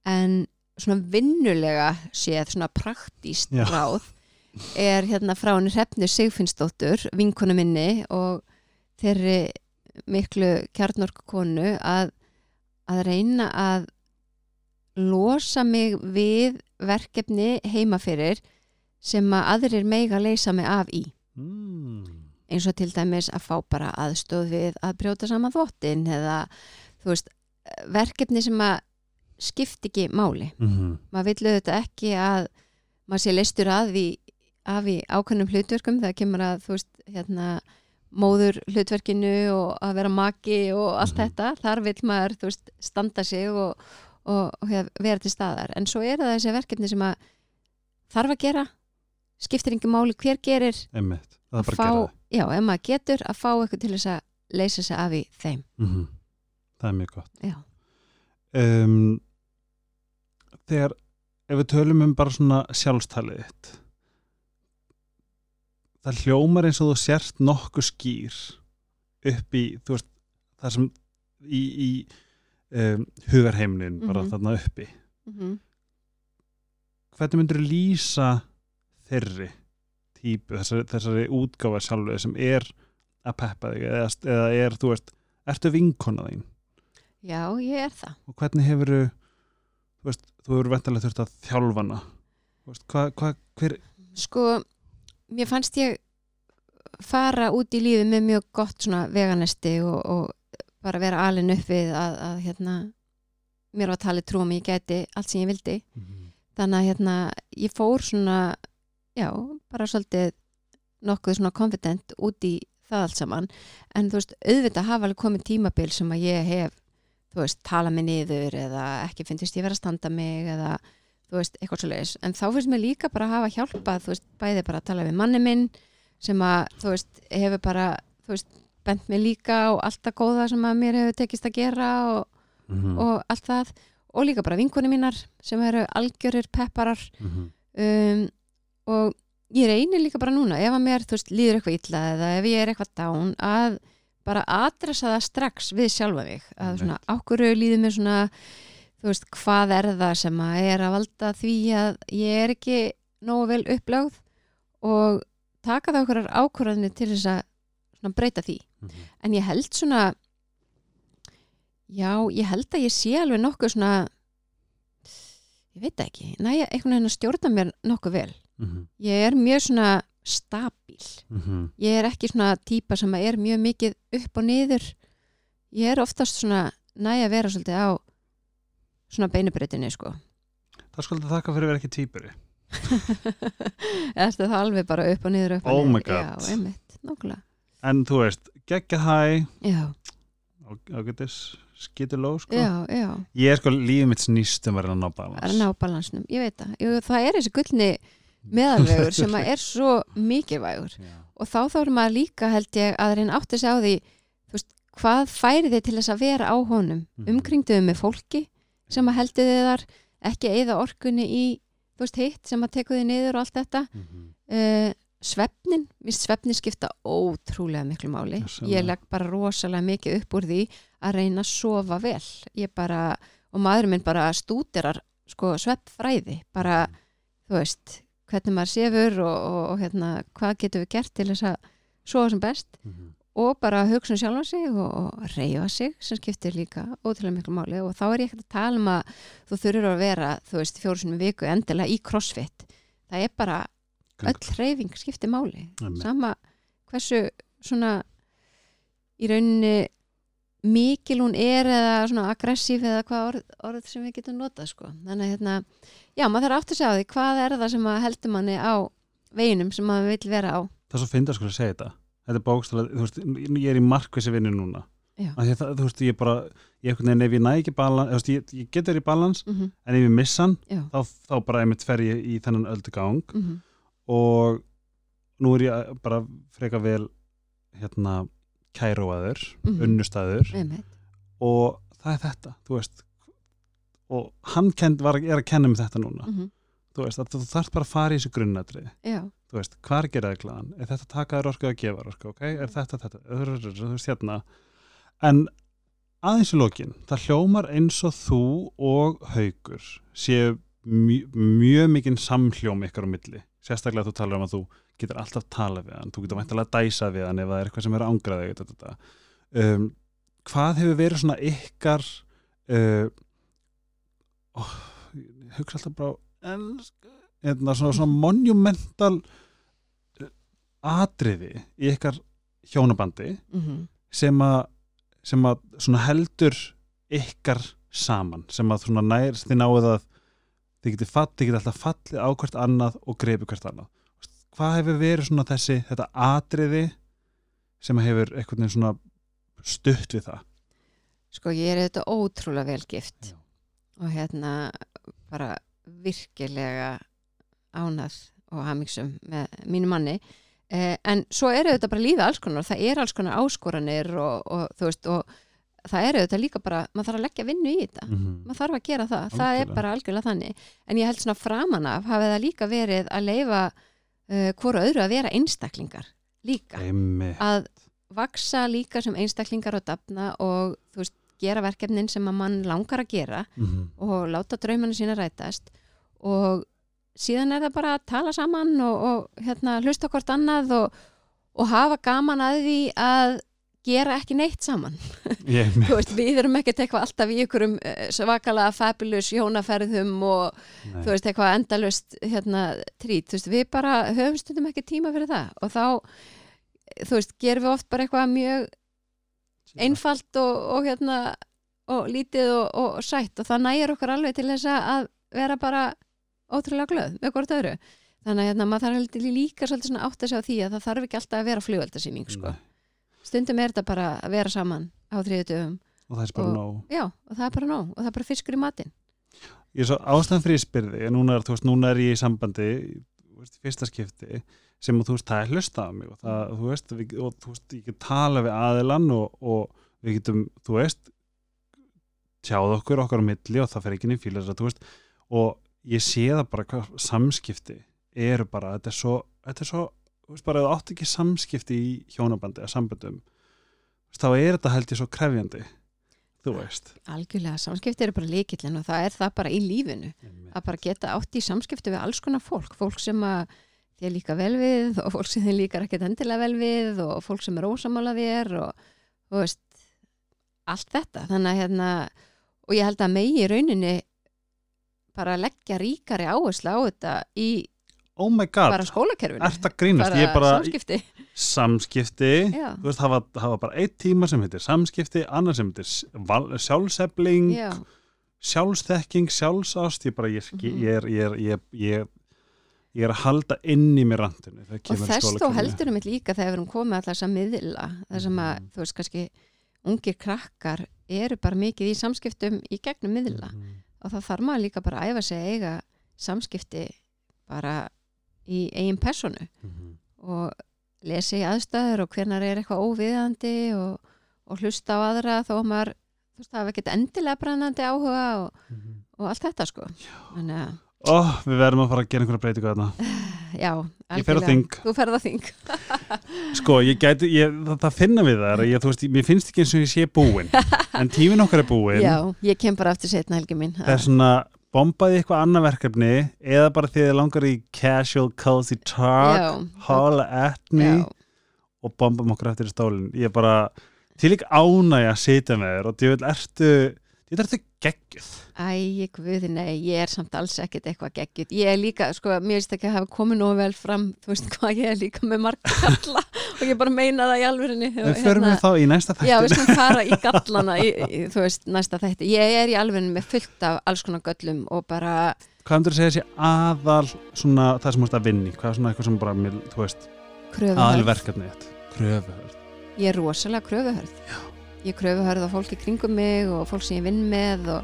S2: En svona vinnulega séð, svona praktíst
S1: Já.
S2: ráð er hérna frá henni Hrefnu Sigfinnsdóttur, vinkonu minni og þeirri miklu kjarnorku konu að, að reyna að losa mig við verkefni heima fyrir sem að aðrir meiga leysa mig af í
S1: mm.
S2: eins og til dæmis að fá bara aðstóð við að brjóta saman þvottin eða veist, verkefni sem að skipti ekki máli.
S1: Mm
S2: Maður vill auðvitað ekki að maður sé leistur að því af í ákveðnum hlutverkum þegar kemur að þú veist, hérna móður hlutverkinu og að vera maki og allt
S1: Mhm.
S2: þetta, þar vill maður veist, standa sig og, og, og hef- vera til staðar, en svo er það þessi verkefni sem að þarf að gera skiptir ekki máli hver gerir
S1: er bara
S2: fá,
S1: að
S2: já, ef maður getur að fá eitthvað til þess að leysa sig af í þeim.
S1: Mm það er mjög gott. Um, þegar ef við tölum um bara svona sjálfstalið þitt það hljómar eins og þú sért nokkuð skýr upp í þú veist, það sem í, í um, hugarheimnin bara
S2: Mhm.
S1: þarna uppi.
S2: Mm
S1: hvernig myndir þú lýsa þeirri típu, þessari, þessari útgáfa sjálfur sem er að peppa þig eða, eða er, þú veist, ertu vinkona þín?
S2: Já, ég er það.
S1: Og hvernig hefur þú veist, þú hefur ventarlega þurft að þjálfana veist, hvað, hvað, hver
S2: sko, mér fannst ég fara út í lífi með mjög gott svona veganesti og, og bara vera alin upp við að, að hérna, mér var talið trúum ég gæti allt sem ég vildi
S1: Mhm.
S2: þannig að hérna, ég fór svona já, bara svolítið nokkuð svona confident út í það allt saman, en þú veist auðvitað hafa alveg komið tímabil sem að ég hef þú veist, tala mig niður eða ekki finnst ég vera að standa mig eða þú veist, eitthvað svo leiðis, en þá finnst mér líka bara að hafa hjálpað, þú veist, bæði bara að tala við manni minn sem að, þú veist, hefur bara, þú veist, bent mig líka og allt það góða sem að mér hefur tekist að gera og,
S1: Mhm.
S2: og allt það. Og líka bara vinkunni mínar sem eru algjörir pepparar.
S1: Mhm.
S2: um, og ég reynir líka bara núna ef að mér, þú veist, líður eitthvað illa eða ef ég er eitthvað dán að bara adressa það strax við sjálfa mig. Að svona, ákvöru líður mér svona þú veist, hvað er það sem að er að valda því að ég er ekki nógu vel upplögð og taka það okkur ákvörðinni til þess að svona breyta því
S1: Mhm.
S2: en ég held svona já, ég held að ég sé alveg nokkuð svona ég veit ekki, næja, einhvern veginn að stjórna mér nokkuð vel
S1: Mhm.
S2: ég er mjög svona stabíl
S1: Mhm.
S2: ég er ekki svona típa sem er mjög mikið upp og niður ég er oftast svona næja að vera svolítið á svona beinubreytinni sko.
S1: Það skulle þakka fyrir að vera ekki týpuri
S2: Ertu það alveg bara upp og niður upp og
S1: Oh
S2: niður?
S1: my God.
S2: Já, einmitt, nokkulega
S1: En þú veist, geggja hæ
S2: Já,
S1: ágætis skituló sko.
S2: já, já.
S1: Ég er sko lífið mitt snýst um að að ná balans
S2: að ná balansnum, ég veit það. Jú, það er þessi gullni meðalvegur sem að er svo mikilvægur.
S1: Já.
S2: og þá þá er maður líka held ég að reyna átti sig á því þú veist, hvað færi þið til þess að vera á honum?
S1: Mhm.
S2: umkringduðu með fólki sem að heldur þið þar ekki eigða orkunni í þú veist hitt sem að teku þið niður og allt þetta
S1: Mhm.
S2: uh, svefnin, vist svefnin skipta ótrúlega miklu máli
S1: Gjörsamlega.
S2: ég legg bara rosalega mikið upp úr því að reyna að sofa vel ég bara, og maður minn bara stúderar sko svefnfræði bara, þú veist hvernig maður sefur og, og, og hérna, hvað getum við gert til þess að sofa sem best
S1: Mhm.
S2: Og bara hugsa um sjálfa sig og, og reyfa sig sem skiptir líka ótrúlega miklu máli. Og þá er ég ekkert að tala um að þú þurfur að vera, þú veist, fjóru sinni viku endilega í crossfit. Það er bara öll reyfing skiptir máli.
S1: Einmitt.
S2: sama hversu svona í rauninni mikil hún er eða svona aggressív eða hvað orð, orð sem við getum notað sko. þannig að hérna, já, maður þarf átt að segja á því hvað er það sem að heldur manni á veginum sem maður vil vera á.
S1: Það er svo fyndið að sko að segja þetta Þetta er bókstæðlega, þú veist, ég er í markvissi vinnu núna. Það, þú veist, ég bara ég veginn, ef ég næ ekki balans veist, ég, ég get verið í balans,
S2: mm -hmm,
S1: en ef ég missa hann
S2: já,
S1: þá, þá bara einmitt fer ég í þennan öldugang
S2: mm
S1: og nú er ég bara freka vel hérna kæróaður,
S2: Mhm.
S1: unnustæður
S2: einmitt.
S1: Og það er þetta, þú veist og hann kend, var, er að kenna um þetta núna.
S2: Mm
S1: þú veist, þú þarf bara að fara í þessu grunnatri.
S2: Já,
S1: þú veist, hvað er að gera þig glaðan? Er þetta að taka þér orku að gefa orku, ok? Er þetta, þetta, þú veist hérna. En aðeins í lokin það hljómar eins og þú og haugur séu mjö, mjög mikinn samhljóm ykkar á milli, sérstaklega þú talar um að þú getur alltaf tala við hann, þú getur væntalega að dæsa við hann ef það er eitthvað sem er að ángra þig þetta, þetta. Um, hvað hefur verið svona ykkar uh, oh, hugsa alltaf bara en hérna, svona, svona monumental uh, atriði í ykkar hjónabandi
S2: mm
S1: sem að sem að svona heldur ykkar saman sem að svona nær þið náið að þið getið getið alltaf fallið á hvert annað og greipið hvert annað. Hvað hefur verið svona þessi þetta atriði sem hefur veginn svona stutt við það?
S2: Sko ég er þetta ótrúlega vel gift
S1: Já.
S2: og hérna bara virkilega ánað og hamingsum með mínu manni eh, en svo eru þetta bara lífið alls konar það er alls konar áskoranir og, og þú veist og það eru þetta líka bara maður þarf að leggja vinnu í þetta
S1: -hmm.
S2: maður þarf að gera það, það er
S1: Algjörlega.
S2: bara algjörlega þannig en ég held svona framan af hafið það líka verið að leifa uh, hvora öðru að vera einstaklingar líka
S1: Einmitt.
S2: að vaksa líka sem einstaklingar og dafna og þú veist, gera verkefnin sem að mann langar að gera
S1: Mhm.
S2: og láta draumanu sína rætast og síðan er það bara að tala saman og, og hérna, hlusta hvort annað og, og hafa gaman að því að gera ekki neitt saman. Þú veist, við erum ekkert eitthvað alltaf í ykkurum eh, svakalega fabulous hjónaferðum og
S1: nei.
S2: þú veist, eitthvað endalust hérna, trít, þú veist, við bara höfum stundum ekki tíma fyrir það. Og þá þú veist, gerum við oft bara eitthvað mjög einfalt og, og hérna og lítið og, og sætt. Og það nægir okkur alveg til þess að vera bara ótrúlega glöð með hvort öðru. Þannig að hérna, maður þarf líka svolítið svona átt að segja á því að það þarf ekki alltaf að vera flugveldasýning sko. Stundum er þetta bara að vera saman á þriðutum
S1: og það er bara nóg.
S2: Já, og það er bara nóg og það er bara fiskur í matinn.
S1: Ég er svo ástæðan fyrir spyrði núna er, veist, núna er ég í sambandi veist, fyrsta skipti sem þú veist, það er hlusta á mig og það, þú veist, við, og þú veist, ég get tala við aðilann og, og við getum, þú veist tjáð okkur okkar á milli og það fer ekki þú veist, og ég sé það bara hvað samskipti eru bara, þetta er svo, þetta er svo þú veist, bara þú átt ekki samskipti í hjónabandi eða samböndum þá er þetta held ég svo krefjandi þú veist.
S2: Algjörlega, samskipti eru bara líkillin og það er það bara í lífinu að bara geta átt í samskipti við alls konar fólk fólk sem að þér líka vel við og fólk sem þér líkar ekkert endilega vel við og fólk sem er ósamála þér og þú veist allt þetta, þannig að hérna og ég held að megi í rauninni bara leggja ríkari áherslu á þetta í
S1: oh
S2: bara skólakerfinu.
S1: Ert að grínast? Ég er bara
S2: samskipti.
S1: Samskipti. Veist, það var bara eitt tíma sem heitir samskipti, annar sem heitir sjálfsefling,
S2: já,
S1: sjálfsþekking sjálfsást, ég bara ég, ég, er, ég, er, ég, ég, ég er að halda inn í mér randinu
S2: og
S1: að
S2: þess þó
S1: skólakerfinu.
S2: heldur um líka þegar við erum komið alltaf þess að miðla sem að,
S1: Mhm.
S2: þú veist, kannski ungir krakkar eru bara mikið í samskiptum í gegnum miðla.
S1: Mhm.
S2: Og það þarf maður líka bara að æfa sig að eiga samskipti bara í eigin personu
S1: Mhm.
S2: og lesa í aðstæður og hvernar er eitthvað óviðandi og, og hlusta á aðra þó að maður þú veist, hafa ekkert endilega brennandi áhuga og,
S1: Mhm.
S2: og allt þetta sko þannig að,
S1: Ó, við verðum að fara að gera einhverja breytingu þarna.
S2: Já
S1: Ég fer á þing.
S2: þú þing.
S1: Sko, ég gæti, ég, það, það finna við það ég, þú veist, mér finnst ekki eins og ég sé búin en tíminn okkar er búin
S2: já, ég kem bara aftur setna helgi mín.
S1: Það er svona bombaði eitthvað annað verkefni eða bara því þið langar í casual cozy talk
S2: já,
S1: holla at me
S2: já,
S1: og bombum okkur eftir í stólinn. Ég er bara til ekki ánægja að sitja með þér og ég vil ertu ég vil ertu geggjuð
S2: Æ, guði, nei, ég er samt alls ekkert eitthvað geggjut. Ég er líka, sko, mér finnst ekki að hafa komið nógu vel fram, þú veist hvað, ég er líka með marga galla og ég bara meina það í alvörinni.
S1: en förum við þá í næsta
S2: hérna- Já, við skulum fara í gallana, í, í, þú veist, næsta þætti. Ég er í alvörinni með fullt af alls konar göllum og bara
S1: hvað myndur að segja þessi aðal svona það sem þú ert að vinni hvað er svona eitthvað sem bara, mér, þú veist aðal
S2: kröfuhörð.
S1: verkefni þitt kröfuhörð
S2: Ég er rosalega kröfuhörð. Ég er kröfuhörð á fólki kringum mig og fólk sem ég vinn með og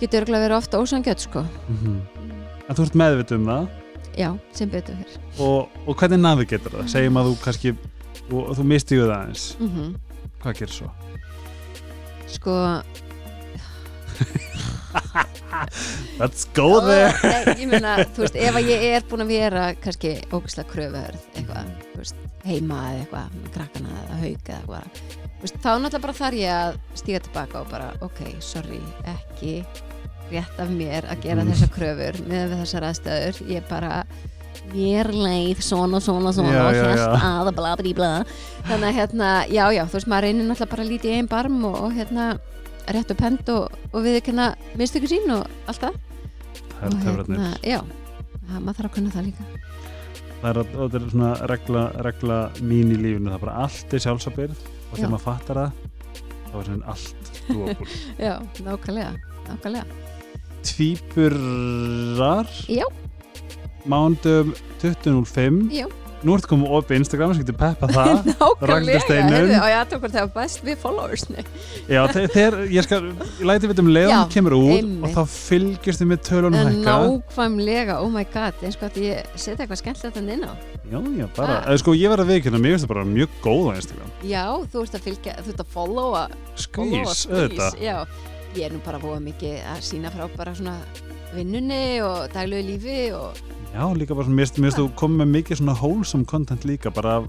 S2: getur örgulega verið ofta ósangjöld, sko.
S1: mm en þú ert meðvitað um það
S2: Já, sem betur fyrr.
S1: og, og hvernig navigator það segjum að þú kannski og, þú misti það aðeins
S2: Mm
S1: hvað gerir svo?
S2: Sko,
S1: Let's go there
S2: nei, ég meina, þú veist, ef að ég er búin að vera kannski ógæslega kröfuhörð eitthvað, þú veist, heima eða eitthvað krakkana eða haug eða eitthvað veist, þá náttúrulega bara þarf ég að stíga tilbaka og bara, ok, sorry ekki rétt af mér að gera
S1: Mhm.
S2: þessar kröfur með þessar aðstæður, ég bara mér leið svona, svona, svona og hérst
S1: já.
S2: að bla, bla, bla. Þannig að hérna, já, já, þú veist, maður reynir náttúrulega bara að líti einn barm og, og hérna rétt upp hend og, og við ekki minnst ykkur sín og allt það.
S1: Það eru töfratnir
S2: hérna, já, það, maður þarf að kunna það líka.
S1: Það er, það er svona regla, regla mín í lífinu það er bara allt er sjálfsabyrð og þegar maður fattar það þá er svona allt doable.
S2: já, nákvæmlega, nákvæmlega.
S1: Tvíburar.
S2: Já,
S1: mándum 2005
S2: já,
S1: nú ertu komið opið Instagram sem getur peppa það.
S2: Nákvæmlega. Og ég hvort það best við followers nei.
S1: já, þe- þegar, ég skal, ég læti við um
S2: Já,
S1: leiðan kemur út
S2: einmitt.
S1: og þá fylgjast þið með tölunum hækka
S2: nákvæmlega, oh my god eins og að ég setja eitthvað skemmtilegt hann inn á.
S1: Já, já, bara,
S2: Ah.
S1: sko ég verð að viðkynna mér finnst það bara mjög góð á Instagram.
S2: Já, þú ert að fylgja, þú ert að followa
S1: skvís, auðvitað.
S2: já, ég er nú bara búið mikið að sína frá bara svona vinnunni og daglegu lífi og
S1: Já, líka bara svona, mér finnst- þú komið með mikið svona wholesome content líka, bara af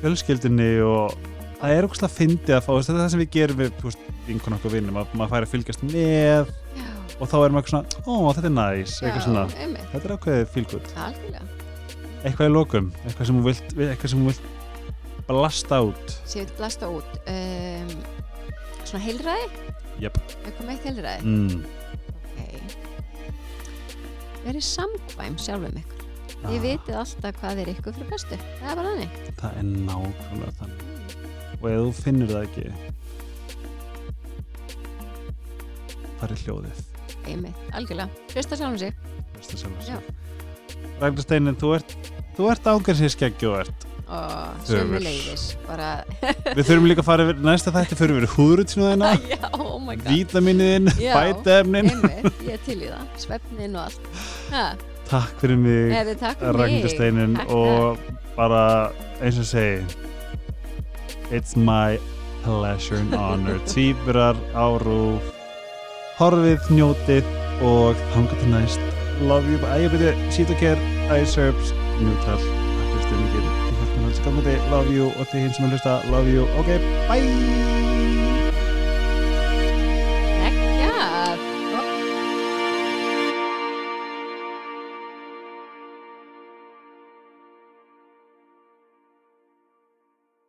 S1: fjölskyldinni og það er okkur fyndið að fá, þú veist, þetta er það sem við gerum við, þú veist, vinkun okkur vinnum, að maður fær að fylgjast með
S2: já,
S1: og þá er maður svona, ó, þetta er næs, eitthvað svona,
S2: einmitt,
S1: þetta er ákveðið good.
S2: algjörlega
S1: Eitthvað í lokum, eitthvað sem þú vilt, eitthvað sem þú vilt blasta út.
S2: sem við blasta út um, svona heilræði
S1: Jöp.
S2: eitthvað með heilræði
S1: Mm.
S2: ok verið samkvæm sjálfum ykkur. Þið
S1: Ah.
S2: vitið alltaf hvað er ykkur fyrir bestu. Það er bara þannig.
S1: Það er nákvæmlega þannig. Og ef þú finnur það ekki farið hljóðið.
S2: Einmitt, algjörlega, hlusta sjálfum sig.
S1: Besta sjálfan
S2: Já.
S1: sig. Ragnar Steinin, þú ert, ert ángærsins skeggjuvert
S2: og
S1: Þögul.
S2: sömu leiðis bara,
S1: Við þurfum líka að fara yfir, næsta þætti fyrir við húðrutsnúðina,
S2: já, oh
S1: vítaminiðin, bætefnin.
S2: Ég er til í það, svefnin og allt. Ha,
S1: Takk fyrir mig,
S2: Eða takk fyrir
S1: Ragnar
S2: mig.
S1: Steinin
S2: Takk,
S1: og bara eins og segi, it's my pleasure and honor. Tvíburar á rúf, horfið, njótið og þangað til næst. Love you, ægja byrju, sít og ganga Love you og þið hinn sem er hlusta, love you. Ok, bye!